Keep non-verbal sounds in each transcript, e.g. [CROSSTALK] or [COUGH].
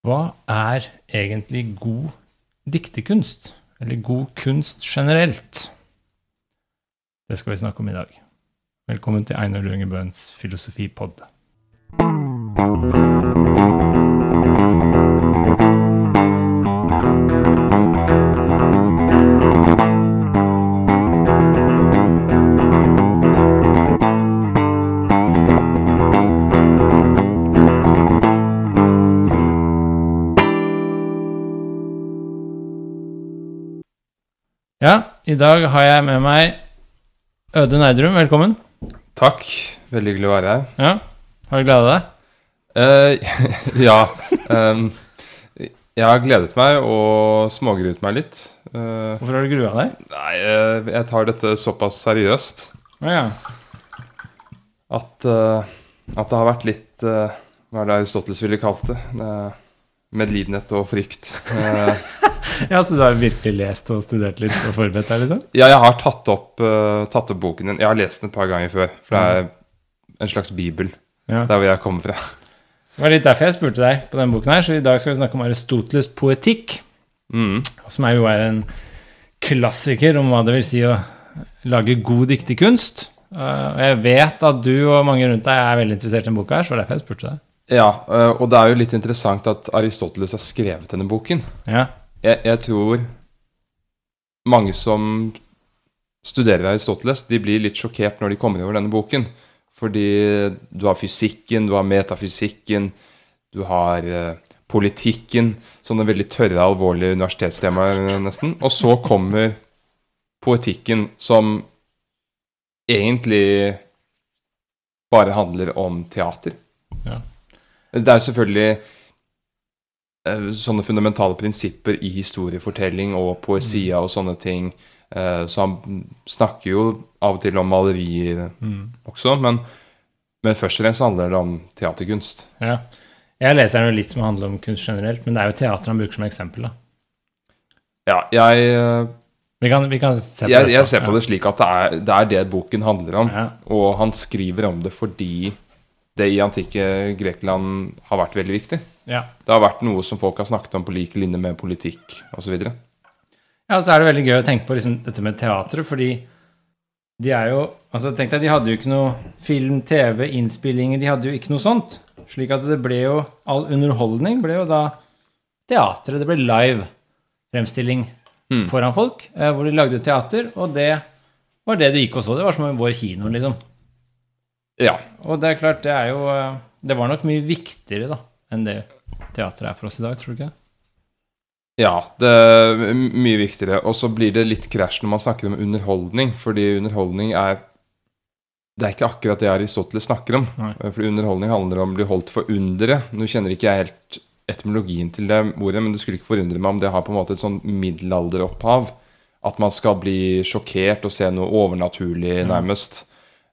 Hva er egentlig god diktekunst? Eller god kunst generelt? Det skal vi snakke om i dag. Velkommen til Einar Lungebøens filosofipod. Ja, i dag har jeg med meg Øde Nerdrum. Velkommen. Takk. Veldig hyggelig å være her. Ja, Har du gleda deg? Uh, [LAUGHS] ja. Um, jeg har gledet meg og smågruet meg litt. Uh, Hvorfor har du grua deg? nei, uh, jeg tar dette såpass seriøst Å ja. at, at det har vært litt Hva er det Aristoteles ville kalt det? Eh, medlidenhet og frykt. Eh, [LAUGHS] ja, Så du har virkelig lest og studert litt og forberedt deg, liksom? ja, jeg har tatt opp, uh, tatt opp boken din. Jeg har lest den et par ganger før. For det er en slags bibel. Ja. Der hvor jeg kommer fra. Det var litt derfor jeg spurte deg på denne boken her, så i dag skal vi snakke om Aristoteles' poetikk. Mm. Som er jo er en klassiker om hva det vil si å lage god dikterkunst. Uh, og jeg vet at du og mange rundt deg er veldig interessert i denne boka, her, så det var derfor jeg spurte deg. Ja, eh, og det er jo litt interessant at Aristoteles har skrevet denne boken. Ja, jeg, jeg tror mange som studerer Aristoteles, de blir litt sjokkert når de kommer over denne boken. Fordi du har fysikken, du har metafysikken, du har eh, politikken Sånne veldig tørre, alvorlige universitetstemaer, nesten. Og så kommer poetikken, som egentlig bare handler om teater. Det er selvfølgelig eh, sånne fundamentale prinsipper i historiefortelling og poesia og sånne ting. Eh, så han snakker jo av og til om malerier også, men, men først og fremst handler det om teaterkunst. ja. Jeg leser jo litt som handler om kunst generelt, men det er jo teater han bruker som eksempel. da. Ja, jeg, Vi kan, vi kan se på jeg, jeg ser på det slik at det er, det er det boken handler om. Ja. Og han skriver om det fordi det i antikke Grekland har vært veldig viktig. Ja. Det har vært noe som folk har snakket om på lik linje med politikk osv. Ja, og så er det veldig gøy å tenke på liksom, dette med teatret, fordi de er jo altså tenk deg, De hadde jo ikke noe film, TV, innspillinger De hadde jo ikke noe sånt. Slik at det ble jo All underholdning ble jo da teatret. Det ble live fremstilling Mm. foran folk, eh, hvor de lagde teater, og det var det du gikk og så. Det var som vår kino, liksom. Ja. Og det er klart, det er jo eh, Det var nok mye viktigere da enn det teatret er for oss i dag, tror du ikke? Ja, det er mye viktigere. Og så blir det litt krasj når man snakker om underholdning, fordi underholdning er Det er ikke akkurat det Aristoteles snakker om. Nei. Fordi underholdning handler om å bli holdt for underet. Nå kjenner ikke jeg helt etymologien til det ordet, men det skulle ikke forundre meg om det har på en måte et sånn middelalderopphav. At man skal bli sjokkert og se noe overnaturlig, nærmest.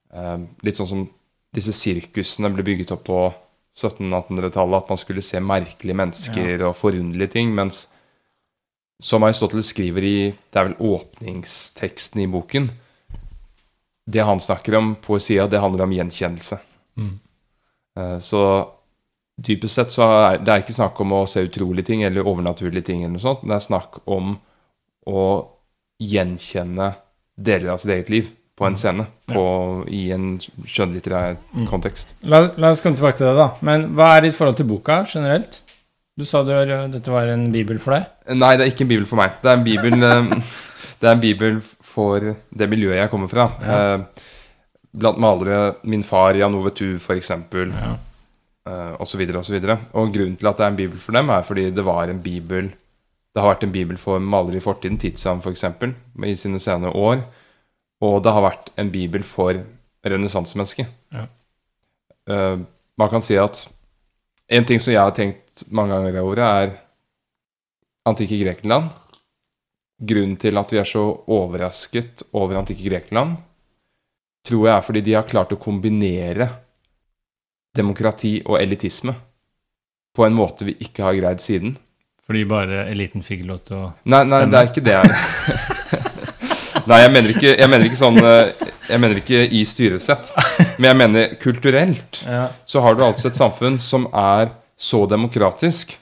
Ja. litt sånn som disse sirkusene ble bygget opp på 1700-1800-tallet. At man skulle se merkelige mennesker og forunderlige ting. Mens som Aristoteles skriver i Det er vel åpningsteksten i boken. Det han snakker om, poesia, det handler om gjenkjennelse. Mm. Eh, Så dypest sett så er det er ikke snakk om å se utrolige ting eller overnaturlige ting, eller noe sånt. men Det er snakk om å gjenkjenne deler av sitt eget liv på en scene. På, I en skjønnlitterær kontekst. La, la oss komme tilbake til det, da. Men hva er ditt forhold til boka generelt? Du sa du, dette var en bibel for deg. Nei, det er ikke en bibel for meg. Det er en bibel, eh, [LAUGHS] det er en bibel for det miljøet jeg kommer fra. Ja. Eh, Blant malere min far, Jan Ove Tu, f.eks., Ja. eh, osv. osv. Og grunnen til at det er en bibel for dem, er fordi det var en bibel Det har vært en bibel for malere i fortiden, Tidsam f.eks., i sine senere år. Og det har vært en bibel for renessansemennesket. Ja. Uh, man kan si at en ting som jeg har tenkt mange ganger over, er antikke Grekenland. Grunnen til at vi er så overrasket over antikke Grekenland, tror jeg er fordi de har klart å kombinere demokrati og elitisme på en måte vi ikke har greid siden. Fordi bare eliten fikk lov til å Nei, nei det er ikke det. [LAUGHS] nei, jeg mener ikke, jeg mener ikke sånn eh, Jeg mener ikke i styresett, men jeg mener kulturelt. ja. Så har du altså et samfunn som er så demokratisk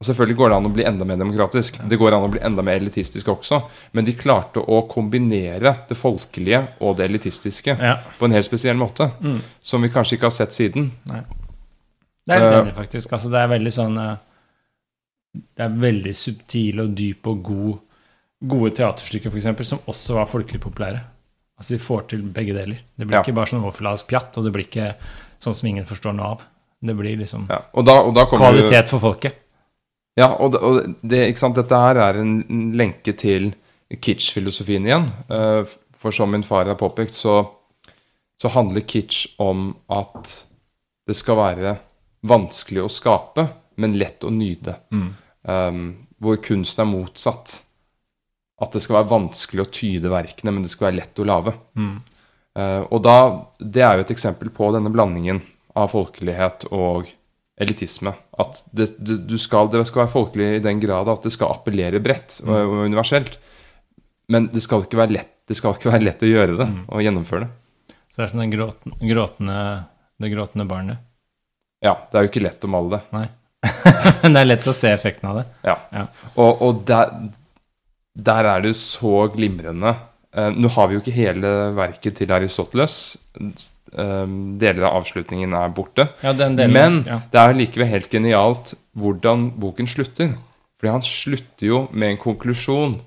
Og selvfølgelig går det an å bli enda mer demokratisk. Det går an å bli enda mer elitistisk også. Men de klarte å kombinere det folkelige og det elitistiske Ja. på en helt spesiell måte. Mm. Som vi kanskje ikke har sett siden. Det er litt Eh, enig, faktisk. Altså, det er veldig sånn eh, Det er veldig subtil og dyp og god, gode teaterstykker, for eksempel, som også var folkelig populære. Altså, de får til begge deler. Det blir Ja. ikke bare sånn overfladisk pjatt, og det blir ikke sånn som ingen forstår noe av. Det blir liksom Ja. Og, da, og da kvalitet du... kvalitet for folket. Ja, og, det, og det, dette her er en en lenke til kitsch-filosofien igjen. Eh, For som min far har påpekt, så, så handler kitsch om at det skal være vanskelig å skape, men lett å nyte. Um, hvor kunsten er motsatt. At det skal være vanskelig å tyde verkene, men det skal være lett å lage. Mm. Uh, og da, Det er jo et eksempel på denne blandingen av folkelighet og elitisme. At det, det, du skal, det skal være folkelig i den grad at det skal appellere bredt og, og universelt. Men det skal ikke være lett, det skal ikke være lett å gjøre det og gjennomføre det. Så det er som den gråten, gråtende, det gråtende barnet. Ja, Det er jo ikke lett å male det. Nei. Men [LAUGHS] det er lett å se effekten av det. Ja. Ja. Og, og der, der er det så glimrende Eh, Nå har vi jo ikke hele verket til Aristoteles. Eh, deler av avslutningen er borte. Ja, den delen, Men ja. det er likevel helt genialt hvordan boken slutter. Fordi han slutter jo med en konklusjon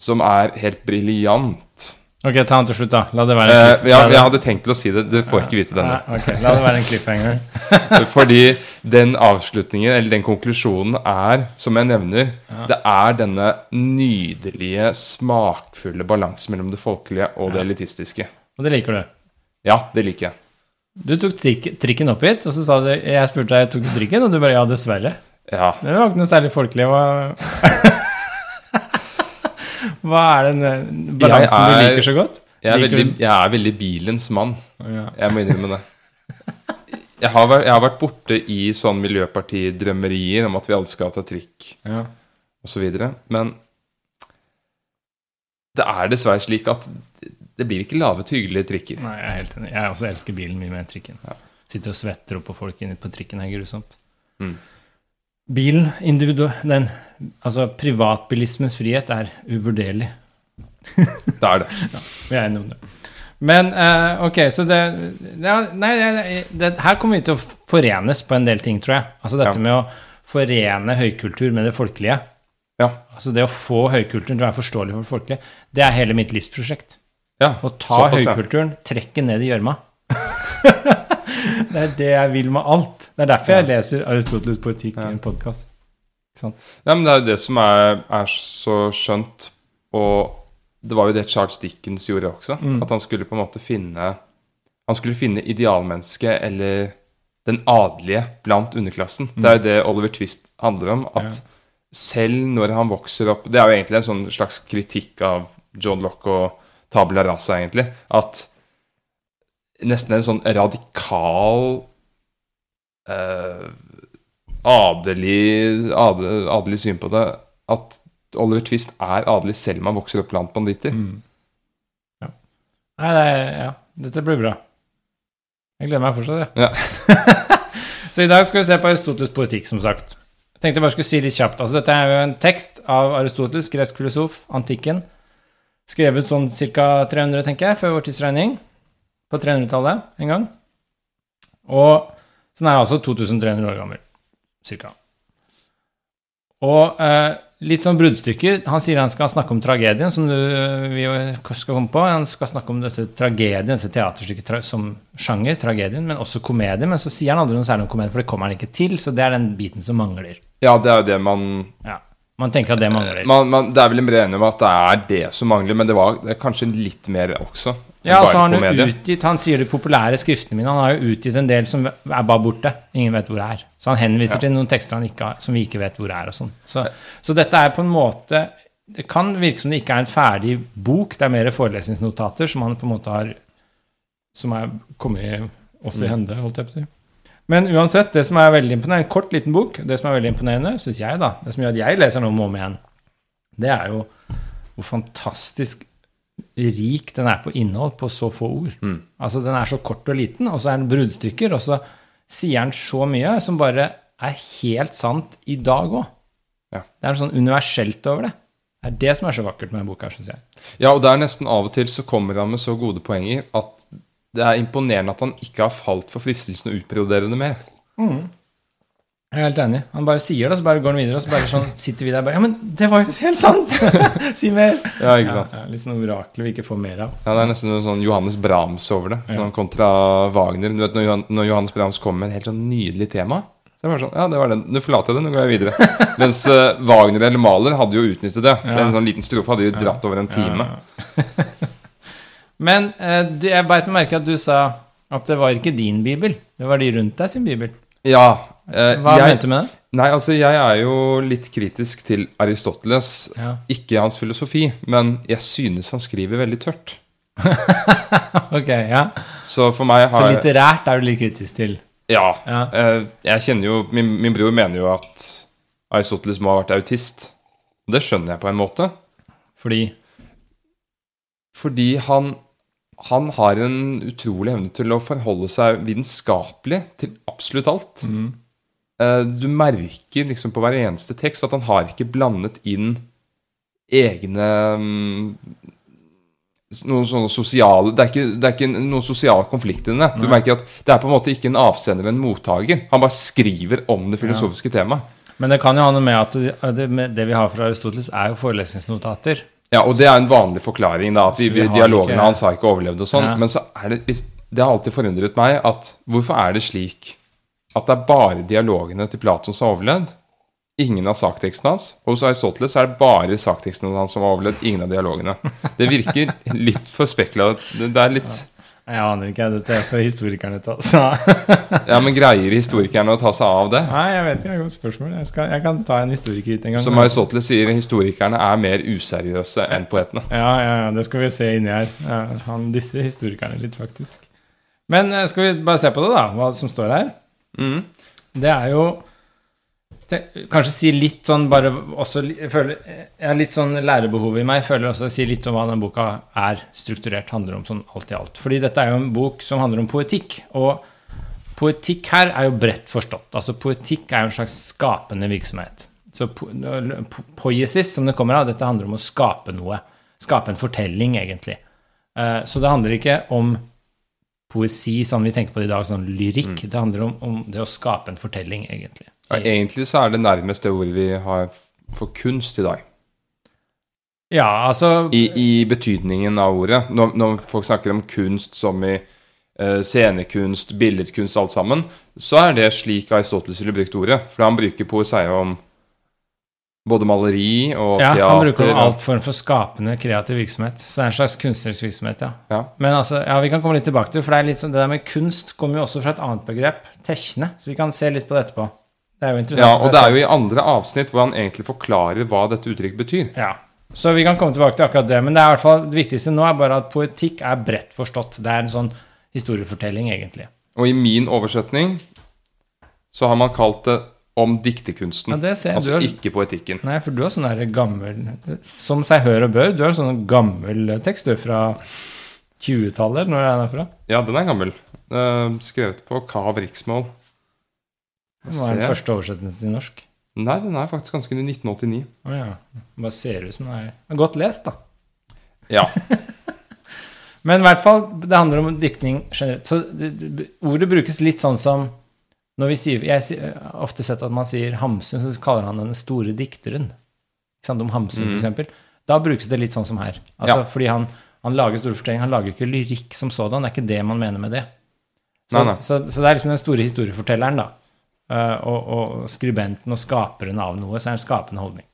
som er helt briljant. Ok, ta den til slutt, da. La det være Eh, en cliff- ja, jeg hadde tenkt å si det, du får ikke vite denne. Nei, ok, La det være en cliffhanger. [LAUGHS] Fordi den avslutningen, eller den konklusjonen, er, som jeg nevner, det er denne nydelige, smakfulle balansen mellom det folkelige og det elitistiske. Og det liker du. Ja, det liker jeg. Du tok trik trikken opp hit, og så sa du Jeg spurte deg tok du trikken, og du bare ja, dessverre. Ja. Det var ikke noe særlig folkelig. [LAUGHS] Hva, er den eh, balansen er, du er- liker så godt? Jeg er, veldig, jeg er veldig bilens mann. Ja. Jeg må innrømme det. Jeg har, vært, jeg har vært borte i sånn miljøpartidrømmerier om at vi alle skal ta trikk Ja. osv. Men det er dessverre slik at det blir ikke laget hyggelige trikker. Nei, jeg er helt enig. Jeg også elsker bilen mye mer enn trikken. Sitter og svetter opp på folk inne på trikken er grusomt. Mm. Bilen. Den Altså, privatbilismens frihet er uvurderlig. Det er det. Vi er enige om det. Men uh, ok, så det, ja, Nei, det, det, her kommer vi til å forenes på en del ting, tror jeg. Altså dette Ja. med å forene høykultur med det folkelige. Ja. Altså det å få høykulturen til å være forståelig for det folkelige, det er hele mitt livsprosjekt. ja. Å ta Såpass, ja. høykulturen, trekke ned i gjørma. [LAUGHS] det er det jeg vil med alt. Det er derfor jeg leser Aristoteles poetikk i en podkast. Nei, men det er jo det som er, er så skjønt, og det var jo det Charles Dickens gjorde også. Mm. At han skulle på en måte finne Han skulle finne idealmennesket, eller den adelige, blant underklassen. Det er jo det Oliver Twist handler om. At Mm. Ja. selv når han vokser opp Det er jo egentlig en sånn slags kritikk av John Locke og Tabula Rasa, egentlig. At nesten en sånn radikal eh, adelig, adelig, adelig syn på det at Oliver Twist er adelig selv om han vokser opp blant banditter. Mm. Ja. Nei, det er, ja. Dette blir bra. Jeg gleder meg fortsatt, jeg. Ja. [LAUGHS] så i dag skal vi se på Aristoteles poetikk, som sagt. Jeg tenkte jeg bare skulle si litt kjapt. Altså, dette er jo en tekst av Aristoteles, gresk filosof, antikken. Skrevet sånn ca. 300, tenker jeg, før vår tidsregning. På 300-tallet en gang. Og så den er altså 2300 år gammel, cirka. Og eh, litt sånn bruddstykker. Han sier han skal snakke om tragedien, som du, vi skal komme på. Han skal snakke om dette tragedien, dette teaterstykket tra som sjanger, tragedien, men også komedie. Men så sier han aldri noe særlig om komedie, for det kommer han ikke til. Så det er den biten som mangler. Ja, det er jo det man, Ja, Man tenker at det mangler. man, man Det er vel en bred om at det er det som mangler, men det var det er kanskje litt mer også. Ja, altså han utgitt Han sier de populære skriftene mine. Han har jo utgitt en del som er bare borte. Ingen vet hvor det er. Så han henviser Ja. til noen tekster han ikke har, som vi ikke vet hvor det er. og sånn. Så, så dette er på en måte Det kan virke som det ikke er en ferdig bok. Det er mer forelesningsnotater som han på en måte har Som er kommet oss i hende, holdt jeg på å si. Men uansett, det som er veldig imponerende, en kort, liten bok, det som er veldig imponerende, syns jeg, da, det som gjør at jeg leser den om og om igjen, det er jo hvor fantastisk rik den er på innhold på så få ord. Altså Den er så kort og liten, og så er den bruddstykker, og så sier den så mye som bare er helt sant i dag òg. Ja. Det er noe sånn universelt over det. Det er det som er så vakkert med denne boka. Synes jeg. Ja, og det er nesten av og til så kommer han med så gode poenger at det er imponerende at han ikke har falt for fristelsen å utbrodere det mer. Jeg er helt enig. Han bare sier det, og så bare går han videre, og så bare sånn sitter vi der bare Ja, men det var jo helt sant! [LAUGHS] si mer! Ja, ikke sant? Ja, ja, litt sånn orakel vi ikke får mer av. Ja, Det er nesten noe sånn Johannes Brahms over det, sånn kontra Wagner. Du vet, når, Johan, når Johannes Brahms kommer med et helt sånn nydelig tema, så er det bare sånn Ja, det var den. Nå forlater jeg det, nå går jeg videre. [LAUGHS] Mens uh, Wagner eller Maler hadde jo utnyttet det. Ja. En sånn liten strofe hadde de dratt over en time. [LAUGHS] Men eh, du, jeg beit meg merke at du sa at det var ikke din bibel, det var de rundt deg sin bibel. Ja. eh, Hva jeg, mente du med det? Nei, altså, jeg er jo litt kritisk til Aristoteles. Ja. Ikke hans filosofi, men jeg synes han skriver veldig tørt. [LAUGHS] Ok, ja. Så for meg Så litterært er du litt kritisk til. Ja. Ja. eh, jeg kjenner jo min, min bror mener jo at Aristoteles må ha vært autist. Det skjønner jeg på en måte. Fordi Fordi han, han har en utrolig evne til å forholde seg vitenskapelig til absolutt alt. Mm. Du merker liksom på hver eneste tekst at han har ikke blandet inn egne mm, noen sånne sosiale Det er ikke, det er ikke noen sosial konflikt i det. Du merker at det er på en måte ikke en avsender eller en mottaker. Han bare skriver om det filosofiske temaet. Men det kan jo ha noe med at det, det vi har fra Aristoteles, er jo forelesningsnotater. Ja, og det er en vanlig forklaring, da, at vi, dialogene ikke- hans har ikke overlevd og sånn. Ja. Men så er det Det har alltid forundret meg at hvorfor er det slik at det er bare dialogene til Platon som har overlevd? Ingen av saktekstene hans. Og hos Aristoteles er det bare saktekstene hans som har overlevd, ingen av dialogene. Det virker litt for spekulativt. Det det er litt Jeg aner ikke, dette er for historikerne til av. [LAUGHS] Ja, men greier historikerne å ta seg av det? Nei, jeg vet ikke, det er et godt spørsmål. Jeg, skal, jeg kan ta en historiker hit en gang. Som Aristoteles sier, historikerne er mer useriøse enn poetene. Ja, ja, ja, det skal vi se inni her. Ja, han disser historikerne litt, faktisk. Men eh, skal vi bare se på det, da, hva som står her? Mm. Det er jo Kanskje si litt sånn bare også Jeg føler Jeg har litt sånn lærebehov i meg. Jeg føler også si litt om hva den boka er strukturert, handler om sånn alt i alt. Fordi dette er jo en bok som handler om poetikk. Og poetikk her er jo bredt forstått. Altså poetikk er jo en slags skapende virksomhet. Så po po- poiesis, som det kommer av, dette handler om å skape noe. Skape en fortelling, egentlig. Eh, Så det handler ikke om poesi som vi tenker på i dag, sånn lyrikk. Det handler om, om det å skape en fortelling, egentlig. Ja, egentlig så er det nærmest det ordet vi har for kunst i dag. Ja, altså I, i betydningen av ordet. Når, når folk snakker om kunst som i eh, scenekunst, billedkunst, alt sammen, så er det slik Aristoteles ville brukt ordet. For han bruker poesi om både maleri og Ja, teater. han bruker om alt form for skapende kreativ virksomhet. Så det er en slags kunstnerisk virksomhet, ja. Ja. Men altså, ja, vi kan komme litt tilbake til det, for det er litt sånn, det der med kunst kommer jo også fra et annet begrep, tekne. Så vi kan se litt på det etterpå. Det er jo interessant. ja, og det er jo i andre avsnitt hvor han egentlig forklarer hva dette uttrykket betyr. Ja. Så vi kan komme tilbake til akkurat det. Men det er i hvert fall, det viktigste nå er bare at poetikk er bredt forstått. Det er en sånn historiefortelling, egentlig. Og i min oversetning så har man kalt det om diktekunsten. Ja, altså har- ikke poetikken. Nei, for du har sånn derre gammel Som seg hør og bør. Du har sånn gammel tekst du fra 20-tallet, når når er den fra? Ja, den er gammel. Eh, skrevet på Kav riksmål. Det var den første oversettelsen til norsk. Nei, den er faktisk ganske ny. 1989. Oh, ja. Bare ser ut som den er er godt lest, da. Ja. [LAUGHS] Men i hvert fall, det handler om diktning generelt. Så det, det, ordet brukes litt sånn som når vi sier Jeg har ofte sett at man sier Hamsun, så kaller han den store dikteren. Ikke sant, Om Hamsun, for f.eks. Da brukes det litt sånn som her. Altså, Ja. Fordi han, han lager store fortellinger. Han lager ikke lyrikk som sådan. Det er ikke det man mener med det. Så, Nei, nei. så, så det er liksom den store historiefortelleren, da. Eh, og, og skribenten og skaperen av noe. Så er det en skapende holdning.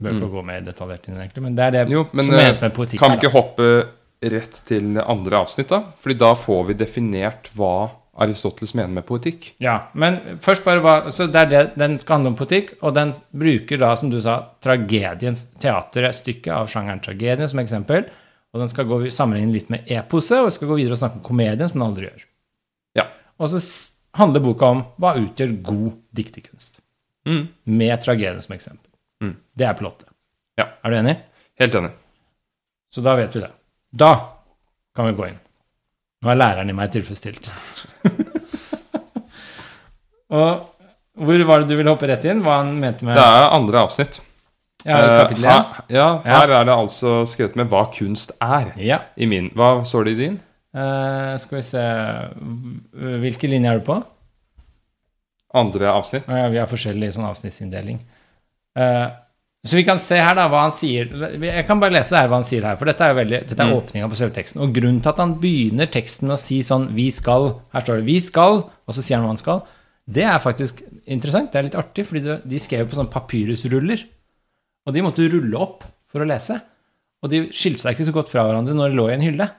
Bør ikke gå mer detaljert inn, egentlig, men det er det Mm. Jo, men som eh, menes med poetikk. kan vi ikke hoppe rett til andre avsnitt, da? Fordi da får vi definert hva Aristoteles mener med poetikk. Ja, men først bare hva Så det er det, den skal handle om politikk, og den bruker da, som du sa, tragediens teaterstykke av sjangeren tragedie som eksempel. Og den skal gå sammenligne litt med eposet, og skal gå videre og snakke om komedien, som den aldri gjør. Ja. Og så handler boka om hva utgjør god dikterkunst, Mm. med tragedien som eksempel. Mm. Det er plottet. Ja. Er du enig? Helt enig. Så da vet vi det. Da kan vi gå inn. Nå er læreren i meg tilfredsstilt. [LAUGHS] og hvor var det du ville hoppe rett inn? Hva han mente med Det er andre avsnitt. ja, Eh, kapittel 1? her, ja, her er det altså skrevet med hva kunst er. Ja. I min. Hva står det i din? Eh, skal vi se Hvilke linjer er du på? Andre avsnitt. Uh, Ja, vi har forskjellig sånn avsnittsinndeling. Uh, så vi kan se her da hva han sier. Jeg kan bare lese det her hva han sier her, for dette er veldig, dette er Mm. åpninga på selve teksten. Og grunnen til at han begynner teksten med å si sånn 'vi skal' Her står det 'vi skal', og så sier han hva han skal. Det er faktisk interessant. Det er litt artig, fordi de skrev på sånne papyrusruller. Og de måtte rulle opp for å lese. Og de skilte seg ikke så godt fra hverandre når de lå i en hylle.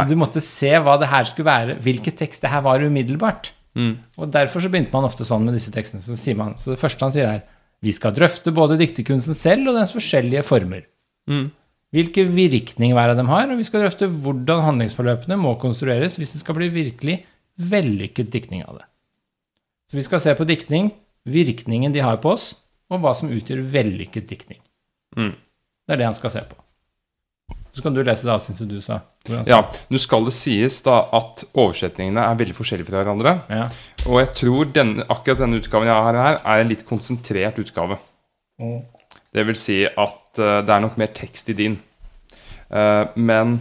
Så du måtte se hva det her skulle være, hvilken tekst det her var umiddelbart. Mm. Og derfor så begynte man ofte sånn med disse tekstene. Så, man, så det første han sier er vi skal drøfte både dikterkunsten selv og dens forskjellige former. Mm. Hvilke virkning hver av dem har, og vi skal drøfte hvordan handlingsforløpene må konstrueres hvis det skal bli virkelig vellykket diktning av det. Så vi skal se på diktning, virkningen de har på oss, og hva som utgjør vellykket diktning. Mm. Det er det han skal se på. Så kan du lese det avsnittet du sa. Ja, Nå skal det sies da at oversetningene er veldig forskjellige fra hverandre. ja. Og jeg tror denne, akkurat denne utgaven jeg har her, er en litt konsentrert utgave. Mm. Det vil si at uh, det er nok mer tekst i din. Uh, men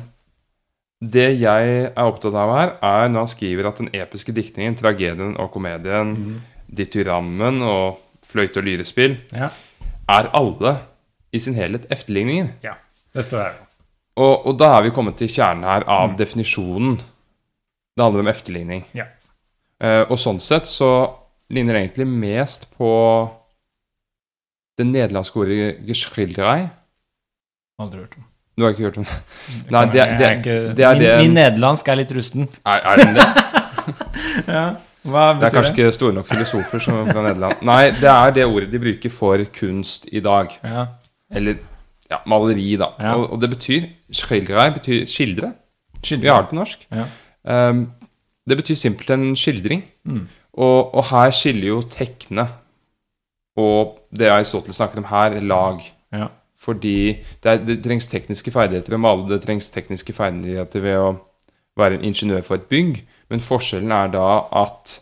det jeg er opptatt av her, er når han skriver at den episke diktningen, tragedien og komedien, dithyrammen og fløyte- og lyrespill, ja. er alle i sin helhet efterligninger. ja. Det står her. Og, og da er vi kommet til kjernen her av definisjonen. Det handler om efterligning. Ja. Uh, og sånn sett så ligner det egentlig mest på det nederlandske ordet 'geschilderei'. Aldri hørt om. Du har ikke hørt om det? Det Nei, det- er det- er det er min, min nederlandsk er litt rusten. Er, er den det? [LAUGHS] Ja. Hva Det er kanskje det? ikke store nok filosofer som fra Nederland. Nei, det er det ordet de bruker for kunst i dag. Ja. Eller ja, maleri, da. Ja. Og, og det betyr Schilderei betyr skildre. Skildre. Vi har det på norsk. Ja. Um, det betyr simpelthen skildring. Mm. Og, og her skiller jo tekne og det Aristoteles snakker om her, lag. Ja. Fordi det, er, det trengs tekniske ferdigheter ved å male, det trengs tekniske ferdigheter ved å være en ingeniør for et bygg, men forskjellen er da at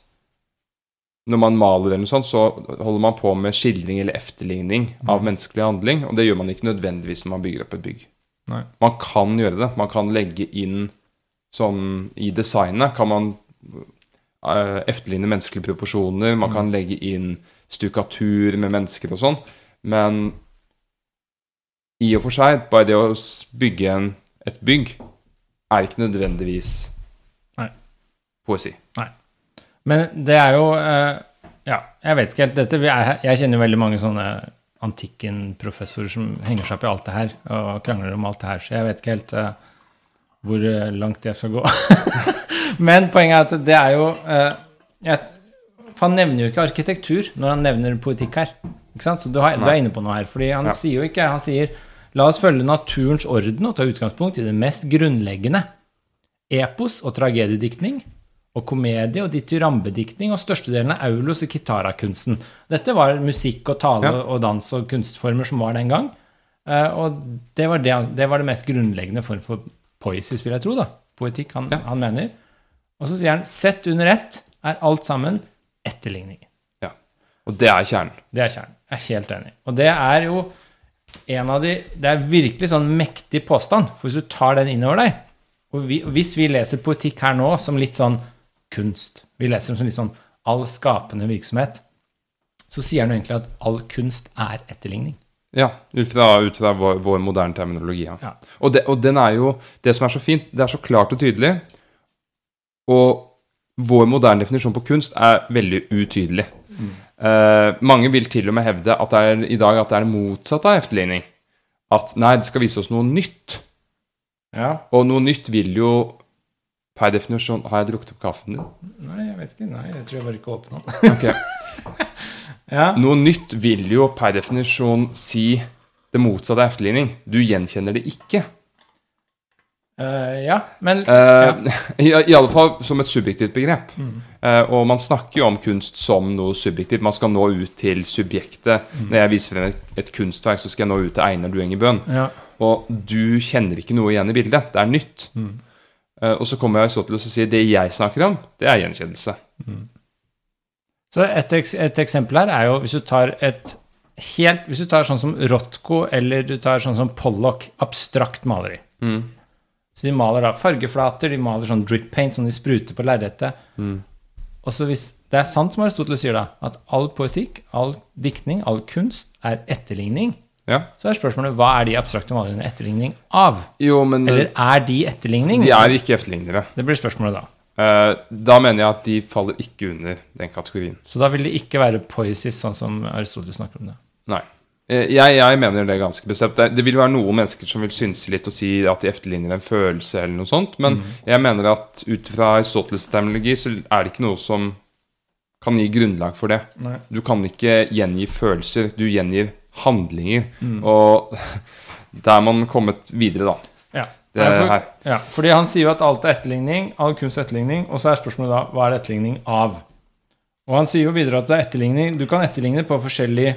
når man maler eller noe sånt, så holder man på med skildring eller efterligning av Mm. menneskelig handling, og det gjør man ikke nødvendigvis når man bygger opp et bygg. Nei. Man kan gjøre det. Man kan legge inn sånn I designet kan man uh, efterligne menneskelige proporsjoner, man kan legge inn stukatur med mennesker og sånn, men i og for seg, bare det å bygge en, et bygg, er ikke nødvendigvis Nei. poesi. Men det er jo eh, Ja, jeg vet ikke helt dette. Er, jeg kjenner jo veldig mange sånne antikken-professorer som henger seg opp i alt det her og krangler om alt det her, så jeg vet ikke helt eh, hvor eh, langt jeg skal gå. [LAUGHS] Men poenget er at det er jo jeg, For han nevner jo ikke arkitektur når han nevner poetikk her. Ikke sant? Så du, har, du er inne på noe her. Fordi han Ja. sier jo ikke Han sier La oss følge naturens orden og ta utgangspunkt i det mest grunnleggende. Epos og tragediediktning og komedie og dityrambediktning og størstedelen av aulos og kitarakunsten. Dette var musikk og tale Ja. og dans og kunstformer som var den gang. Eh, og det var det, det var det mest grunnleggende form for poesis, vil jeg tro. da. Poetikk, han, Ja. han mener. Og så sier han sett under ett er alt sammen etterligning. Ja. Og det er kjernen. Det er kjernen. Jeg er helt enig. Og det er jo en av de Det er virkelig sånn mektig påstand. For hvis du tar den innover deg Og vi, hvis vi leser poetikk her nå som litt sånn kunst Vi leser den som litt sånn all skapende virksomhet. Så sier han egentlig at all kunst er etterligning. Ja, ut fra, ut fra vår, vår moderne terminologi. Ja. Ja. Og, det, og den er jo Det som er så fint, det er så klart og tydelig. Og vår moderne definisjon på kunst er veldig utydelig. Eh, mange vil til og med hevde at det er, i dag at det er det motsatte av efterligning. At nei, det skal vise oss noe nytt. Ja. Og noe nytt vil jo per definisjon Har jeg drukket opp kaffen din? Nei, jeg vet ikke. Nei, jeg tror jeg bare ikke åpna den. [LAUGHS] Ok. [LAUGHS] ja. Noe nytt vil jo per definisjon si det motsatte av efterligning. Du gjenkjenner det ikke. Uh, ja, men Eh, [LAUGHS] i, I alle fall som et subjektivt begrep. Eh, og man snakker jo om kunst som noe subjektivt. Man skal nå ut til subjektet. Når jeg viser frem et, et kunstverk, så skal jeg nå ut til Einar Duengebøen. ja. Og du kjenner ikke noe igjen i bildet. Det er nytt. Eh, og så kommer Aristoteles og sier det jeg snakker om, det er gjenkjennelse. Så et, et eksempel her er jo hvis du tar et helt Hvis du tar sånn som Rotko eller du tar sånn som Pollock, abstrakt maleri. Mm. Så de maler da fargeflater, de maler sånn drip paint som de spruter på lerretet. Mm. Og så hvis Det er sant som Aristoteles sier, da, at all poetikk, all diktning, all kunst er etterligning. Ja. Så er spørsmålet hva er de abstrakte maleriene etterligning av? Jo, men Eller er de etterligning? de er ikke efterlignere. Det blir spørsmålet da. Uh, da mener jeg at de faller ikke under den kategorien. Så da vil det ikke være poesis, sånn som Aristoteles snakker om det. Nei. Eh, Jeg, jeg mener det ganske bestemt. Det, det vil være noen mennesker som vil synse litt og si at de efterligner en følelse eller noe sånt, men jeg mener at ut fra Aristoteles terminologi så er det ikke noe som kan gi grunnlag for det. Nei. Du kan ikke gjengi følelser, du gjengir handlinger. Og der er man kommet videre, da. Ja. Det er for, ja, fordi han sier jo at alt er etterligning, all kunst er etterligning, og så er spørsmålet da hva er det etterligning av? Og han sier jo videre at det er etterligning Du kan etterligne på forskjellig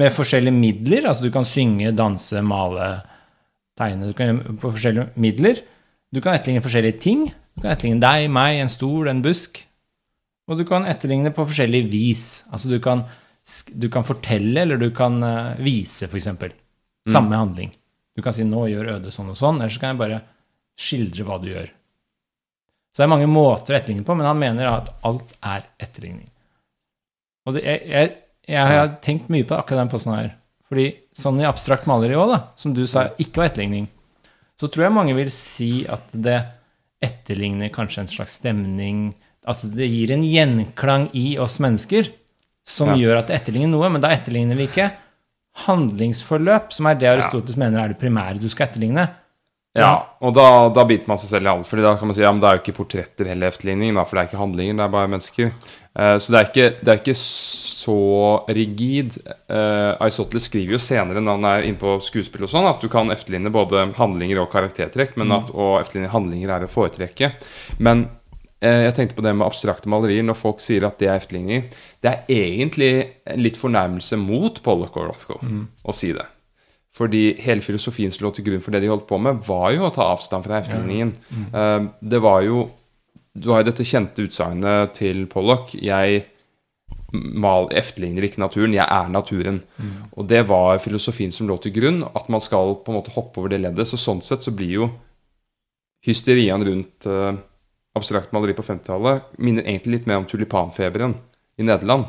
med forskjellige midler. Altså du kan synge, danse, male, tegne. Du kan på forskjellige midler. Du kan etterligne forskjellige ting. Du kan etterligne deg, meg, en stol, en busk. Og du kan etterligne på forskjellig vis. Altså du kan, du kan fortelle, eller du kan eh, vise, f.eks. Samme handling. Du kan si 'nå gjør Øde sånn og sånn', eller så kan jeg bare skildre hva du gjør. Så det er mange måter å etterligne på, men han mener at alt er etterligning. Og det, jeg, jeg, jeg har tenkt mye på akkurat den posten her. Fordi sånn i abstrakt maleri òg, som du sa ikke var etterligning, så tror jeg mange vil si at det etterligner kanskje en slags stemning Altså det gir en gjenklang i oss mennesker som Ja. gjør at det etterligner noe, men da etterligner vi ikke handlingsforløp, som er det Aristoteles mener er det primære du skal etterligne. Ja, og da, da biter man seg selv i halen. Fordi da kan man si ja, men det er jo ikke portretter heller efterligning, da, for det er ikke handlinger, det er bare mennesker. Uh, så det er, ikke, det er ikke så rigid. Uh, Aristoteles skriver jo senere, når han er inne på skuespill og sånn, at du kan efterligne både handlinger og karaktertrekk, men at å efterligne handlinger er å foretrekke. Men jeg tenkte på det med abstrakte malerier. Når folk sier at det er efterligning, det er egentlig en litt fornærmelse mot Pollock og Rothko å si det. Fordi hele filosofien som lå til grunn for det de holdt på med, var jo å ta avstand fra efterligningen. Eh, Det var jo Du har jo dette kjente utsagnet til Pollock 'Jeg mal, efterligner ikke naturen, jeg er naturen'. Og det var filosofien som lå til grunn, at man skal på en måte hoppe over det leddet. Så sånn sett så blir jo hysterien rundt eh, abstrakt maleri på 50-tallet minner egentlig litt mer om tulipanfeberen i Nederland.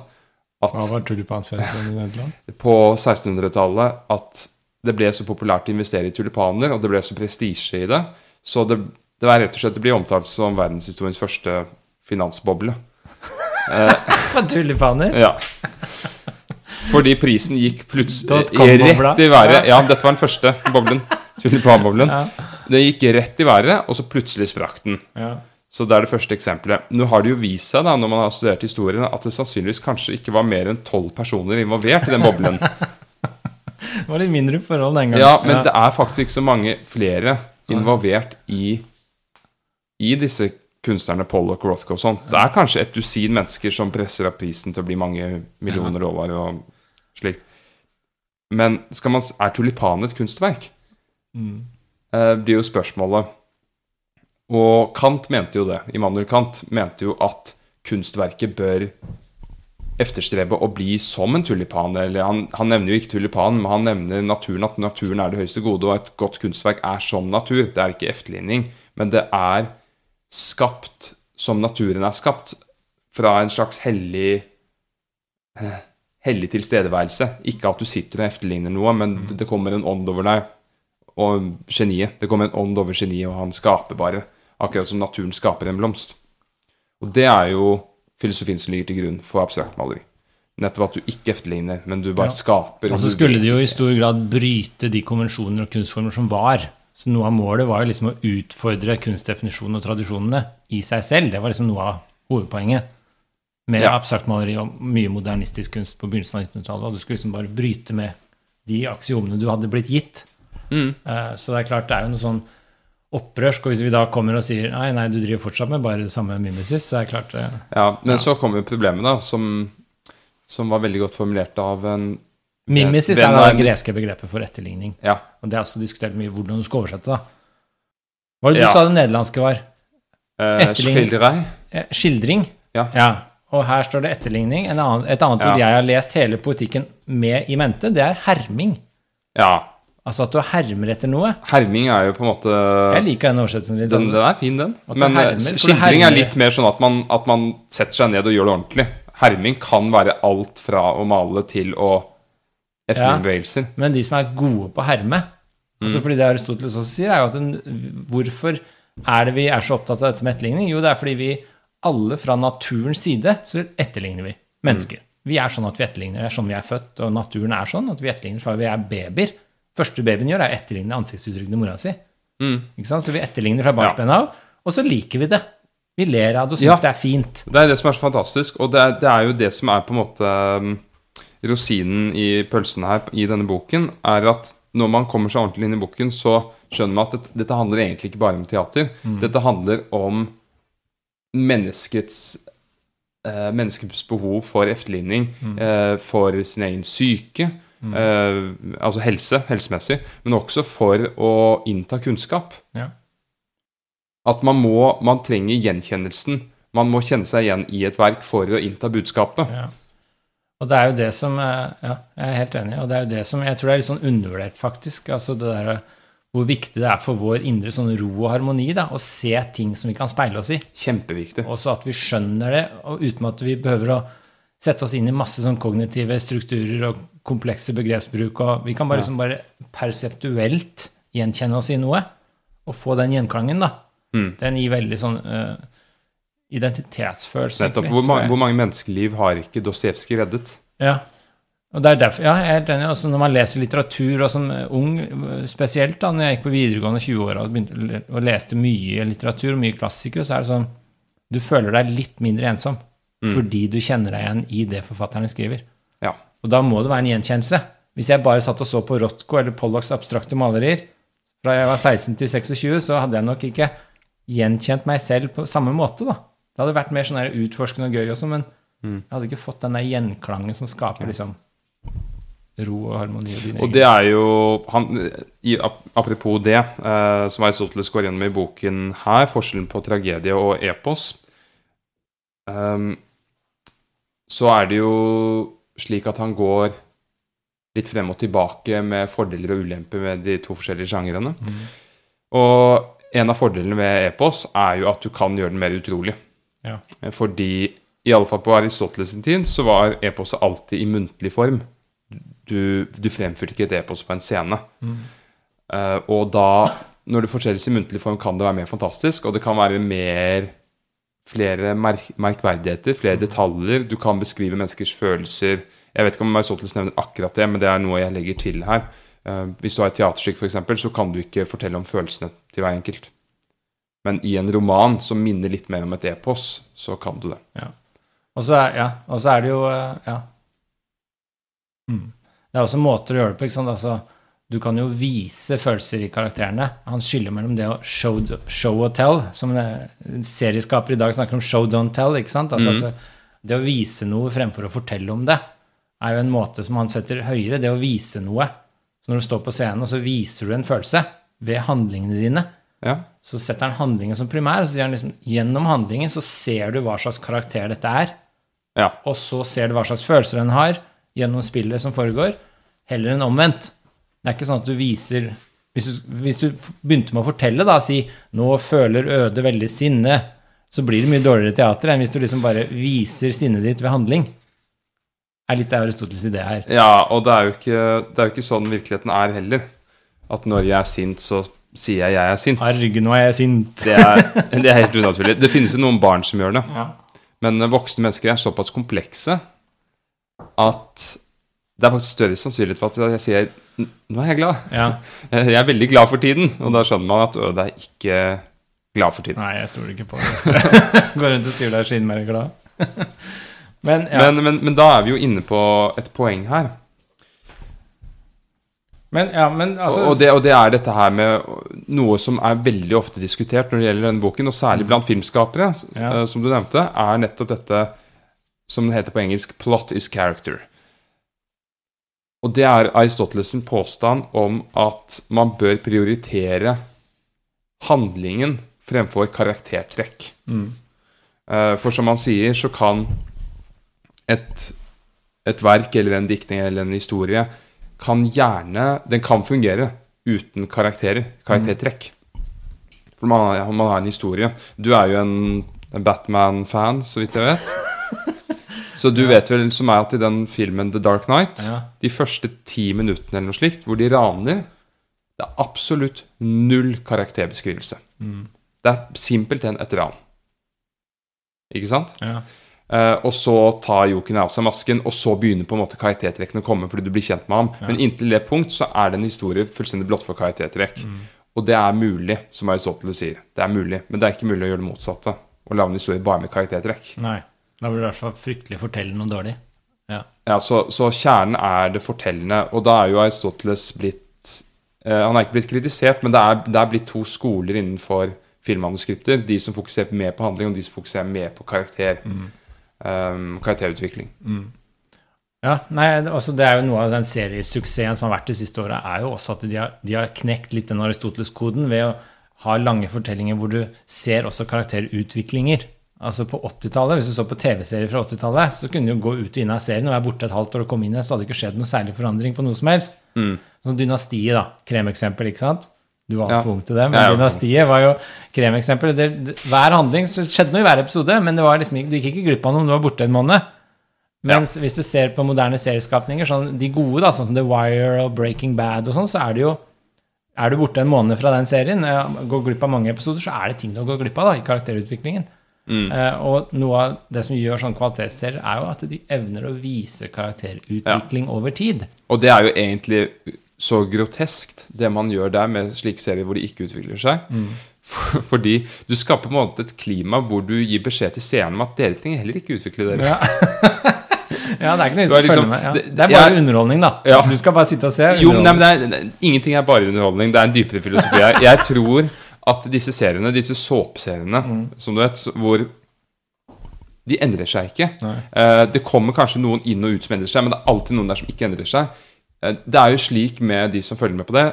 At Hva var tulipanfeberen i Nederland? [LAUGHS] på 1600-tallet at det ble så populært å investere i tulipaner, og det ble så prestisje i det. Så det, det var rett og slett det blir omtalt som verdenshistoriens første finansboble. [LAUGHS] På tulipaner? Ja. Fordi prisen gikk plutselig [LAUGHS] rett i været. Ja, dette var den første boblen. Tulipanboblen. Ja. Det gikk rett i været, og så plutselig sprakk den. Ja. Så det er det første eksempelet. Nå har det jo vist seg, da, når man har studert historien, at det sannsynligvis kanskje ikke var mer enn tolv personer involvert i den boblen. [LAUGHS] Det var litt mindre forhold den gangen. Ja, men det er faktisk ikke så mange flere involvert i, i disse kunstnerne Pollock og Rothko og sånt. Det er kanskje et dusin mennesker som presser opp prisen til å bli mange millioner dollar og slikt. Men skal man, er tulipanen et kunstverk? Mm. Eh, blir jo spørsmålet. Og Kant mente jo det. Immanuel Kant mente jo at kunstverket bør efterstrebe å bli som en tulipan. Eller han, han nevner jo ikke tulipanen, men han nevner naturen, at naturen er det høyeste gode, og et godt kunstverk er som natur. Det er ikke efterligning, men det er skapt som naturen er skapt, fra en slags hellig eh, hellig tilstedeværelse. Ikke at du sitter og efterligner noe, men det kommer en ånd over deg. Og geniet. Det kommer en ånd over geniet, og han skaper bare. Akkurat som naturen skaper en blomst. Og det er jo filosofien som ligger til grunn for abstrakt maleri. Nettopp at du ikke efterligner, men du bare Ja. skaper. Og så du skulle de jo i stor grad bryte de konvensjoner og kunstformer som var. Så noe av målet var jo liksom å utfordre kunstdefinisjonen og tradisjonene i seg selv. Det var liksom noe av hovedpoenget med Ja. abstrakt maleri og mye modernistisk kunst på begynnelsen av 1900-tallet. Og du skulle liksom bare bryte med de aksiomene du hadde blitt gitt. Mm. Uh, Så det er klart det er jo noe sånn opprørsk. Og hvis vi da kommer og sier nei, nei, du driver fortsatt med bare det samme mimesis, så er det klart det Ja, men så kommer jo problemet, da, som, som var veldig godt formulert av en Mimesis er det greske begrepet for etterligning. Ja. Og det er også diskutert mye hvordan du skal oversette, da. Hva var det du Ja. sa det nederlandske var? Eh, Etterligning. Eh, Skildring? Ja. ja. og her står det etterligning. En annen, et annet Ja. ord jeg har lest hele poetikken med i mente, det er herming. Ja. Altså at du hermer etter noe. Herming er jo på en måte Jeg liker den oversettelsen litt. den, altså. den er fin, den. Men eh, hermer, skildring er litt mer sånn at man, at man setter seg ned og gjør det ordentlig. Herming kan være alt fra å male til å efterligne bevegelser. Men de som er gode på å herme altså Mm. fordi Det Aristoteles også sier, er jo at den, hvorfor er det vi er så opptatt av dette med etterligning? Jo, det er fordi vi alle fra naturens side så etterligner vi mennesker. Vi er sånn at vi etterligner. Det er sånn vi er født, og naturen er sånn at vi etterligner fra vi er babyer. Første babyen gjør, er å etterligne ansiktsuttrykket til mora si. Mm. Så vi etterligner fra barnsben av, og så liker vi det. Vi ler av det og syns Ja. det er fint. Det er det som er så fantastisk, og det er, det er jo det som er på en måte um, rosinen i pølsen her i denne boken, er at når man kommer seg ordentlig inn i boken, så skjønner man at dette, dette handler egentlig ikke bare om teater. Dette handler om menneskets eh, menneskets behov for efterligning, eh, for sin egen syke, eh, altså helse, helsemessig, men også for å innta kunnskap. Ja. At man må Man trenger gjenkjennelsen. Man må kjenne seg igjen i et verk for å innta budskapet. Ja. Og det er jo det som Ja, jeg er helt enig. Og det er jo det som jeg tror det er litt sånn undervurdert, faktisk. Altså det der hvor viktig det er for vår indre sånn ro og harmoni da, å se ting som vi kan speile oss i. Kjempeviktig. Også at vi skjønner det, og uten at vi behøver å sette oss inn i masse sånn kognitive strukturer og komplekse begrepsbruk. og Vi kan bare, Ja. liksom bare perseptuelt gjenkjenne oss i noe, og få den gjenklangen. da. Mm. Den gir veldig sånn uh, identitetsfølelse. Nettopp. Hvor, ma hvor mange menneskeliv har ikke Dostojevskij reddet? Ja. Og det er derfor, ja, jeg er enig. Altså, når man leser litteratur, og som ung eh, spesielt da når jeg gikk på videregående 20-åra og, begynte og leste mye litteratur og mye klassikere, så er det sånn Du føler deg litt mindre ensom fordi du kjenner deg igjen i det forfatterne skriver. Ja. Og da må det være en gjenkjennelse. Hvis jeg bare satt og så på Rothko eller Pollocks abstrakte malerier fra jeg var 16 til 26, så hadde jeg nok ikke gjenkjent meg selv på samme måte, da. Det hadde vært mer sånn utforskende og gøy også, men jeg hadde ikke fått den der gjenklangen som skaper liksom ro og harmoni. Og, Og det er jo han, i, ap- Apropos det, eh, som Aristoteles går gjennom i boken her, forskjellen på tragedie og epos, ehm, så er det jo slik at han går litt frem og tilbake med fordeler og ulemper med de to forskjellige sjangrene. Og en av fordelene ved epos er jo at du kan gjøre den mer utrolig. Ja. Fordi i alle fall på Aristoteles sin tid så var eposet alltid i muntlig form. Du, du fremførte ikke et epos på en scene. Eh, og da, når det fortelles i muntlig form, kan det være mer fantastisk, og det kan være mer flere merk merkverdigheter, flere detaljer. Du kan beskrive menneskers følelser. Jeg vet ikke om Aristoteles nevner akkurat det, men det er noe jeg legger til her. Eh, hvis du har et teaterstykke, f.eks., så kan du ikke fortelle om følelsene til hver enkelt. Men i en roman som minner litt mer om et epos, så kan du det. Og så er, ja, er det jo eh, Ja. Mm. Det er også måter å gjøre det på. ikke sant? Altså, du kan jo vise følelser i karakterene. Han skiller mellom det å show, show og tell, som en serieskaper i dag snakker om show, don't tell. ikke sant? Altså at det, det å vise noe fremfor å fortelle om det, er jo en måte som han setter høyere. Det å vise noe. Så når du står på scenen, og så viser du en følelse ved handlingene dine, Ja, så setter han handlingen som primær, og så sier han liksom gjennom handlingen så ser du hva slags karakter dette er, ja. og så ser du hva slags følelser den har gjennom spillet som foregår, heller enn omvendt. Det er ikke sånn at du viser Hvis du, hvis du begynte med å fortelle, da, si 'nå føler Øde veldig sinne', så blir det mye dårligere teater enn hvis du liksom bare viser sinnet ditt ved handling. Det er litt av Aristoteles idé her. Ja, og det er, jo ikke, det er jo ikke sånn virkeligheten er heller. At når jeg er sint, så sier jeg jeg er sint. Arg, nå er jeg sint. Det er, det er helt unaturlig. Det finnes jo noen barn som gjør det. Ja. Men voksne mennesker er såpass komplekse at det er faktisk større sannsynlighet for at jeg sier nå er jeg glad. ja. [LAUGHS] Jeg er veldig glad for tiden. Og da skjønner man at det er ikke glad for tiden. Nei, jeg stoler ikke på det. [LAUGHS] Går rundt og sier du er skinnmerre glad. [LAUGHS] Men ja. Men, men, men da er vi jo inne på et poeng her. Men, ja, men altså og, og, det, og det er dette her med noe som er veldig ofte diskutert når det gjelder denne boken, og særlig blant filmskapere, eh, som du nevnte, er nettopp dette som det heter på engelsk 'plot is character'. Og det er Aristoteles' påstand om at man bør prioritere handlingen fremfor karaktertrekk. Mm. Eh, For som han sier, så kan et, et verk eller en diktning eller en historie kan gjerne Den kan fungere uten karakterer, karaktertrekk. For man, har- man har en historie. Du er jo en, en Batman-fan, så vidt jeg vet. [LAUGHS] Så du vet vel som meg at i den filmen The Dark Knight Ja. De første ti minuttene eller noe slikt, hvor de raner Det er absolutt null karakterbeskrivelse. Det er simpelthen et ran. Ikke sant? Ja. Uh, og så tar Joken av seg masken, og så begynner på en måte karaktertrekkene å komme fordi du blir kjent med ham. Men inntil det punkt så er det en historie fullstendig blått for karaktertrekk. Og det er mulig, som Aristoteles sier. Det er mulig, Men det er ikke mulig å gjøre det motsatte. Å lage en historie bare med karaktertrekk. Nei. Da blir det i hvert fall fryktelig fortelle noe dårlig. Ja. Ja, så, så kjernen er det fortellende, og da er jo Aristoteles blitt eh, Han er ikke blitt kritisert, men det er, det er blitt to skoler innenfor filmmanuskripter. De som fokuserer mer på handling, og de som fokuserer mer på karakter. Um, karakterutvikling. Ja, nei, altså det er jo Noe av den seriesuksessen som har vært de siste åra, er jo også at de har, de har knekt litt den Aristoteles-koden ved å ha lange fortellinger hvor du ser også karakterutviklinger. Altså På 80-tallet, hvis du så på TV-serier fra 80-tallet, så kunne du gå ut og inn av serien og være borte et halvt år og komme inn igjen, så hadde det ikke skjedd noe særlig forandring på noe som helst. Sånn Dynastiet, da. Kremeksempel, ikke sant? Du var altfor Ja. ung til det, men ja, Dynastiet var jo kremeksempel. Det, det, hver handling så skjedde noe i hver episode, men det var liksom, du gikk ikke glipp av noe om du var borte en måned. Mens hvis du ser på moderne serieskapninger, sånn de gode, da, sånn som The Wire og Breaking Bad og sånn, så er det jo Er du borte en måned fra den serien, eh, går glipp av mange episoder, så er det ting du går glipp av da, i karakterutviklingen. Eh, og noe av det som gjør sånne kvalitetsserier, er jo at de evner å vise karakterutvikling over tid. Og det er jo egentlig så groteskt, det man gjør der med slike serier hvor de ikke utvikler seg. For, fordi du skaper på en måte et klima hvor du gir beskjed til seerne om at dere trenger heller ikke utvikle dere. Ja, [LAUGHS] det er ikke noe vits å følge liksom- med. Ja. det- Det er bare ja, underholdning, da. Ja. Du skal bare sitte og se. Jo, nei, men er, ingenting er bare underholdning. Det er en dypere filosofi her. Jeg tror at disse seriene, disse såpeseriene, som du vet, hvor de endrer seg ikke. Eh, det kommer kanskje noen inn og ut som endrer seg, men det er alltid noen der som ikke endrer seg. Eh, det er jo slik med de som følger med på det,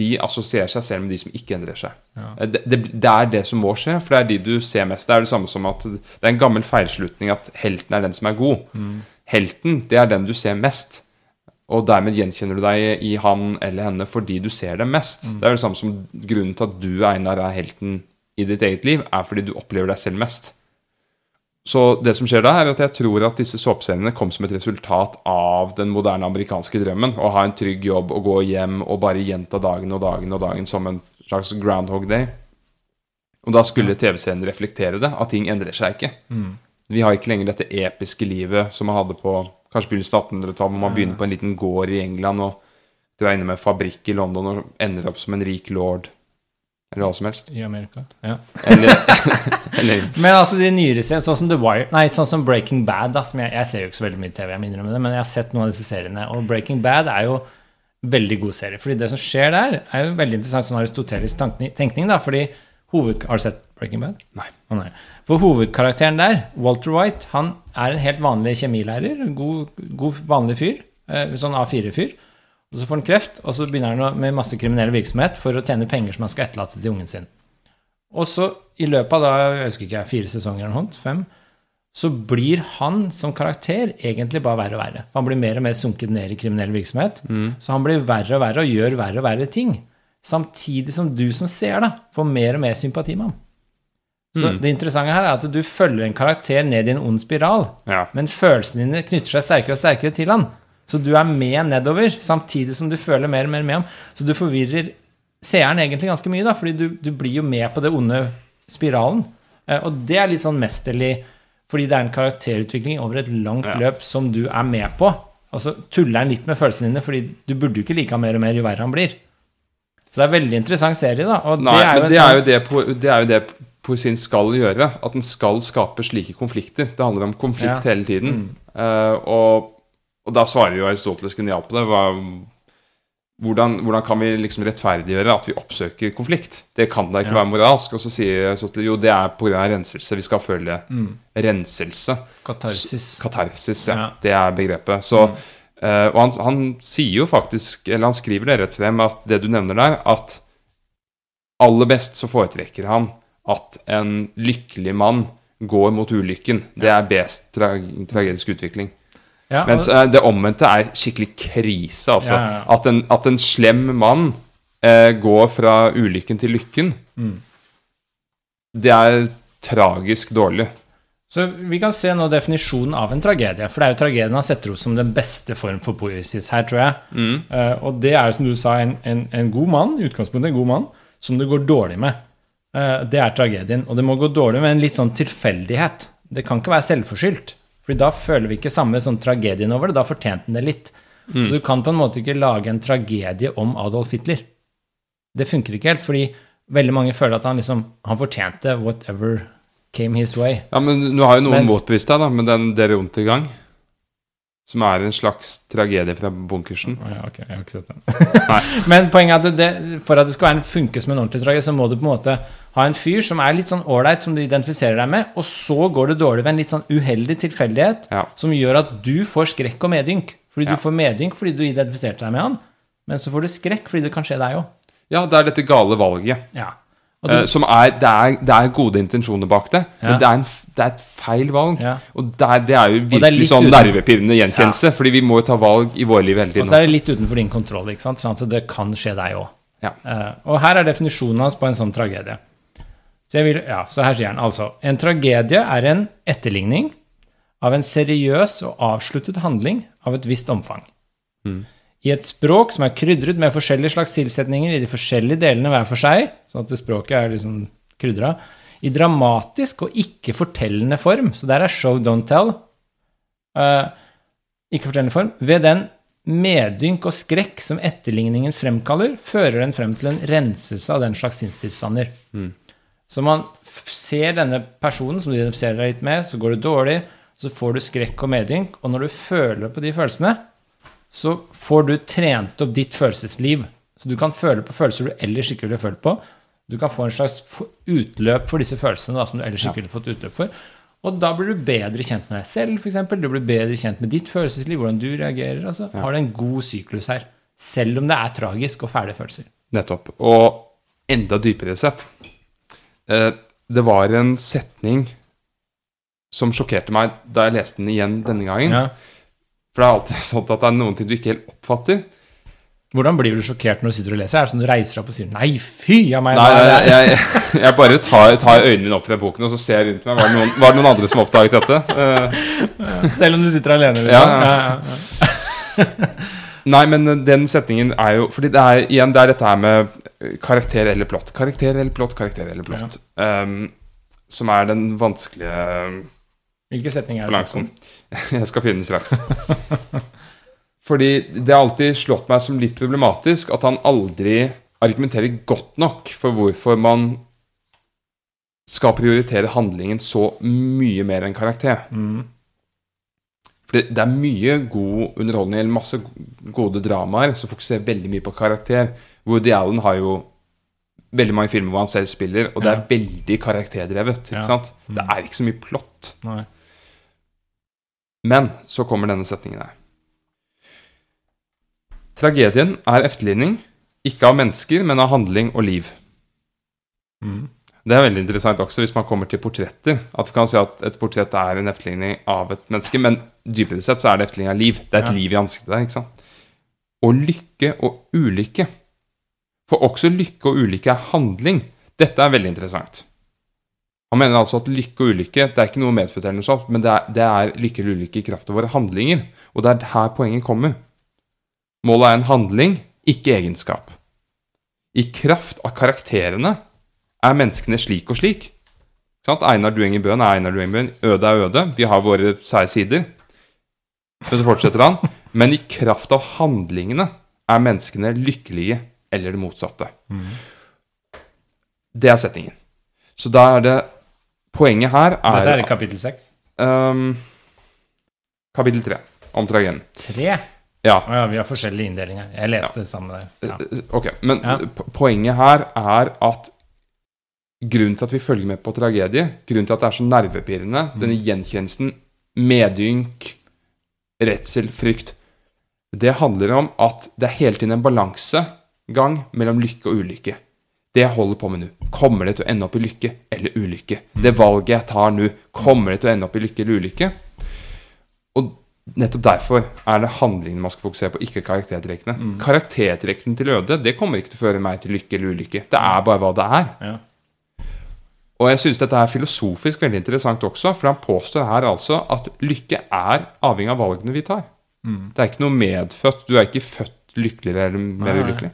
de assosierer seg selv med de som ikke endrer seg. Eh, det, det, det er det som må skje, for det er de du ser mest. Det er det samme som at det er en gammel feilslutning at helten er den som er god. Helten, det er den du ser mest. Og dermed gjenkjenner du deg i han eller henne fordi du ser dem mest. Det er det samme som grunnen til at du, Einar, er helten i ditt eget liv, er fordi du opplever deg selv mest. Så det som skjer da, er at jeg tror at disse såpeseriene kom som et resultat av den moderne amerikanske drømmen. Å ha en trygg jobb og gå hjem og bare gjenta dagen og dagen og dagen som en slags groundhog day. Og da skulle TV-serien reflektere det, at ting endrer seg ikke. Vi har ikke lenger dette episke livet som man hadde på kanskje begynnelsen av 1800-tallet, hvor man begynner på en liten gård i England og drar innom en fabrikk i London og ender opp som en rik lord. Eller hva som helst. I Amerika. Ja. Eller, [LAUGHS] eller Men altså de nyere seriene, sånn som The Wire Nei, sånn som Breaking Bad, da, som jeg, jeg ser jo ikke så veldig mye TV, jeg må innrømme det, men jeg har sett noen av disse seriene, og Breaking Bad er jo veldig god serie. Fordi det som skjer der, er jo veldig interessant sånn aristotelisk tenkning, da, fordi hoved... Har du sett Breaking Bad? Nei. Oh, nei. For hovedkarakteren der, Walter White, han er en helt vanlig kjemilærer, en god, god vanlig fyr, eh, sånn A4-fyr. Og så får han kreft, og så begynner han med masse kriminell virksomhet for å tjene penger som han skal etterlate til ungen sin. Og så i løpet av da, jeg husker ikke, fire sesonger eller noe, fem, så blir han som karakter egentlig bare verre og verre. Han blir mer og mer sunket ned i kriminell virksomhet. Så han blir verre og verre og gjør verre og verre ting. Samtidig som du som ser da, får mer og mer sympati med ham. Så det interessante her er at du følger en karakter ned i en ond spiral, Ja. men følelsene dine knytter seg sterkere og sterkere til han. Så du er med nedover, samtidig som du føler mer og mer med ham. Så du forvirrer seeren egentlig ganske mye, da, fordi du, du blir jo med på det onde spiralen. Eh, Og det er litt sånn mesterlig, fordi det er en karakterutvikling over et langt Ja. løp som du er med på. Og så tuller han litt med følelsene dine, fordi du burde jo ikke like ham mer og mer jo verre han blir. Så det er en veldig interessant serie, da. Og Nei, det er jo det er sånn- jo det, det er jo det poesien skal gjøre. At den skal skape slike konflikter. Det handler om konflikt Ja. hele tiden. Eh, og, og da svarer jo Aristoteles genialt på det. Hva, hvordan, hvordan kan vi liksom rettferdiggjøre at vi oppsøker konflikt? Det kan da ikke Ja. være moralsk. Og så sier Aristoteles jo det er pga. renselse. Vi skal føle renselse. Katarsis. Katarsis, ja. Ja. Det er begrepet. Så, eh, og han, han sier jo faktisk, eller han skriver det rett frem, at det du nevner der, at aller best så foretrekker han at en lykkelig mann går mot ulykken. Det er best tra tragedisk utvikling. Ja, Mens det omvendte er skikkelig krise, altså. Ja, ja. At, en, at en slem mann eh, går fra ulykken til lykken, Mm. det er tragisk dårlig. så vi kan se nå definisjonen av en tragedie. For det er jo tragedien han setter opp som den beste form for poesis her, tror jeg. Mm. Eh, og det er jo som du sa, en, en, en god mann, i utgangspunktet en god mann, som det går dårlig med. Eh, det er tragedien. Og det må gå dårlig med en litt sånn tilfeldighet. Det kan ikke være selvforskyldt. for da føler vi ikke samme sånn tragedien over det. Da fortjente den det litt. Så du kan på en måte ikke lage en tragedie om Adolf Hitler. Det funker ikke helt, fordi veldig mange føler at han liksom Han fortjente whatever came his way. Ja, men nå har jo noen motbevist deg, da, med den Dere Untergang. Som er en slags tragedie fra bunkersen. Oh, ja, ok, jeg har ikke sett den. [LAUGHS] Men poenget er at det, for at det skal være en funke som en ordentlig tragedie, så må du på en måte ha en fyr som er litt sånn ålreit, som du identifiserer deg med, og så går det dårlig ved en litt sånn uheldig tilfeldighet Ja. som gjør at du får skrekk og medynk. Fordi Ja. du får medynk fordi du identifiserte deg med han, men så får du skrekk fordi det kan skje deg òg. Ja, det er dette gale valget. Ja. Du, Eh, som er det, er det er gode intensjoner bak det, men det er, en, det er et feil valg. Ja. Og der, det er jo virkelig er sånn uten- nervepirrende gjenkjennelse, fordi vi må jo ta valg i våre liv hele tiden. og så er det litt utenfor din kontroll, ikke sant? sånn at det kan skje deg òg. Ja. og her er definisjonen hans på en sånn tragedie. Så, vil, ja, så her sier han altså En tragedie er en etterligning av en seriøs og avsluttet handling av et visst omfang. Mm. I et språk som er krydret med forskjellige slags tilsetninger i de forskjellige delene hver for seg, sånn at språket er liksom krydra, i dramatisk og ikke-fortellende form, så der er show, don't tell, Uh, ikke-fortellende form, ved den medynk og skrekk som etterligningen fremkaller, fører den frem til en renselse av den slags sinnstilstander. Mm. Så man ser denne personen som du identifiserer deg litt med, så går det dårlig, så får du skrekk og medynk, og når du føler på de følelsene, så får du trent opp ditt følelsesliv. Så du kan føle på følelser du ellers ikke ville følt på. Du kan få en slags utløp for disse følelsene da, som du ellers ikke ville fått utløp for. Og da blir du bedre kjent med deg selv, f.eks. Du blir bedre kjent med ditt følelsesliv, hvordan du reagerer. Altså. Har du en god syklus her. Selv om det er tragisk og fæle følelser. Nettopp. Og enda dypere sett eh, Det var en setning som sjokkerte meg da jeg leste den igjen denne gangen. Ja. For det er alltid [LAUGHS] sånn at det er noen ting du ikke helt oppfatter. Hvordan blir du sjokkert når du sitter og leser? Er det sånn du reiser deg opp og sier 'nei, fy av meg'? Nei, jeg, jeg, jeg bare tar, tar øynene mine opp fra boken og så ser jeg rundt meg. Var det noen, var det noen andre som oppdaget dette? Uh. [LAUGHS] Selv om du sitter alene? Liksom. Ja, ja. Ja, [LAUGHS] nei, men den setningen er jo Fordi det er igjen det er dette her med eh, karakter eller plott. Karakter eller plott, karakter eller plott. Um, som er den vanskelige Hvilke setninger er det balansen. [LAUGHS] Jeg skal finne den straks. Fordi det har alltid slått meg som litt problematisk at han aldri argumenterer godt nok for hvorfor man skal prioritere handlingen så mye mer enn karakter. Mm. For det, det er mye god underholdning, eller masse gode dramaer som fokuserer veldig mye på karakter. Woody Allen har jo veldig mange filmer hvor han selv spiller, og det er Ja. veldig karakterdrevet. Ja. ikke sant? Mm. Det er ikke så mye plott. Nei. Men så kommer denne setningen her. Tragedien er efterligning, ikke av mennesker, men av handling og liv. Mm. Det er veldig interessant også hvis man kommer til portretter. At du kan si at et portrett er en efterligning av et menneske, men dypere sett så er det efterligning av liv. Det er et Ja. liv i ansiktet der, ikke sant? Og lykke og ulykke. For også lykke og ulykke er handling. Dette er veldig interessant. Han mener altså at lykke og ulykke det er ikke noe medfødt, eller noe sånt, men det er, det er lykke eller ulykke i kraft av våre handlinger. Og det er her poenget kommer. Målet er en handling, ikke egenskap. I kraft av karakterene er menneskene slik og slik. Sant? Einar Dueng i Bøen er Einar Dueng i Bøen. Øde er øde. Vi har våre sære sider. Men så fortsetter han. Men i kraft av handlingene er menneskene lykkelige eller det motsatte. Det er settingen. Så da er det Poenget her er Dette er kapittel seks. um, Kapittel tre om tragedien. Tre? Ja. Oh, ja, vi har forskjellige inndelinger. Jeg leste sammen med deg. Ja. Eh, Ok, men Ja. poenget her er at grunnen til at vi følger med på tragedie, grunnen til at det er så nervepirrende, Mm. denne gjenkjennelsen, medynk, redsel, frykt, det handler om at det er hele tiden en balansegang mellom lykke og ulykke. Det jeg holder på med nå, kommer det til å ende opp i lykke eller ulykke? Mm. Det valget jeg tar nå, kommer det til å ende opp i lykke eller ulykke? Og nettopp derfor er det handlingen man skal fokusere på, ikke karaktertrekkene. Mm. Karaktertrekkene til Øde det kommer ikke til å føre meg til lykke eller ulykke. Det er bare hva det er. Ja. Og jeg syns dette er filosofisk veldig interessant også, for han påstår her altså at lykke er avhengig av valgene vi tar. Mm. Det er ikke noe medfødt. Du er ikke født lykkeligere eller mer ulykkelig.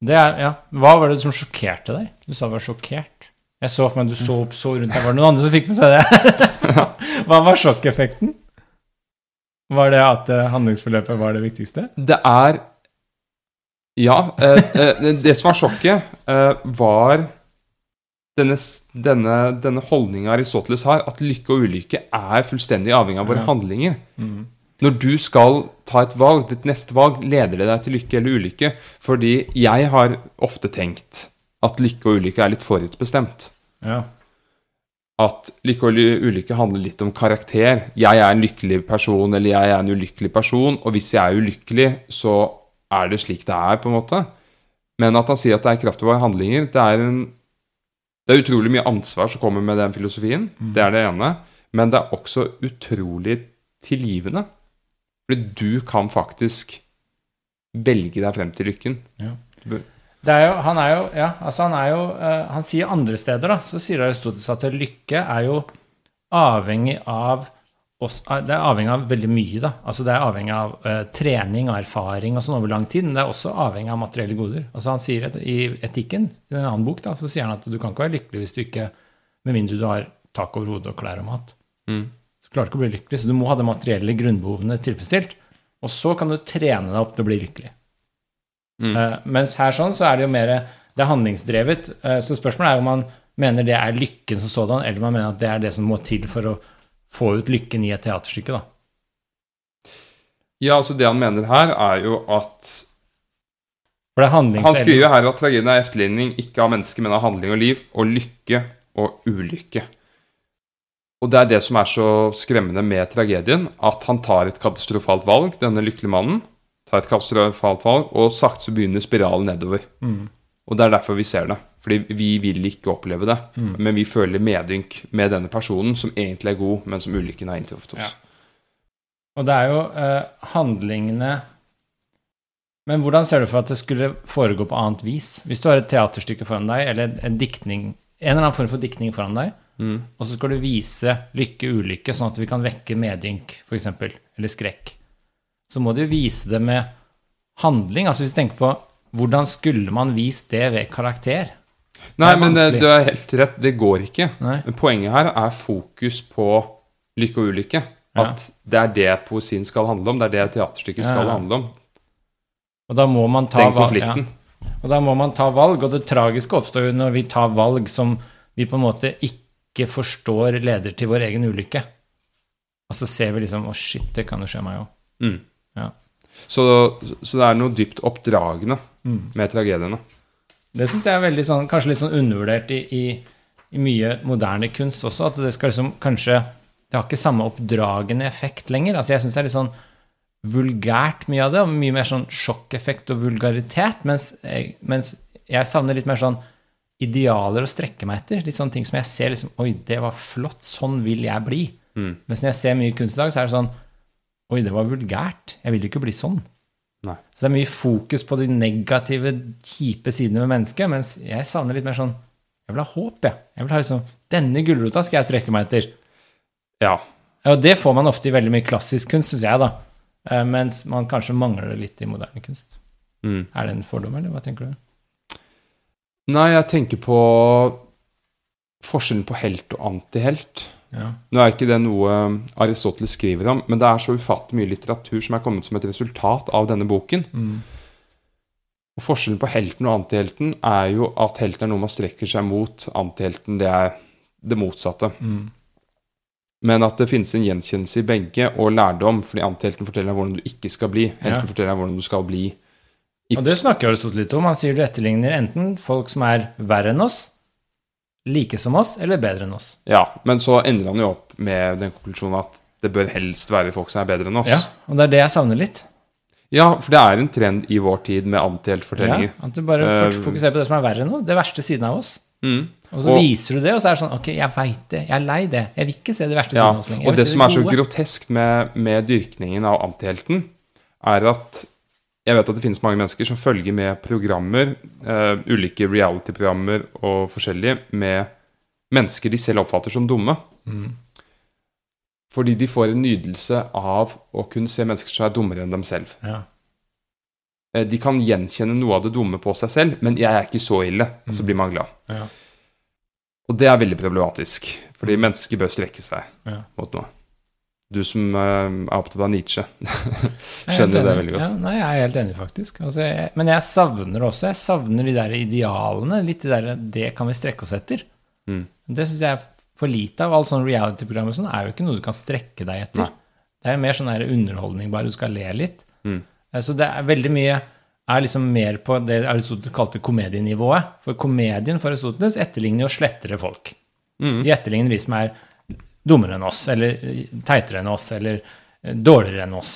Det er, ja. Hva var det som sjokkerte deg? Du sa du var sjokkert. Jeg så for meg at du så opp så rundt deg. Var det noen andre som fikk med seg det? [LAUGHS] [LAUGHS] Hva var sjokkeffekten? Var det at eh, handlingsforløpet var det viktigste? Det er Ja. Eh, eh, det som var sjokket, var denne, denne, denne holdninga Aristoteles har, at lykke og ulykke er fullstendig avhengig av våre Ja. handlinger. Når du skal ta et valg, ditt neste valg, leder det deg til lykke eller ulykke? Fordi jeg har ofte tenkt at lykke og ulykke er litt forutbestemt. Ja. At lykke og ulykke handler litt om karakter. Jeg er en lykkelig person, eller jeg er en ulykkelig person. Og hvis jeg er ulykkelig, så er det slik det er, på en måte. Men at han sier at det er kraft over handlinger, det er en Det er utrolig mye ansvar som kommer med den filosofien. Det er det ene. Men det er også utrolig tilgivende. Fordi du kan faktisk velge deg frem til lykken. Det er jo, han er jo, ja, altså han er jo eh, Han sier andre steder, da, så sier Aristoteles at lykke er jo avhengig av oss, eh, Det er avhengig av veldig mye, da. Altså det er avhengig av uh, trening og erfaring og sånn over lang tid, men det er også avhengig av materielle goder. Altså han sier et, I Etikken, i en annen bok, da, så sier han at du kan ikke være lykkelig hvis du ikke Med mindre du har tak over hodet og klær og mat. Mm. Så klarer du ikke å bli lykkelig. Så du må ha de materielle grunnbehovene tilfredsstilt. Og så kan du trene deg opp til å bli lykkelig. Mm. Uh, mens her sånn så er det jo mer Det er handlingsdrevet. Uh, så spørsmålet er om man mener det er lykken som sådan, eller om man mener at det er det som må til for å få ut lykken i et teaterstykke, da. Ja, altså det han mener her, er jo at. Han skriver her at tragedien er efterligning ikke av mennesker, men av handling og liv, og lykke og ulykke. Og det er det som er så skremmende med tragedien, at han tar et katastrofalt valg, denne lykkelige mannen, tar et katastrofalt valg, og sakte så begynner spiralen nedover. Mm. Og det er derfor vi ser det. Fordi vi vil ikke oppleve det, Mm. men vi føler medynk med denne personen, som egentlig er god, men som ulykken har inntruffet oss. Og det er jo eh, handlingene Men hvordan ser du for at det skulle foregå på annet vis? Hvis du har et teaterstykke foran deg, eller en diktning, en eller annen form for diktning foran deg, Mm. og så skal du vise lykke, ulykke, sånn at vi kan vekke medynk, f.eks., eller skrekk, så må du jo vise det med handling. Altså hvis du tenker på hvordan skulle man vist det ved karakter? Nei, men du er helt rett, det går ikke. Nei? Men poenget her er fokus på lykke og ulykke. Ja. At det er det poesien skal handle om, det er det teaterstykket skal Ja, ja. handle om. Og da må man ta Den konflikten. Ja. Og da må man ta valg, og det tragiske oppstår jo når vi tar valg som vi på en måte ikke forstår leder til vår egen ulykke. Og så ser vi liksom Å, shit, det kan jo skje meg òg. Mm. Ja. Så, så det er noe dypt oppdragende Mm. med tragediene. Det syns jeg er veldig sånn, kanskje litt sånn undervurdert i, i, i mye moderne kunst også. At det skal liksom kanskje Det har ikke samme oppdragende effekt lenger. Altså Jeg syns det er litt sånn vulgært mye av det, og mye mer sånn sjokkeffekt og vulgaritet. Mens jeg, mens jeg savner litt mer sånn idealer å strekke meg etter. Litt sånne ting som jeg ser liksom Oi, det var flott. Sånn vil jeg bli. Mm. Mens når jeg ser mye kunst i dag, så er det sånn Oi, det var vulgært. Jeg vil jo ikke bli sånn. Nei. Så det er mye fokus på de negative, kjipe sidene ved mennesket, mens jeg savner litt mer sånn Jeg vil ha håp, jeg. Jeg vil ha liksom Denne gulrota skal jeg strekke meg etter. Ja. Og det får man ofte i veldig mye klassisk kunst, syns jeg, da. Eh, Mens man kanskje mangler det litt i moderne kunst. Mm. Er det en fordom, eller hva tenker du? Nei, jeg tenker på forskjellen på helt og antihelt. Ja. Nå er ikke det noe Aristoteles skriver om, men det er så ufattelig mye litteratur som er kommet som et resultat av denne boken. Mm. Og Forskjellen på helten og antihelten er jo at helten er noe man strekker seg mot. Antihelten det er det motsatte. Mm. Men at det finnes en gjenkjennelse i begge, og lærdom. Fordi antihelten forteller deg hvordan du ikke skal bli. Helten Ja. forteller deg hvordan du skal bli. Og det snakker Aristoteles litt om. Han sier du etterligner enten folk som er verre enn oss, like som oss, eller bedre enn oss. Ja, Men så ender han jo opp med den konklusjonen at det bør helst være folk som er bedre enn oss. Ja, og det er det jeg savner litt. Ja, for det er en trend i vår tid med antiheltfortellinger. Ja, at du bare uh, fokuserer på det som er verre enn oss, det verste siden av oss. Mm. Og så Og- viser du det, og så er det sånn Ok, jeg veit det. Jeg er lei det. Jeg vil ikke se det verste Ja, av oss lenger. Og det som er så groteskt grotesk med, med dyrkningen av antihelten, er at jeg vet at det finnes mange mennesker som følger med programmer, uh, ulike reality-programmer og forskjellige, med mennesker de selv oppfatter som dumme. Mm. Fordi de får en nydelse av å kunne se mennesker som er dummere enn dem selv. Ja. Eh, De kan gjenkjenne noe av det dumme på seg selv, men 'jeg er ikke så ille', mm. så blir man glad. Ja. Og det er veldig problematisk, fordi mennesker bør strekke seg Ja. mot noe. Du som eh, er opptatt av Nietzsche. [LAUGHS] Er Skjønner det veldig godt. Ja, nei, jeg er helt enig, faktisk. Altså, jeg, men jeg savner også Jeg savner de der idealene. Litt de der Det kan vi strekke oss etter. Mm. Det syns jeg er for lite av. Alt sånn reality-program og sånn er jo ikke noe du kan strekke deg etter. Nei. Det er mer sånn der underholdning, bare du skal le litt. Mm. Eh, Så det er veldig mye er liksom mer på det Aristoteles kalte komedienivået. For komedien for Aristoteles etterligner jo slettere folk. Mm. De etterligner de som er dummere enn oss, eller teitere enn oss, eller eh, dårligere enn oss.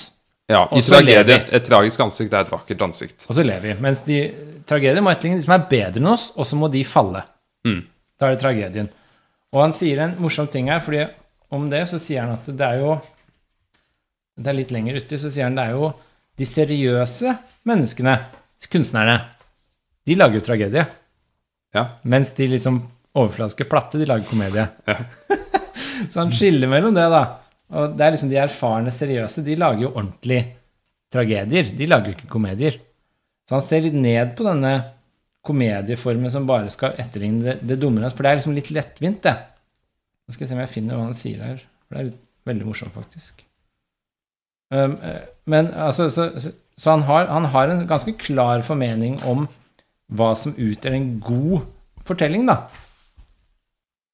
Ja, I tragedie et tragisk ansikt er et vakkert ansikt. Og så ler vi. Mens de tragedier må etterligne de som er bedre enn oss, og så må de falle. Mm. Da er det tragedien. Og han sier en morsom ting her, fordi om det så sier han at det er jo Det er litt lenger uti, så sier han det er jo de seriøse menneskene, kunstnerne, de lager jo tragedie. Ja. Mens de liksom overfladiske platte, de lager komedie. Ja. [LAUGHS] så han skiller mellom det, da. Og det er liksom de erfarne, seriøse, de lager jo ordentlig tragedier. De lager jo ikke komedier. Så han ser litt ned på denne komedieformen som bare skal etterligne det, det dumme. For det er liksom litt lettvint, det. Nå skal jeg se om jeg finner hva han sier her. For det er veldig morsomt, faktisk. Um, men altså, så, så, så han, har, han har en ganske klar formening om hva som utgjør en god fortelling, da.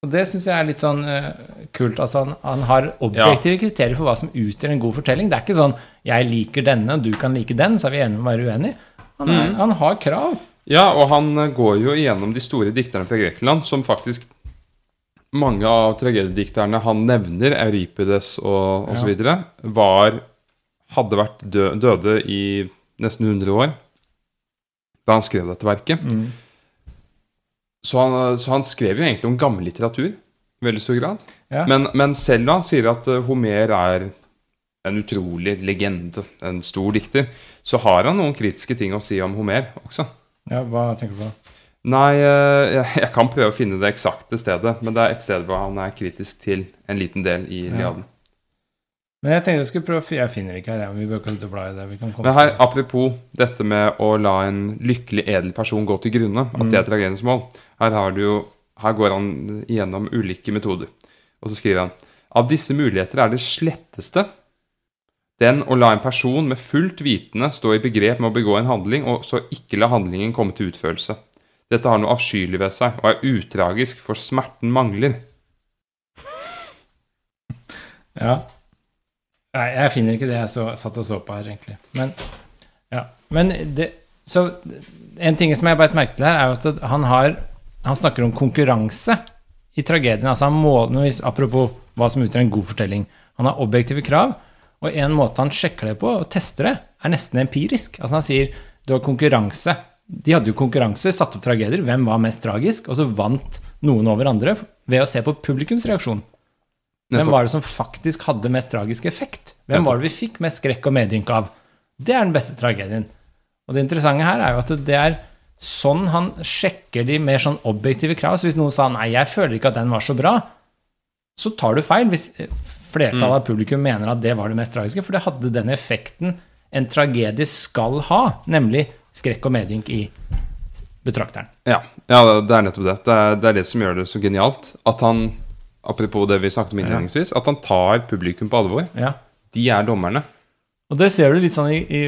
Og det syns jeg er litt sånn uh, kult. Altså han, han har objektive kriterier for hva som utgjør en god fortelling. Det er ikke sånn 'jeg liker denne, og du kan like den', så er vi enige om å være uenige. Han, er, han har krav. Ja, og han eh, går jo igjennom de store dikterne fra Grekland, som faktisk mange av tragediedikterne han nevner, Euripides og Ja. osv., var hadde vært dø døde i nesten 100 år da han skrev dette verket. Så han, så han skrev jo egentlig om gammel litteratur i veldig stor grad. Ja. Men, men selv da han sier at eh, Homer er en utrolig legende, en stor dikter, så har han noen kritiske ting å si om Homer også. Ja, hva tenker du på? Nei, eh, jeg, jeg kan prøve å finne det eksakte stedet, men det er et sted hvor han er kritisk til en liten del i Ja. Men jeg tenkte jeg skulle prøve Jeg finner ikke her, vi bør ikke sitte og bla i det. Vi kan komme Men her, apropos dette med å la en lykkelig edel person gå til grunne, at det er tragediens mål, her, har du jo, her går han gjennom ulike metoder. Og så skriver han av disse muligheter er det sletteste den å la en person med fullt vitende stå i begrep med å begå en handling, og så ikke la handlingen komme til utførelse. Dette har noe avskyelig ved seg, og er utragisk, for smerten mangler. Ja. Nei, jeg finner ikke det jeg så, satt og så på her, egentlig. Men, ja. Men det, så en ting som jeg bare merket til her, er jo at han har Han snakker om konkurranse i tragedien. Altså han må, apropos hva som utgjør en god fortelling. Han har objektive krav, og en måte han sjekker det på, og tester det, er nesten empirisk. Altså han sier du har konkurranse. De hadde jo konkurranse, satte opp tragedier. Hvem var mest tragisk? Og så vant noen over andre ved å se på publikums reaksjon. Hvem var det som faktisk hadde mest tragisk effekt? Hvem var det vi fikk mest skrekk og medynk av? Det er den beste tragedien. Og det interessante her er jo at det er sånn han sjekker de mer sånn objektive krav. Så hvis noen sa 'nei, jeg føler ikke at den var så bra', så tar du feil hvis flertallet av publikum mener at det var det mest tragiske, for det hadde den effekten en tragedie skal ha, nemlig skrekk og medynk i betrakteren. Ja, ja, det er nettopp det. Det er, det er det som gjør det så genialt. At han, apropos det vi snakket om innledningsvis, at han tar publikum på alvor. Ja. De er dommerne. Og det ser du litt sånn i, i,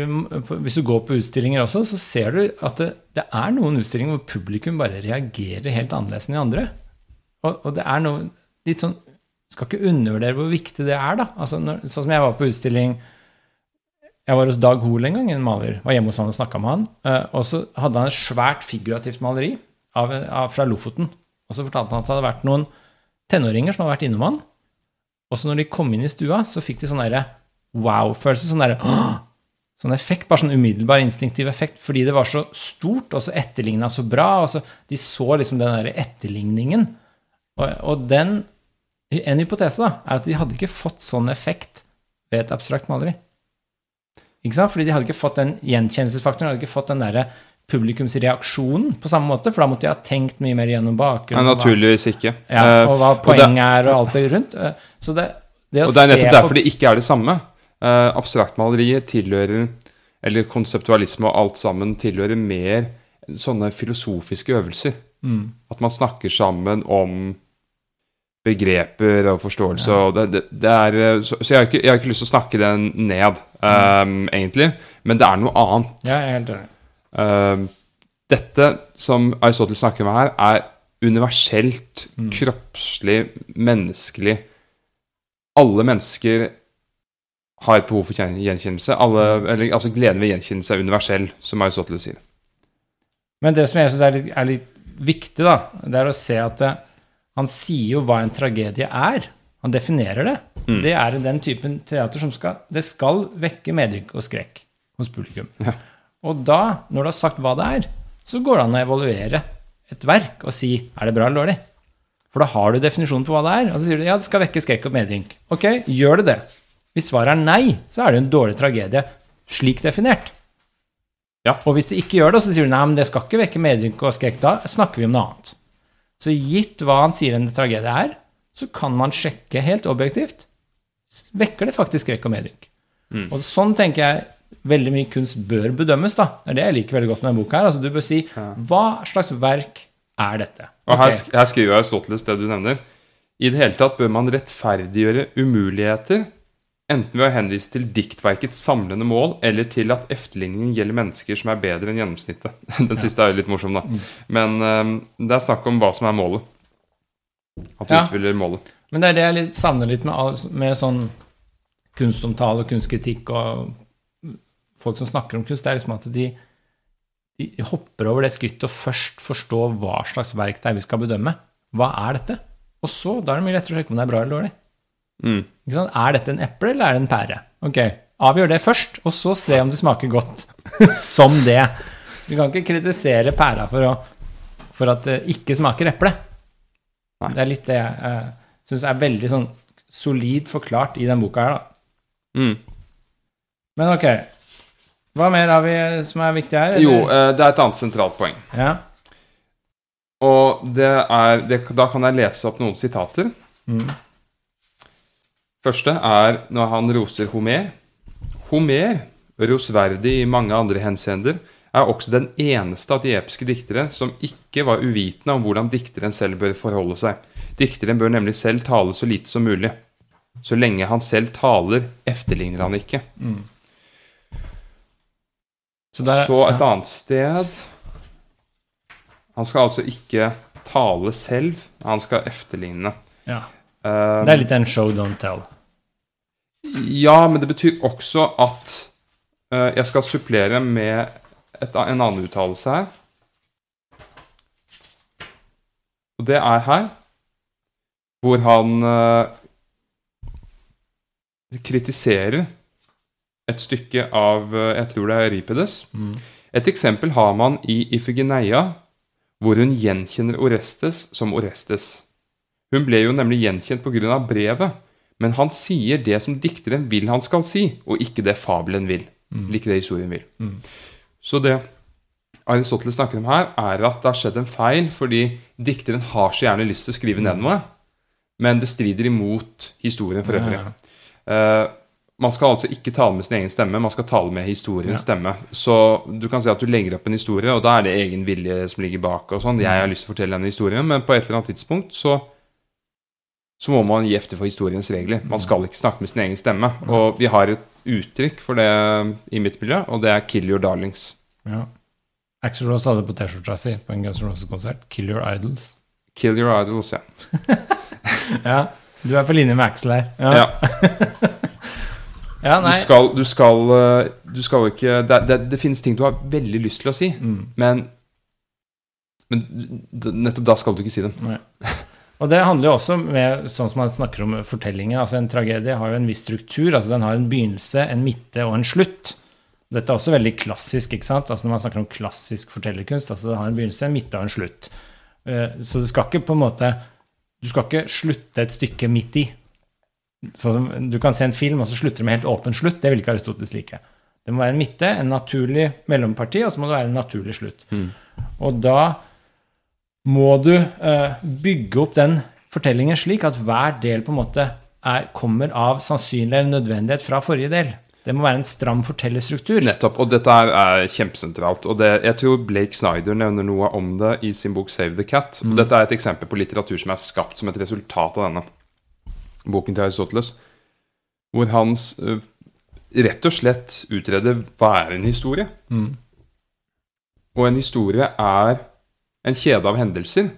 Hvis du går på utstillinger også, så ser du at det, det er noen utstillinger hvor publikum bare reagerer helt annerledes enn de andre. Og, og det er noe litt sånn Skal ikke undervurdere hvor viktig det er, da. Altså, når, sånn som jeg var på utstilling Jeg var hos Dag Hoel en gang, en maler. Var hjemme hos han og snakka med han. eh, Og så hadde han et svært figurativt maleri av, av, fra Lofoten. Og så fortalte han at det hadde vært noen tenåringer som har vært innom han. Og så når de kom inn i stua, så fikk de sånn derre wow-følelse. Sånn derre sånn effekt, bare sånn umiddelbar instinktiv effekt, fordi det var så stort og så etterligna så bra. og så De så liksom den der etterligningen. Og, og den En hypotese da, er at de hadde ikke fått sånn effekt ved et abstrakt maleri. Ikke sant? Fordi de hadde ikke fått den gjenkjennelsesfaktoren, de hadde ikke fått den der publikumsreaksjonen på samme måte, for da måtte de ha tenkt mye mer gjennom bakgrunnen. Ja, naturligvis ikke. Ja, Eh, og hva poenget er, og alt det rundt. Eh, Så det, det å Og det er nettopp derfor det ikke er det samme. Uh, Abstraktmaleriet tilhører, eller konseptualisme og alt sammen, tilhører mer sånne filosofiske øvelser. Mm. At man snakker sammen om begreper og forståelse. Og det, det, det er, så, så jeg, har ikke, jeg har ikke lyst til å snakke den ned, um, egentlig. Men det er noe annet. Ja, jeg er helt enig. Um, dette som Aristoteles snakker om her, er universelt, Mm. kroppslig, menneskelig. Alle mennesker har et behov for gjenkjennelse. Alle, eller, altså Gleden ved gjenkjennelse er universell, som Aristoteles sier. Men det som jeg syns er, er litt viktig, da, det er å se at det, han sier jo hva en tragedie er. Han definerer det. Mm. Det er den typen teater som skal Det skal vekke medynk og skrekk hos publikum. Ja. Og da, når du har sagt hva det er, så går det an å evaluere et verk og si er det bra eller dårlig. For da har du definisjonen på hva det er. Og så sier du ja, det skal vekke skrekk og medynk. Ok, gjør det det? Hvis svaret er nei, så er det en dårlig tragedie slik definert. Ja. Og hvis det ikke gjør det, så sier du nei, men det skal ikke vekke medynk og skrekk, da snakker vi om noe annet. Så gitt hva han sier en tragedie er, så kan man sjekke helt objektivt. Vekker det faktisk skrekk og medynk? Mm. Og sånn tenker jeg veldig mye kunst bør bedømmes, da. Det er det jeg liker veldig godt med denne boka her. Altså, du bør si hva slags verk er dette? Og her, Ok. sk- her skriver Aristoteles det du nevner. I det hele tatt bør man rettferdiggjøre umuligheter, enten ved å henvise til diktverkets samlende mål, eller til at efterligningen gjelder mennesker som er bedre enn gjennomsnittet. [LAUGHS] Den siste er jo litt morsom, da. Mm. Men um, det er snakk om hva som er målet. At du Ja. utfyller målet. Men det er det jeg litt savner litt med, med sånn kunstomtale og kunstkritikk og folk som snakker om kunst. Det er liksom at de, de hopper over det skrittet og først forstår hva slags verk det er vi skal bedømme. Hva er dette? Og så, da er det mye lettere å sjekke om det er bra eller dårlig. Mm. Er dette en eple, eller er det en pære? Ok, avgjør det først, og så se om det smaker godt. [LAUGHS] Som det. Du kan ikke kritisere pæra for, å, for at det ikke smaker eple. Det er litt det jeg uh, syns er veldig sånn solid forklart i den boka her, da. Mm. Men ok. Hva mer har vi som er viktig her? eller? Jo, eh, det er et annet sentralt poeng. Ja. Og det er det, Da kan jeg lese opp noen sitater. Mm. Første er når han roser Homer. Homer, rosverdig i mange andre henseender, er også den eneste av de episke diktere som ikke var uvitende om hvordan dikteren selv bør forholde seg. Dikteren bør nemlig selv tale så lite som mulig. Så lenge han selv taler, efterligner han ikke. Så, der, Så et annet sted Han skal altså ikke tale selv, han skal efterligne. ja. Um, det er litt en show don't tell. Ja, men det betyr også at uh, jeg skal supplere med et, en annen uttalelse her. Og det er her, hvor han uh, kritiserer et stykke av eh, Jeg tror det er Euripides. Mm. Et eksempel har man i Ifigeneia, hvor hun gjenkjenner Orestes som Orestes. Hun ble jo nemlig gjenkjent pga. brevet, men han sier det som dikteren vil han skal si, og ikke det fabelen vil. Eller ikke det historien vil. Mm. Så det Aristoteles snakker om her, er at det har skjedd en feil, fordi dikteren har så gjerne lyst til å skrive ned noe, men det strider imot historien for øvrig. Ja. Eh, man skal altså ikke tale med sin egen stemme, man skal tale med historiens Ja. stemme. Så du kan si at du legger opp en historie, og da er det egen vilje som ligger bak. og sånn. Jeg har lyst til å fortelle denne historien, men på et eller annet tidspunkt så så må man gi efter for historiens regler. Man skal ikke snakke med sin egen stemme. Og vi har et uttrykk for det i mitt miljø, og det er 'kill your darlings'. Ja. Axel Rose hadde på T-skjorta si på en Guns N' Roses-konsert 'Kill Your Idols'. Kill your idols, ja. [LAUGHS] Ja, du er på linje med Axel her. Ja, ja. [LAUGHS] ja Du skal, du skal, eh, du skal ikke Det, det, det finnes ting du har veldig lyst til å si, Mm. men men nettopp da skal du ikke si dem. Og det handler jo også med sånn som man snakker om fortellingen. altså En tragedie har jo en viss struktur. altså Den har en begynnelse, en midte og en slutt. Dette er også veldig klassisk. ikke sant? Altså Når man snakker om klassisk fortellerkunst, altså det har en begynnelse, en midte og en slutt. Eh, Så det skal ikke på en måte Du skal ikke slutte et stykke midt i. Som du kan se en film, og så slutter det med helt åpen slutt. Det vil ikke Aristoteles like. Det må være en midte, en naturlig mellomparti, og så må det være en naturlig slutt. Og da må du eh, bygge opp den fortellingen slik at hver del på en måte er, kommer av sannsynlig eller nødvendighet fra forrige del. Det må være en stram fortellerstruktur. Nettopp. Og dette er, kjempesentralt. Og det, jeg tror Blake Snyder nevner noe om det i sin bok 'Save the Cat'. Og dette er et eksempel på litteratur som er skapt som et resultat av denne boken til Aristoteles. Hvor han s- øh, rett og slett utreder hva er en historie. Og en historie er en kjede av hendelser.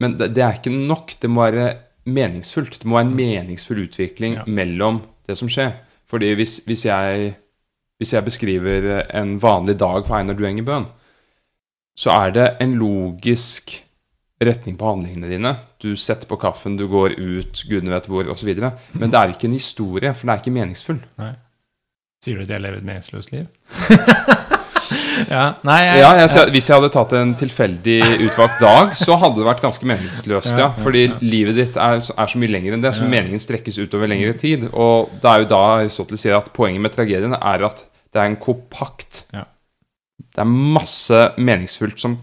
Men det, det er ikke nok. Det må være meningsfullt. Det må være en meningsfull utvikling Ja. mellom det som skjer. Fordi hvis, hvis, jeg, hvis jeg beskriver en vanlig dag for Einar Dueng i Bøen, så er det en logisk retning på handlingene dine. Du setter på kaffen, du går ut, gudene vet hvor, osv. Men det er ikke en historie, for det er ikke meningsfull. Nei. Sier du at jeg lever et meningsløst liv? [LAUGHS] ja, nei, jeg, Ja, jeg, ser- Hvis jeg hadde tatt en tilfeldig utvalgt dag, så hadde det vært ganske meningsløst. Ja, Fordi livet ditt er, er så mye lenger enn det, så meningen strekkes utover lengre tid. Og det er jo da Aristoteles sier at poenget med tragedien er at det er en kompakt Ja. Det er masse meningsfullt som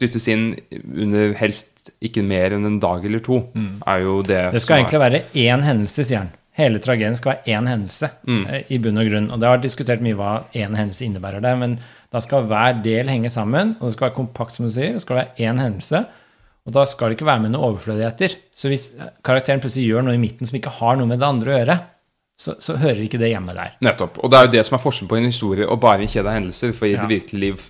dyttes inn under helst ikke mer enn en dag eller to. Er jo det, Mm. Det skal egentlig være én hendelse, sier han. Hele tragedien skal være én hendelse Mm. eh, i bunn og grunn. Og det har vært diskutert mye hva én hendelse innebærer det, men da skal hver del henge sammen, og det skal være kompakt, som du sier. Det skal være én hendelse. Og da skal det ikke være med noen overflødigheter. Så hvis karakteren plutselig gjør noe i midten som ikke har noe med det andre å gjøre, så, så hører ikke det hjemme der. Nettopp. Og det er jo det som er forskjellen på en historie og bare en kjede av hendelser. For i Ja. det virkelige liv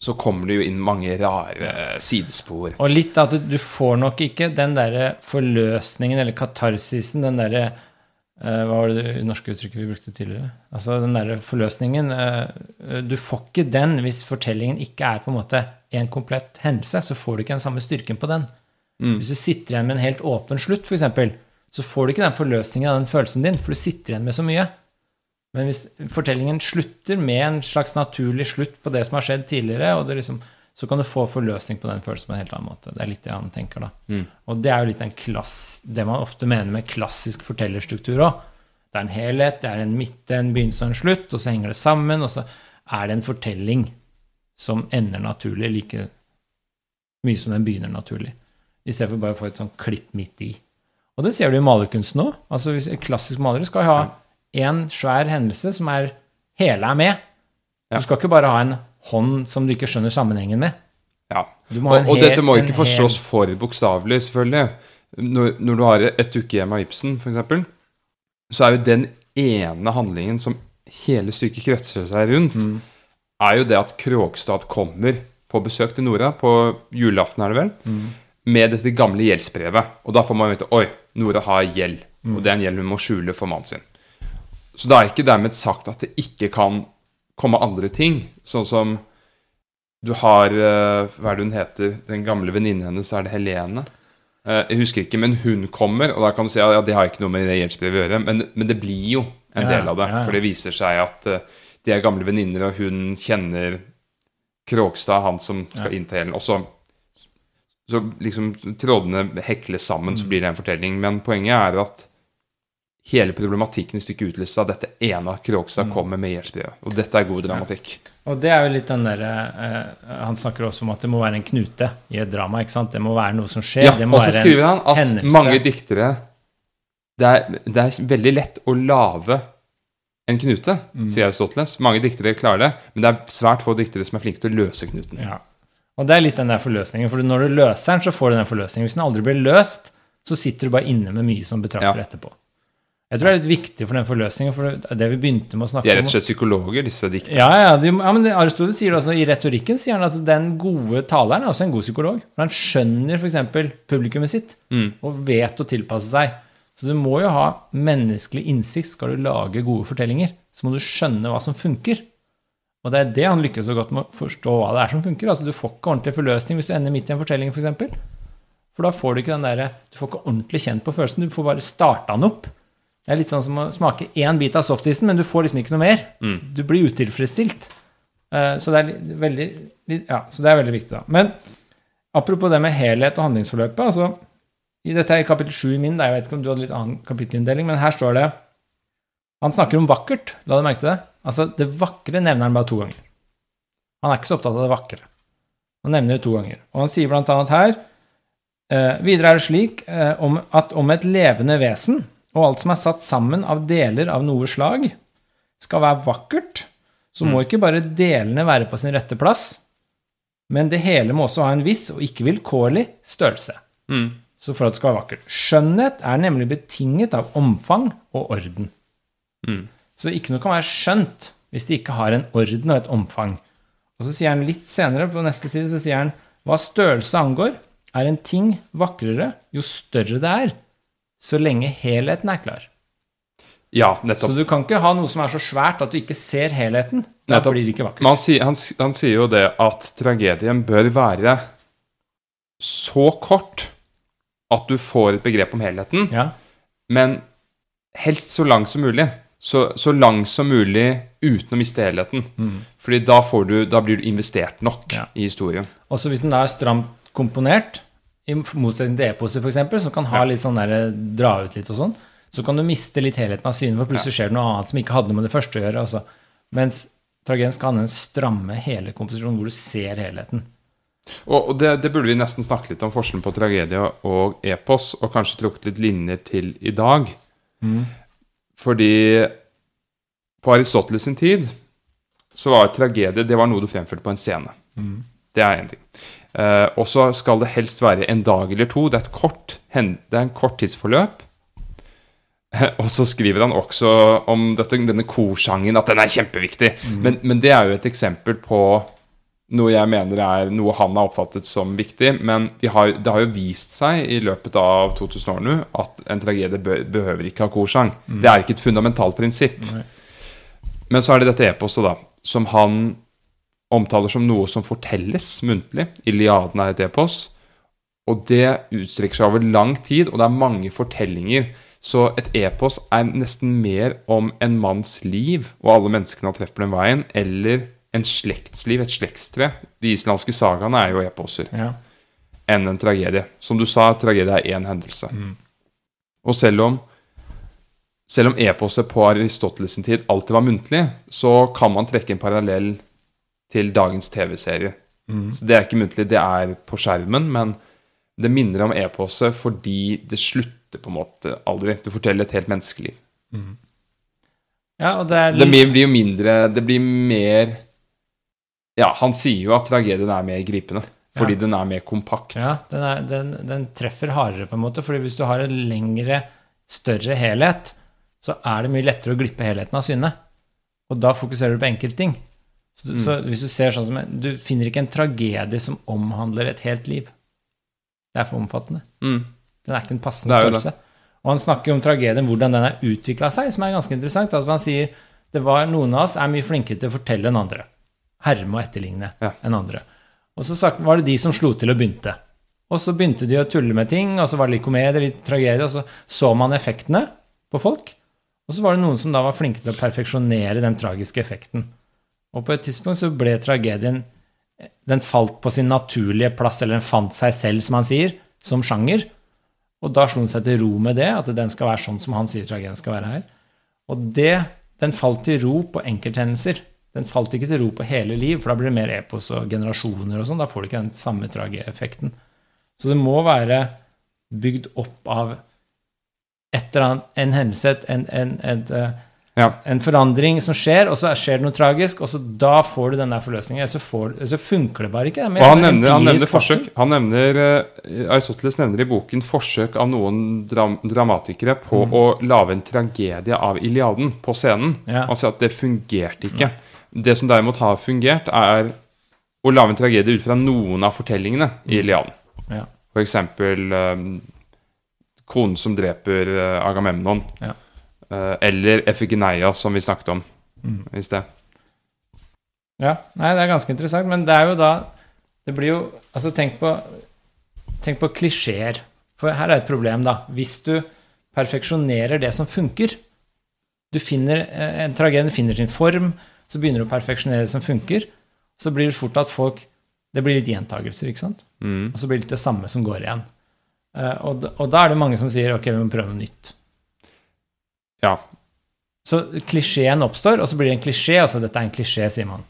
så kommer det jo inn mange rare sidespor. Og litt at du, får nok ikke den derre forløsningen eller katarsisen, den derre eh, Hva var det det norske uttrykket vi brukte tidligere? Altså den derre forløsningen eh, Du får ikke den hvis fortellingen ikke er på en måte en komplett hendelse. Så får du ikke den samme styrken på den. Hvis du sitter igjen med en helt åpen slutt, f.eks., så får du ikke den forløsningen av den følelsen din, for du sitter igjen med så mye. Men hvis fortellingen slutter med en slags naturlig slutt på det som har skjedd tidligere, liksom, så kan du få forløsning på den følelsen på en helt annen måte. Det er litt det han tenker, da. Og det er jo litt en klass, det man ofte mener med klassisk fortellerstruktur òg. Det er en helhet, det er en midte, en begynnelse og en slutt, og så henger det sammen, og så er det en fortelling som ender naturlig like mye som den begynner naturlig. I stedet for bare å få et sånt klipp midt i. Og det ser du i malerkunsten òg. Altså, klassisk malere skal ha én svær hendelse som er hele er med. Du skal ikke bare ha en hånd som du ikke skjønner sammenhengen med. Ja. Du må ha Og, en og dette må ikke forstås hel- for bokstavelig, selvfølgelig. Når, når du har et dukkehjem av Ibsen, f.eks., så er jo den ene handlingen som hele stykket kretser seg rundt, Mm. er jo det at Kråkstad kommer på besøk til Nora, på julaften er det vel, Mm. med dette gamle gjeldsbrevet. Og da får man vite oi, Nora har gjeld, Mm. og det er en gjeld hun må skjule for mannen sin. Så det er ikke dermed sagt at det ikke kan komme andre ting, sånn som du har eh, Hva er det hun heter? Den gamle venninnen hennes, er det Helene? Eh, jeg husker ikke, men hun kommer, og da kan du si at ja, det har ikke noe med det gjeldsbrevet å gjøre, men, men det blir jo en del av det. ja, ja. For det viser seg at eh, de er gamle venninner, og hun kjenner Kråkstad, han som skal Ja. innta gjelden. Og så, så liksom trådene hekles sammen, Mm. så blir det en fortelling. Men poenget er at hele problematikken i stykket utløst av dette ene at Krogstad Mm. kommer med gjeldsbrevet. Og dette er god dramatikk. Og det er jo litt den der, eh, Han snakker også om at det må være en knute i et drama. ikke sant? Det må være noe som skjer. Ja, og så skriver han at hendelse. mange diktere det er, det er veldig lett å lage en knute, Mm. sier Aristoteles. Mange diktere klarer det, men det er svært få diktere som er flinke til å løse knuten. Ja. Og det er litt den der forløsningen. For når du løser den, så får du den forløsningen. Hvis den aldri blir løst, så sitter du bare inne med mye som betrakter Ja. etterpå. Jeg tror det er litt viktig for den forløsningen, for det det vi begynte med å snakke om... De er rett og slett psykologer, disse diktene. Ja, ja, de, ja men Aristoteles sier det også i retorikken sier han at den gode taleren er også en god psykolog. For han skjønner f.eks. publikummet sitt Mm. og vet å tilpasse seg. Så du må jo ha menneskelig innsikt skal du lage gode fortellinger. Så må du skjønne hva som funker. Og det er det han lykkes så godt med å forstå hva det er som funker. Altså Du får ikke ordentlig forløsning hvis du ender midt i en fortelling, f.eks. For, for da får du ikke den derre Du får ikke ordentlig kjent på følelsen. Du får bare starta den opp. Det er litt sånn som å smake én bit av softisen, men du får liksom ikke noe mer. Mm. Du blir utilfredsstilt. Eh, Så det er veldig, ja, så det er veldig viktig, da. Men apropos det med helhet og handlingsforløpet altså, i Dette er i kapittel i min, da, jeg vet ikke om du hadde litt annen kapittelinndeling, men her står det Han snakker om vakkert, la du merke til det? Altså, det vakre nevner han bare to ganger. Han er ikke så opptatt av det vakre. Han nevner det to ganger. Og han sier blant annet her eh, Videre er det slik eh, om, at om et levende vesen og alt som er satt sammen av deler av noe slag, skal være vakkert, så må ikke bare delene være på sin rette plass, men det hele må også ha en viss og ikke vilkårlig størrelse. Mm. Så for at det skal være vakkert. Skjønnhet er nemlig betinget av omfang og orden. Mm. Så ikke noe kan være skjønt hvis det ikke har en orden og et omfang. Og så sier han litt senere, på neste side, så sier han hva størrelse angår, er en ting vakrere jo større det er, så lenge helheten er klar. Ja, nettopp. Så du kan ikke ha noe som er så svært at du ikke ser helheten. Da Nettopp. blir det ikke vakkert. Han, han, han sier jo det at tragedien bør være så kort at du får et begrep om helheten, Ja, men helst så lang som mulig. Så, så lang som mulig uten å miste helheten. Fordi da, får du, da blir du investert nok Mm. Ja. i historien. Også hvis den da er stramt komponert, i motsetning til e-poser f.eks., som kan ha litt sånn der, dra ut litt og sånn, så kan du miste litt helheten av synet, for plutselig skjer det noe annet som ikke hadde noe med det første å gjøre. Altså. Mens tragedien skal ha den stramme hele komposisjonen, hvor du ser helheten. Og, det, det burde vi nesten snakke litt om forskjellen på tragedie og epos, og kanskje trukket litt linjer til i dag. Fordi på Aristoteles sin tid så var tragedie det var noe du fremførte på en scene. Det er én ting. Eh, og så skal det helst være en dag eller to. Det er et kort, det er en kort tidsforløp. [LAUGHS] Og så skriver han også om dette, denne korsangen, at den er kjempeviktig. Men, men det er jo et eksempel på noe jeg mener er noe han har oppfattet som viktig. Men vi har, det har jo vist seg i løpet av 2000 år nå at en tragedie behøver ikke ha korsang. Det er ikke et fundamentalt prinsipp. Nei. Men så er det dette eposet, da, som han omtaler som noe som fortelles muntlig. Iliaden er et epos. Og det utstrekker seg over lang tid, og det er mange fortellinger. Så et epos er nesten mer om en manns liv og alle menneskene han treffer på den veien, eller en slektsliv, et slektstre. De islandske sagaene er jo eposer Ja. enn en tragedie. Som du sa, tragedie er én hendelse. Og selv om selv om eposet på Aristoteles sin tid alltid var muntlig, så kan man trekke en parallell til dagens TV-serie. Så det er ikke muntlig, det er på skjermen, men det minner om e-pose fordi det slutter på en måte aldri. Du forteller et helt menneskeliv. ja, og det er Det blir jo mindre Det blir mer Ja, han sier jo at tragedien er mer gripende. Fordi Ja. den er mer kompakt. Ja, den, er, den, den treffer hardere, på en måte. fordi hvis du har en lengre, større helhet, så er det mye lettere å glippe helheten av syne. Og da fokuserer du på enkeltting. Så, du- så hvis du ser sånn som Du finner ikke en tragedie som omhandler et helt liv. Det er for omfattende. Mm. Den er ikke en passende jo størrelse. Og han snakker om tragedien, hvordan den har utvikla seg, som er ganske interessant. Altså han sier det var noen av oss er mye flinkere til å fortelle enn andre. Herme og etterligne Ja. enn andre. Og så sagt, var det de som slo til og begynte. Og så begynte de å tulle med ting, og så var det litt komedie, litt tragedie, og så så man effektene på folk. Og så var det noen som da var flinke til å perfeksjonere den tragiske effekten. Og på et tidspunkt så ble tragedien Den falt på sin naturlige plass, eller den fant seg selv, som han sier, som sjanger. Og da slo han seg til ro med det, at den skal være sånn som han sier tragedien skal være her. Og det, den falt til ro på enkelthendelser. Den falt ikke til ro på hele liv, for da blir det mer epos og generasjoner og sånn. Da får du ikke den samme trageeffekten. Så det må være bygd opp av et eller annet, en hendelse, en, en, en, et, eh, Ja. en forandring som skjer, og så skjer det noe tragisk, og så da får du den der forløsningen. Så, får, så funker det bare ikke. Det Og han nevner, han nevner forsøk. Han nevner, uh, Aristoteles nevner i boken forsøk av noen dram dramatikere på å lage en tragedie av Iliaden på scenen. Ja. Han sier at det fungerte ikke. Det som derimot har fungert, er å lage en tragedie ut fra noen av fortellingene i Iliaden. Ja. For eksempel eh, konen som dreper uh, Agamemnon. Ja. Eh, eller Effigeneia, som vi snakket om i sted. Ja, nei, det er ganske interessant, men det er jo da Det blir jo Altså, tenk på Tenk på klisjeer. For her er et problem, da. Hvis du perfeksjonerer det som funker. Du finner, eh, En tragedie finner sin form, så begynner du å perfeksjonere det som funker. Så blir det fort at folk Det blir litt gjentagelser, ikke sant? Mm. Og så blir det litt det samme som går igjen. Eh, og, og da er det mange som sier ok, vi må prøve noe nytt. Ja. Så klisjeen oppstår, og så blir det en klisjé. Altså dette er en klisjé, sier man.